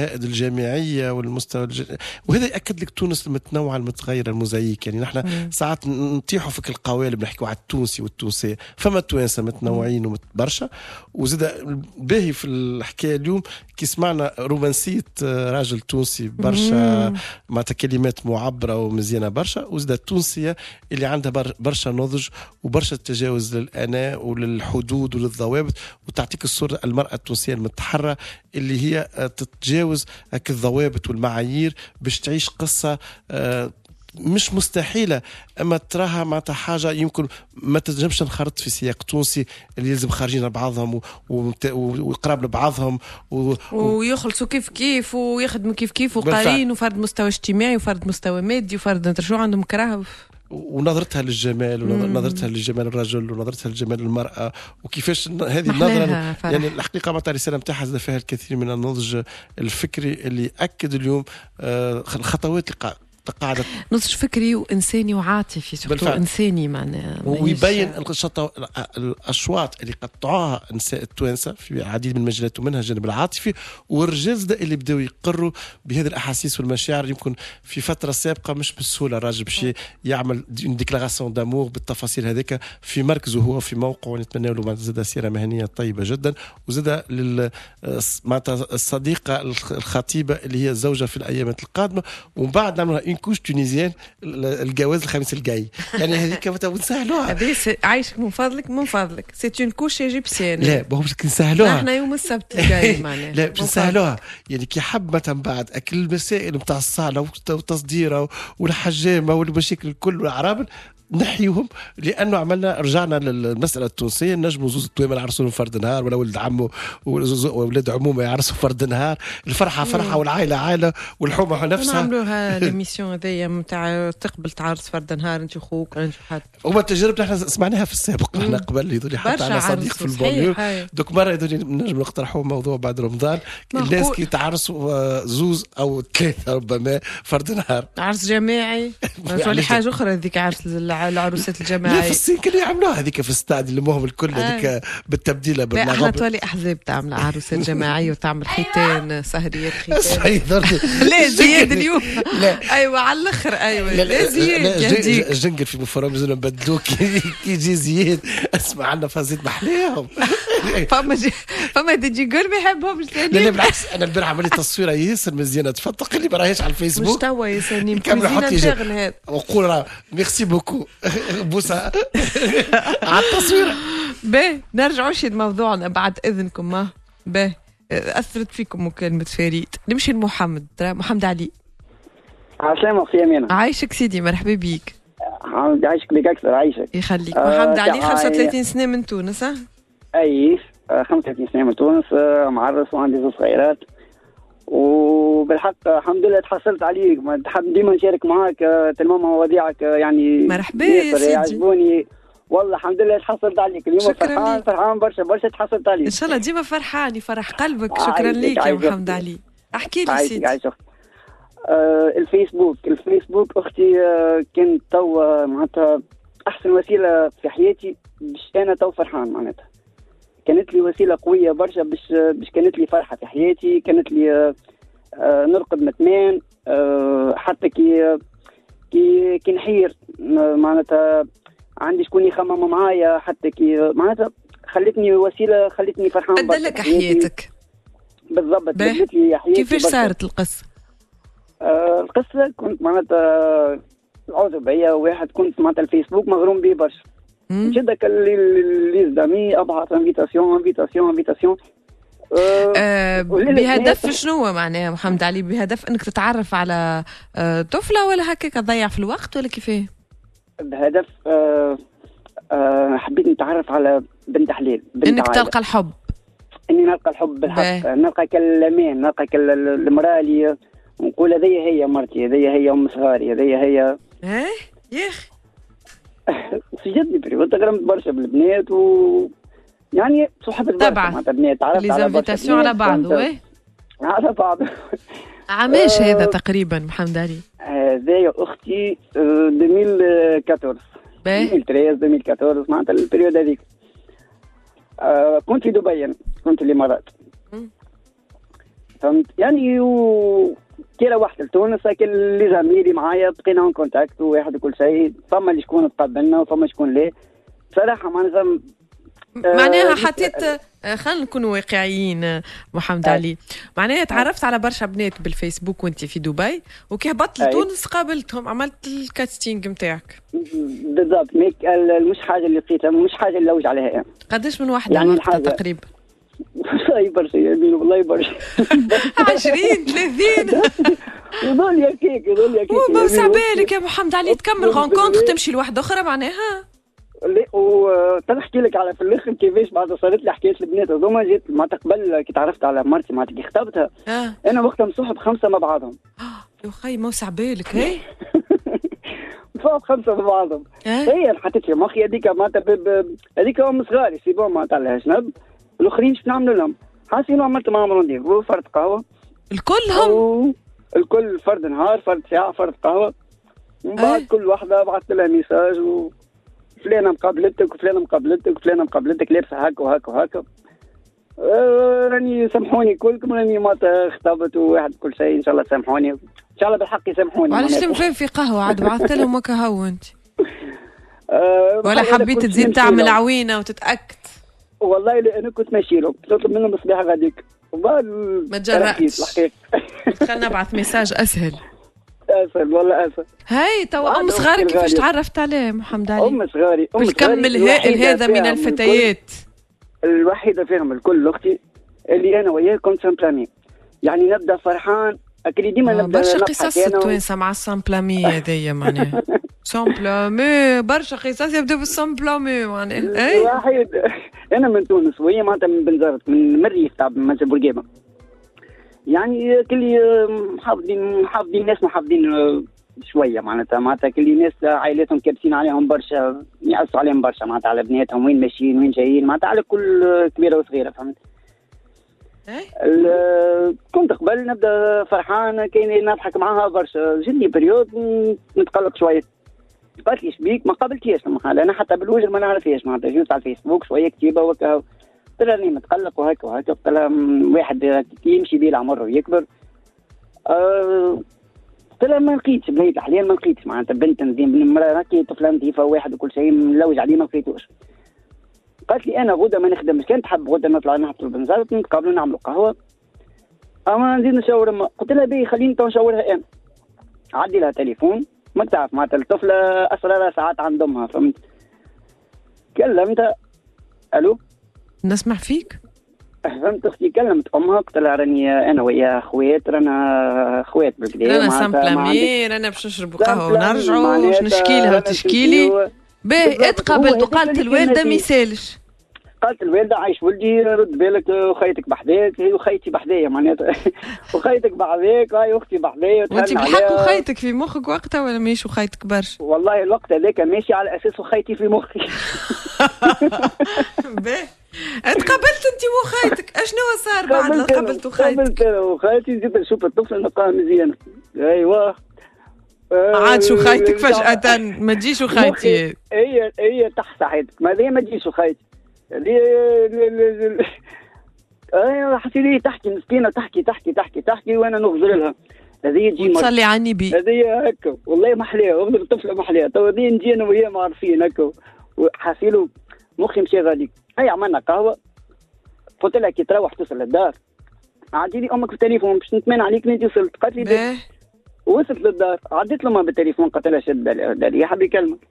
L: وللشهائد الجامعية والمستوى الج... وهذا يأكد لك تونس المتنوعه المتغيرة المزيك يعني نحن ساعات نطيحوا فيك القوالب نحكيوا على التونسي والتونسيه فما توانسة متنوعين وبرشا وزاد باهي في الحكاية اليوم كي سمعنا رومانسية آه، راجل تونسي برشا معناتها كلمات معبرة ومزيانة برشا. وزاد التونسية اللي عندها برشا نضج وبرشا تجاوز للآناء وللحدود وللضوابط وتعطيك الصورة المرأة التونسية المتحره اللي هي آه، تتجاوز الضوابط والمعايير باش تعيش قصة آه، مش مستحيلة. أما تراها معناتها حاجة يمكن ما تنجمش نخرط في سياق تونسي اللي يلزم خارجين لبعضهم وقراب لبعضهم
B: و... ويخلصوا كيف كيف ويخدموا كيف كيف وقارين وفرد مستوى اجتماعي وفرد مستوى مادي وفرد شو عندهم كراهة.
L: ونظرتها للجمال ونظرتها لجمال الرجل ونظرتها لجمال المرأة وكيفاش هذه النظرة يعني الحقيقة معناتها الرسالة نتاعها فيها الكثير من النضج الفكري اللي أكد اليوم آه، الخطوات اللي
B: قاعدة نضج فكري وإنساني وعاطفي سورتو إنساني معناها.
L: ويبين الأشواط اللي قطعوها النساء التوانسة في العديد من المجالات ومنها الجانب العاطفي والرجال اللي بداوا يقروا بهذه الأحاسيس والمشاعر. يمكن في فترة سابقة مش بالسهولة الراجل باش يعمل déclaration d'amour بالتفاصيل هذيك في مركزه هو في موقعه. ونتمنى له زاد سيرة مهنية طيبة جدا. وزاد لل الصديقة الخطيبة اللي هي الزوجة في الأيامات القادمة. ومن بعد نعملها une touche tunisienne الجواز الخميس الجاي. يعني هذيك نسهلوها.
B: هذه عايشك من فضلك من فضلك. c'est une touche égyptienne
L: لا ما هو نسهلوها.
B: إحنا يوم السبت الجاي معناها.
L: لا باش نسهلوها. يعني كي حب مثلا بعد أكل المسائل نتاع الصالة والتصديره والحجامة والمشاكل الكل والعرابل نحيوهم لأنه عملنا رجعنا للمسألة التونسية نجموا زوز التوامل يعرسوا فرد نهار ولا ولد عمه وولاد عمومه يعرسوا فرد نهار. الفرحة فرحة والعائلة عائلة والحومة نفسها.
B: نعملوها ليميسيون هذيا نتاع تقبل تعرس فرد نهار أنت خوك أنت
L: حد. هما التجارب إحنا سمعناها في السابق إحنا قبل هذول حتى على صديق في البوليو دوك مرة هذول نجم نقترحوا موضوع بعد رمضان. الناس كي تعرسوا آه، زوز أو ثلاثة ربما فرد نهار.
B: عرس جماعي. حاجة أخرى هذيك عرس العروسات الجماعيه
L: في الصين كانوا يعملوها. هذيك في الاستاد اللي مهم الكل هذيك آه. بالتبديله
B: لا إحنا تولي أحزاب تعمل عروسات جماعيه وتعمل ختان سهريات ختان لا زياد اليوم. لا. أيوه على الأخر أيوه. لا زياد
L: جنقل في مفرم بدوك كي يجي زياد. اسمع عنا فازيت محليهم
B: فما جي فما دي جي قول بيحبهم
L: لا لا بالعكس أنا البارح عملت تصويره ياسر مزيانه تفتق اللي ما راهيش على الفيسبوك.
B: مش توا ياسر كمل حطي
L: وقول ميرسي بوكو. بوسه على التصوير.
B: باهي نرجعوش لموضوعنا بعد إذنكم ما باهي أثرت فيكم مكالمة فريد. نمشي لمحمد محمد علي.
P: عسلامة أختي أمينة.
B: عايشك سيدي مرحبا بيك.
P: عايشك بك أكثر عايشك.
B: يخليك. آه محمد علي 35 سنة من تونس ها؟
P: أي 35 سنة من تونس آه، معرس وعندي زوج صغيرات. وبالحق الحمد لله تحصلت عليك. ديما نشارك معاك آه، تلمام مواضيعك آه، يعني
B: مرحبا يا سيدي.
P: يعجبوني. والله الحمد لله تحصلت عليك. اليوم فرحان فرحان برشا برشا تحصلت عليك.
B: إن شاء الله ديما فرحان يفرح قلبك. شكرا لك يا محمد علي. احكي لي سيدي.
P: آه الفيسبوك. الفيسبوك أختي آه كانت تو معناتها أحسن وسيلة في حياتي باش أنا تو فرحان معناتها. كانت لي وسيلة قوية برشا باش باش كانت لي فرحة في حياتي كانت لي آه آه نرقد متمان آه حتى كي كي كي نحير. معناتها عندي شكون يخمم معايا حتى كي معناتها خلتني وسيلة خلتني فرحان
B: بدلك حياتك.
P: بالضبط بدلت لي حياتي
B: كيفاش صارت القصة؟
P: آه القصة كنت معناتها أعوذ بيا واحد كنت معناتها الفيسبوك مغروم به برشا. جدك les amis ابعث invitation invitation invitation
B: أه بهدف شنو معناها محمد علي؟ بهدف إنك تتعرف على أه طفلة ولا هكاك تضيع في الوقت ولا كيفاه؟
P: بهدف أه أه حبيت نتعرف على بنت حلال بنت
B: إنك عائلة. تلقى الحب.
P: إني نلقى الحب بالحق نلقى كالامان نلقى المرأة اللي نقول هذه هي مرتي هذه هي أم صغاري هذه هي
B: إيه؟ يا أخي
P: في جدي بريود تغرمت برشا بالبنات و يعني صحبت برشا معناتها بنات.
B: تعرفت على برشا على بعض
P: على بعض.
B: عاماش هذا تقريبا محمد علي؟
P: هذايا أختي 2014 2013 2014 معناتها ال période هذيك. كنت في دبي كنت الإمارات. فهمت؟ يعني و كي روحت لتونس لكن اللي زميلي معايا بقينا en contact وواحد وكل شيء. فما اللي شكون تقبلنا وفما شكون لا. بصراحه معناتها
B: معناها حطيت خلينا نكونوا واقعيين محمد علي. معناها تعرفت على برشا بنات بالفيسبوك وانت في دبي وكي هبطت لتونس قابلتهم عملت ال casting نتاعك.
P: بالضبط مش حاجة اللي لقيتها مش حاجة اللي لوج عليها.
B: قداش من واحدة يعني تقريبا؟
P: والله برشا يا امين والله برشا
B: 20 30
P: يظل يا كيك يظل يا كيك
B: موسع بالك يا محمد علي تكمل rencontre تمشي لواحده أخرى معناها؟
P: لا وتنحكي لك على في الآخر كيفاش بعد صارت لي حكاية البنات. هذوما جيت ما قبل كي تعرفت على مرتي ما كي خطبتها.
B: آه.
P: أنا وقتها مصاحب خمسه مع بعضهم.
B: يا خي موسع بالك هي؟
P: مصاحب خمسه مع بعضهم.
B: آه.
P: هي حطيت في مخي هذيك معناتها هذيك أم صغاري c'est bon معناتها لها شنب الأخرين شنو نعملوا لهم حاسين عملت معاهم rendez-vous فرد قهوة.
B: الكلهم؟
P: الكل فرد نهار فرد ساعة فرد قهوة. من بعد أه؟ كل واحدة بعثت لها message و فلانة مقابلتك وفلانة مقابلتك وفلانة مقابلتك لابسة هكا وهكا وهكا. آه راني سامحوني كلكم راني ما خطبت وواحد كل شيء إن شاء الله تسامحوني إن شاء الله بالحق يسامحوني
B: علاش تنفهم في قهوة عاد بعثت لهم هكا هو أنت. أه ولا حبيت تزيد تعمل عوينه وتتأكد.
P: والله أنا كنت ماشي له تطلب منه الصباح غاديك.
B: ما تجرأتش. خلينا نبعث ميساج أسهل.
P: أسهل والله أسهل.
B: هاي توا أم صغاري كيفاش تعرفت عليه محمد علي؟
P: أم صغاري
B: أم كمل هائل هذا من الفتيات.
P: الوحيدة فيهم الكل أختي اللي أنا وياه كنت simple ami يعني نبدأ فرحان أكيد ديما نبدأ
B: برشا قصص التوانسه مع ال simple ami هذيا معناها. simple ami برشا قصص يبدو بال simple ami معناها.
P: أي. واحد أنا من تونس وهي معناتها من بنزرت من مريف تاع منزل بورقيبه يعني كل محافظين محافظين ناس محافظين شوية معناتها. معناتها كل ناس عائلتهم كابسين عليهم برشا يعسوا عليهم برشا معناتها على بناتهم وين ماشيين وين جايين معناتها على كل كبيرة وصغيرة فهمت؟ كنت قبل نبدأ فرحان كاين نضحك معاها برشا. جتني période نتقلق شوية. قالت لي شبيك ما قابلتيهاش لما أنا حتى بالوجه ما نعرفهاش معناتها. juste على الفيسبوك شوية كتيبة وكا. قلت لها راني متقلق وهكا وهكا. قلت لها واحد يمشي بيه العمر ويكبر. أه قلت لها ما لقيتش بنيت حاليا ما لقيتش معناتها. بنت نزين مرة هكي طفلة نظيفة واحد وكل شيء ملوج عليه ما لقيتوش. قالت لي أنا غدا ما نخدمش. كان تحب غدا نطلع نهبط البنزرت نتقابلوا نعملوا قهوة. أما نزيد نشاور قلت لها بي خليني تو نشاورها أنا. عدي لها تليفون ما تعرف معناتها الطفلة اسرارها ساعات عند أمها فهمت؟ كلمتها ألو؟
B: نسمع فيك؟
P: فهمت أختي كلمت أمها قلت لها راني أنا ويا خوات رانا خوات بالكدا
B: رانا simple ami رانا باش نشربوا قهوة ونرجعوا باش نشكي لها وتشكي لي باهي اتقبلت وقالت الوالدة ما يسالش.
P: قالت الوالدة عايش ولدي رد بالك وخيتك بحذاك هي وخيتي بحذايا معناتها. وخيتك بحذاك هاي أختي بحذايا
B: وانت بحق وخيتك في مخك وقتها ولا ماشي وخيتك برشا؟
P: والله الوقت هذاك ماشي على أساس وخيتي في مخي.
B: تقابلت انت وخيتك. أشنو صار بعد؟ ما قابلت وخيتك؟
P: قابلت وخيتي زدت نشوف الطفل نلقاه مزيان. أيوه.
B: عاد شو خيتك فجأة ما تجيش وخيتي
P: هي هي تحت حياتك ما ما تجيش وخيتي أيوه حسي لي تحكي؟ مسكينة تحكي تحكي تحكي تحكي وأنا نغزر لها. هذه تجي
B: تصلي على النبي
P: هذه هكا والله ما احلاها وابن الطفلة ما احلاها تو هذه نجي أنا وهي ما عارفين هكا وحاسيلو مخي مشى غاديك هيا عملنا قهوة. قلت لها كي تروح توصل للدار. عادي لي أمك بالتليفون باش نتمنى عليك انت وصلت. قالت لي وصلت للدار. عديت لما بالتليفون قلت لها شد بالي حب يكلمك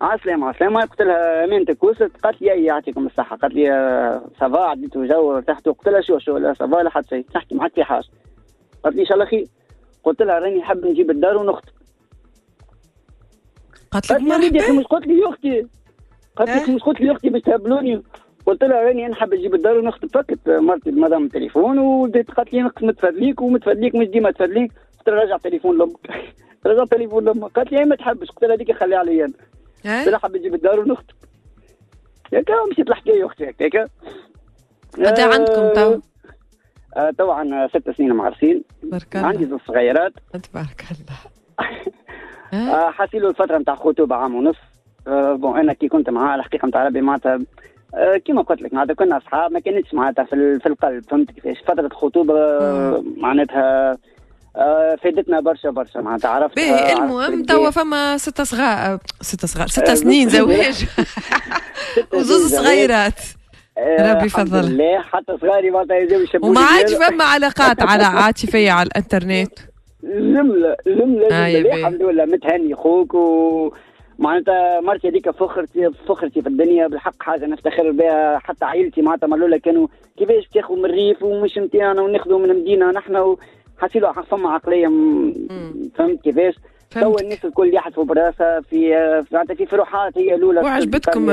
P: عسلامة عسلامة قلت لها امانتك وصلت. قالت لي أي يعطيكم الصحة. قالت لي صافا عديت جو ارتحت. قلت لها شو شو لا صافا لا حد شيء. نحكي معك في حاجة. قالت لي إن شاء الله خير. قلت لها راني حاب نجيب الدار ونخطب
B: قالت لك
P: مرحبا مش قلت لي أختي. قالت لي مش قلت لي أختي باش تهبلوني. قلت لها راني أنا حاب نجيب الدار ونخطب فكت مرتي مدام التليفون وبديت قالت لي نقسم تفادليك ومتفادليك مش ديما تفادليك. قلت لها رجع تليفون لأمك. رجع تليفون لأمك. قالت لي ما تحبش؟ قلت لها هذيك خليها علي أنا. قلت لها حاب نجيب الدار ونخطب هكا مشيت الحكاية أختي هكاك
B: قد عندكم تو؟
P: آه طبعا ست سنين معرسين.
B: تبارك الله.
P: عندي زوج صغيرات.
B: تبارك الله.
P: آه حاسيلو الفترة نتاع خطوبة عام ونص آه بون أنا كي كنت معاه الحقيقة نتاع ربي معناتها آه كيما قلت لك معناتها كنا أصحاب ما كانتش معناتها في, في القلب فهمت كيفاش؟ فترة الخطوبه آه معناتها آه فادتنا برشا برشا معناتها عرفت؟
B: باهي المهم توا فما ستة صغار ستة صغار ستة سنين زواج. وزوز صغيرات. ربي يفضل.
P: لا حتى صغاري معناتها يجيو يشبوني
B: وما عادش فما علاقات على عاطفية على الإنترنت؟
P: جملة جملة
B: آه
P: الحمد لله متهني خوك و معناتها مرتي هذيك فخرتي فخرتي في الدنيا بالحق حاجة نفتخر بها. حتى عائلتي معناتها مالولا كانوا كيفاش تاخذوا من الريف ومش نتاعنا وناخذوا من المدينة نحن حسيلو فما عقليه فهمت كيفاش؟ تو الناس الكل يحسبوا براسها في معناتها في فروحات هي الأولى.
B: وعجبتكم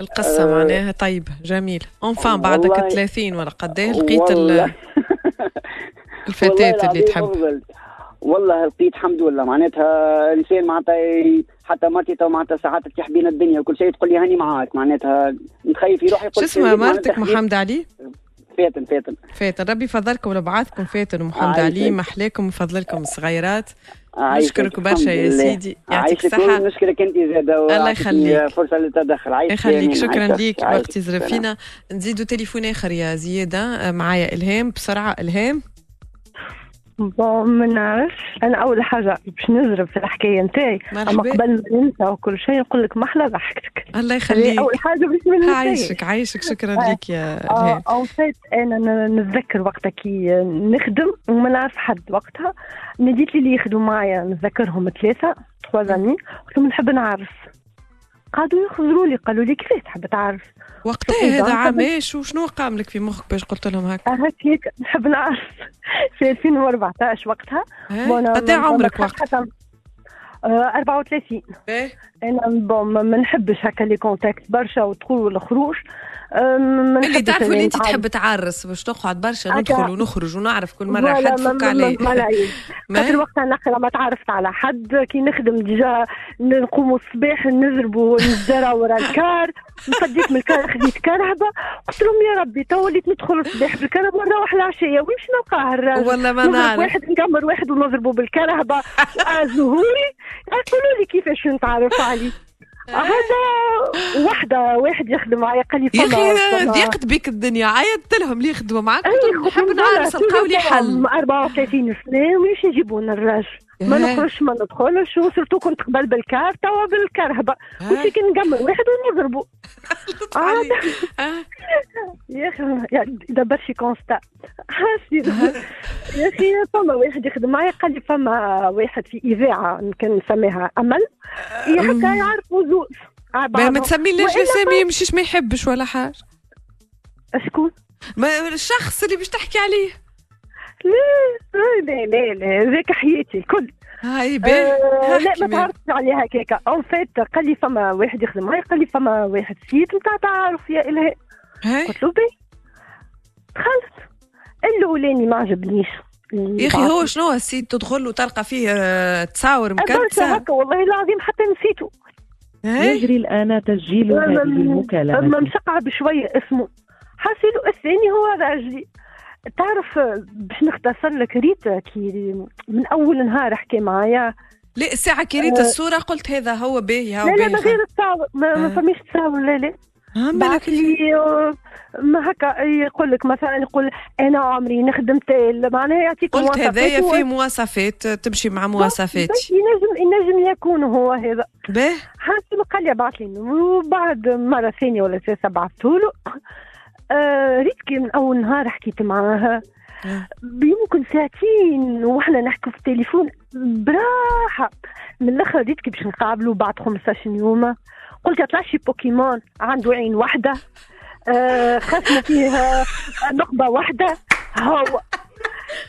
B: القصة معناها؟ طيبة جميلة enfin بعدك 30 ولا قداه لقيت الفتاة اللي تحب.
P: والله لقيت الحمد لله. معناتها انسان معناتها حتى مرتي تو معناتها ساعات تفتح بين الدنيا وكل شيء تقول لي هاني معاك. معناتها نخيف يروح يقول
B: شو اسمها؟ مرتك محمد علي؟
P: فاتن فاتن.
B: فاتن. ربي يفضلكم ولبعضكم فاتن ومحمد علي محلاكم ويفضلكم الصغيرات. نشكرك برشا يا سيدي. يعطيك الصحة.
P: نشكرك أنت زادة
B: الله يخليك.
P: فرصة للتدخل.
B: يخليك. شكرا ليك. وقت فينا. نزيدوا تليفون آخر يا زيادة. معايا إلهام. بسرعة إلهام.
Q: bon ما نعرفش أنا أول حاجة باش نزرب في الحكاية نتاعي أما قبل ما ننسى وكل شيء نقول لك محلى ضحكتك
B: الله يخليك
Q: أول حاجة باش ما
B: عايشك عايشك شكرا لك يا إلهام.
Q: en fait أنا نتذكر وقتها كي نخدم وما نعرف حد وقتها ناديت لي اللي يخدموا معايا نتذكرهم ثلاثة تخوا زامي قلت لهم نحب نعرف. قعدوا يخزروا لي قالوا لي كيفاش تحب تعرف؟
B: وقتها هذا عام إيش وشنو قام لك في مخك باش قلت لهم هكا؟
Q: هكاك نحب نعرف. في 2014 وقتها.
B: قد عمرك وقت؟
Q: 34
B: إيه.
Q: أنا bon ما نحبش هكا les contacts برشا ودخول والخروج
B: اللي تعرف اللي أنت تحب تعرس باش تقعد برشا ندخل ونخرج ونعرف كل مرة حد فك عليه.
Q: خاطر وقتها نقرا ما تعرفت على حد كي نخدم déjà نقوم الصباح نزربوا نزرع ورا الكار نفديت من الكار خديت كرهبه قلت لهم يا ربي تو وليت ندخل الصباح بالكرهبه ونروح العشيه ويمشي نلقاه الراجل
B: والله ما نعرف.
Q: واحد نكمر واحد ونضربه بالكرهبه زهوري. يقولوا لي كيفاش نتعرف عليه هذا وحدة واحد يخدم معايا قال لي
B: يا أخي ضيقت بك الدنيا. عيطت لهم اللي يخدموا معاك نحب نعرف لقاو لي حل.
Q: 34 سنة ويمشي يجيبوا لنا الراجل. ما نخرجش ما ندخلش. وصرتو كنت قبل بالكار توا بالكرهبه كنت كي نقمر واحد ونضربه يا أخي اذا برشي كونستا. يا أخي فما واحد يخدم معايا قال لي فما واحد في إذاعة كان نسميها أمل. حتى يعرفوا زوز
B: ما تسمي ليش اسامي يمشيش ما يحبش ولا حاجة.
Q: شكون؟
B: ما الشخص اللي باش تحكي عليه.
Q: لا لا لا لا ذاك حياتي الكل.
B: هاي
Q: آه لا ما تعرفتش عليها هكاك اون فيت قال لي فما واحد يخدم معي قال لي فما واحد سيت نتاع تعارف يا إلهي. قلت له بي دخلت. الأولاني ما عجبنيش.
B: يا أخي هو شنو ال site تدخل وتلقى فيه آه، تصاور
Q: مكتسه هكا والله العظيم حتى نسيته.
R: يجري الآن تسجيل هذه المكالمة.
Q: مشقع بشوية اسمه. حاسيلو الثاني هو راجلي تعرف باش نختصر لك ريتا كي من أول نهار حكي معايا.
B: لا الساعة كي ريت الصورة قلت هذا هو باهي هو
Q: لا لا ما غير التصاور ما, ما فماش تصاور لا لا. بعث لي ما هكا يقول لك مثلا يقول أنا عمري نخدم تيل معناها يعطيك
B: قلت هذايا فيه مواصفات تمشي مع مواصفات.
Q: ينجم ينجم يكون هو هذا.
B: باهي
Q: حاسب قال لي بعث لي. وبعد مرة ثانية ولا ثالثة بعثت له. آه ريت كي من أول نهار حكيت معاها. يمكن ساعتين وإحنا نحكي في التليفون براحة. من الأخر ريت كي باش نقابلوا بعد 15 يوم. قلت طلع شي بوكيمون عنده عين واحدة. آه خاتمه فيها نقبة واحدة. هو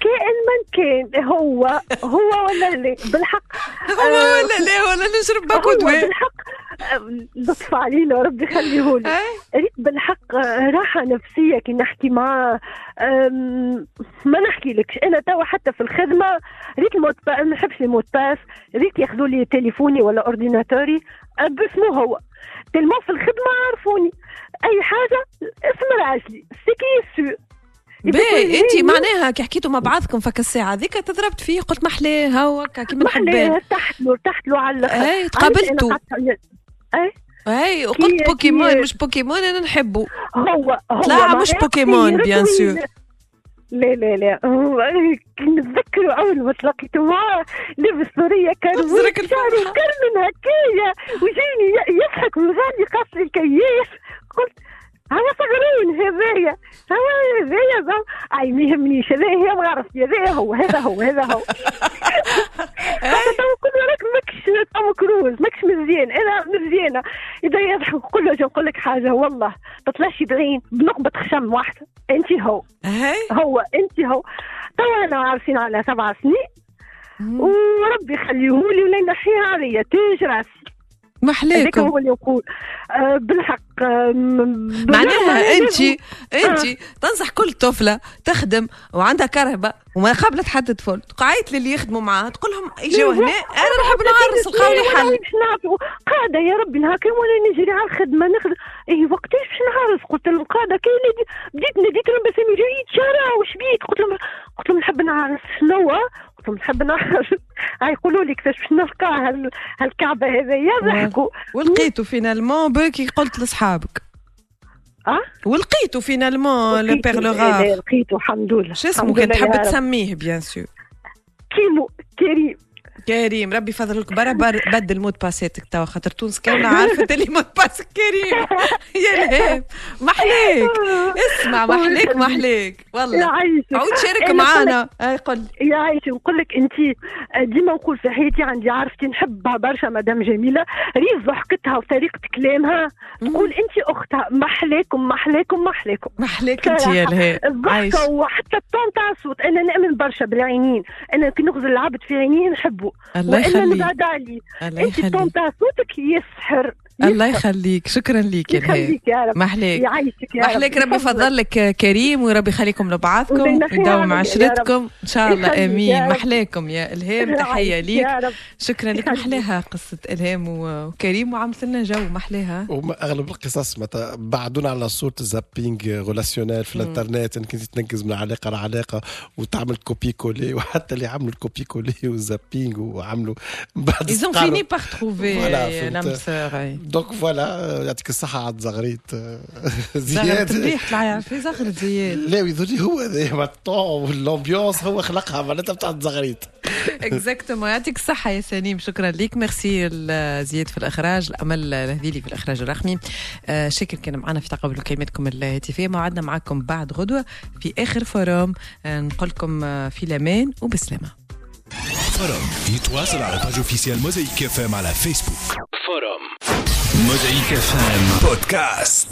Q: كائن من كان هو هو ولا لا بالحق
B: هو ولا لا ولا نشرب باكو دواء
Q: بالحق لطف علينا ربي يخليه لي. ريت بالحق راحة نفسية كي نحكي معاه ما نحكي لكش أنا توا حتى في الخدمة ريت الموت ما نحبش الموت باس. ريت ياخذوا لي تليفوني ولا أورديناتوري باسمه هو. تلمو في الخدمة عرفوني. أي حاجة اسم راجلي سيكي سو
B: باهي انت معناها كي حكيتوا مع بعضكم فك الساعة هذيك تضربت فيه قلت محلاه هكا كيما
Q: محلاه ارتحت له ارتحت له على الآخر
B: اي تقابلتوا
Q: اي
B: اي وقلت بوكيمون مش بوكيمون أنا نحبه
Q: هو هو
B: لا مش بوكيمون bien sûr
Q: لا لا لا. نتذكروا أول ما تلاقيت معاه لابس ثريه كان شعره مكرمن هكايا وجيني يضحك من غادي قص الكياس. قلت هذا صغرين هذايا هذا هذايا أي ما يهمنيش هذايا ما عرفت هذايا هو هذا هو هذا هو. تو كل راك ماكش توم كروز ماكش مزيان. أنا مزيانة إذا يضحك كل وجه نقول لك حاجة والله تطلعش بعين بنقبه خشم واحدة أنت هو. هو أنت هو. تو أنا عارفين على سبع سنين. وربي يخليهولي ولا ينحيها عليا تاج راسي
B: محليكم
Q: هو اللي يقول. آه بالحق آه
B: معناها انت انت آه. تنصح كل طفلة تخدم وعندها كرهبه وما قابلت حد طفل قعيت للي يخدموا معاها تقول لهم يجوا هنا أنا نحب نعرس لقاو لي حل
Q: قاعدة يا ربي نهار ولا نجري على الخدمة نخدم. اي وقتاش باش نعرس؟ قلت لهم قاعدة كاين بديت ناديت لهم بس يجوا يتشارع وش بيك قلت لهم قلت لهم نحب نعرس شنو نحب نعرف يقولوا لي كيفاش باش نلقى هالكعبة هذيا ضحكوا.
B: ولقيتوا finalement بكي قلت لاصحابك
Q: آه؟
B: ولقيتو finalement لو لو
Q: لقيتو الحمد لله.
B: شو اسمه كان تحب تسميه bien sûr
Q: كيمو كريم
B: كريم ربي يفضلك برا بدل mot de passe اتك توا خاطر تونس كاملة عارفة اللي mot de passe كريم. يا الهام محليك. اسمع محليك محليك. والله. عود شارك معانا. اي قل.
Q: يا عايشة نقول لك انت ديما نقول في حياتي عندي عرفتي نحبها برشا مدام جميلة. ريف ضحكتها وطريقة كلامها. تقول انت أختها محليكم محليكم محليكم.
B: محليك انت يا الهام
Q: الضحكة وحتى ال ton تاع الصوت أنا نأمن برشا بالعينين. أنا كي نغزل العبد في عينيه
B: الله
Q: يخليك. نبعد عليه. أنت ال ton تاع صوتك يسحر.
B: الله يخليك. شكرا ليك
Q: يخليك يا رب.
B: محليك.
Q: يعيشك يا
B: محليك. ربي يفضل لك كريم وربي يخليكم لبعضكم ويداوم عشرتكم. إن شاء الله. آمين. محلاكم يا الهام تحية ليك. شكرا لك. محلاها قصة الهام وكريم وعملت لنا جو. محلاها
L: أغلب القصص متى بعدونا على صورة zapping relationnel في الإنترنت. انك تنقز من علاقة لعلاقة وتعمل copier coller وحتى اللي عملوا ال copier coller وال zapping وعملوا
B: بعد Ils ont fini par trouver l'âme sœur.
L: donc voilà يعطيك الصحة عاد زغريت
B: زياد. مليح طلع في زغرت زياد.
L: لا يظهر هو هذا ال ton وال ambiance هو خلقها معناتها بتاع زغريت
B: exactement يعطيك الصحة يا سليم شكرا لك. ميرسي زياد في الإخراج الأمل الهذيلي في الإخراج الرقمي. شاكر كان معنا في تقبل كلماتكم الهاتفية. موعدنا معكم بعد غدوة في آخر forum نقول لكم في الأمان وبسلامة.
A: forum يتواصل على page officielle موزايك اف ام على فيسبوك forum موزايك اف ام بودكاست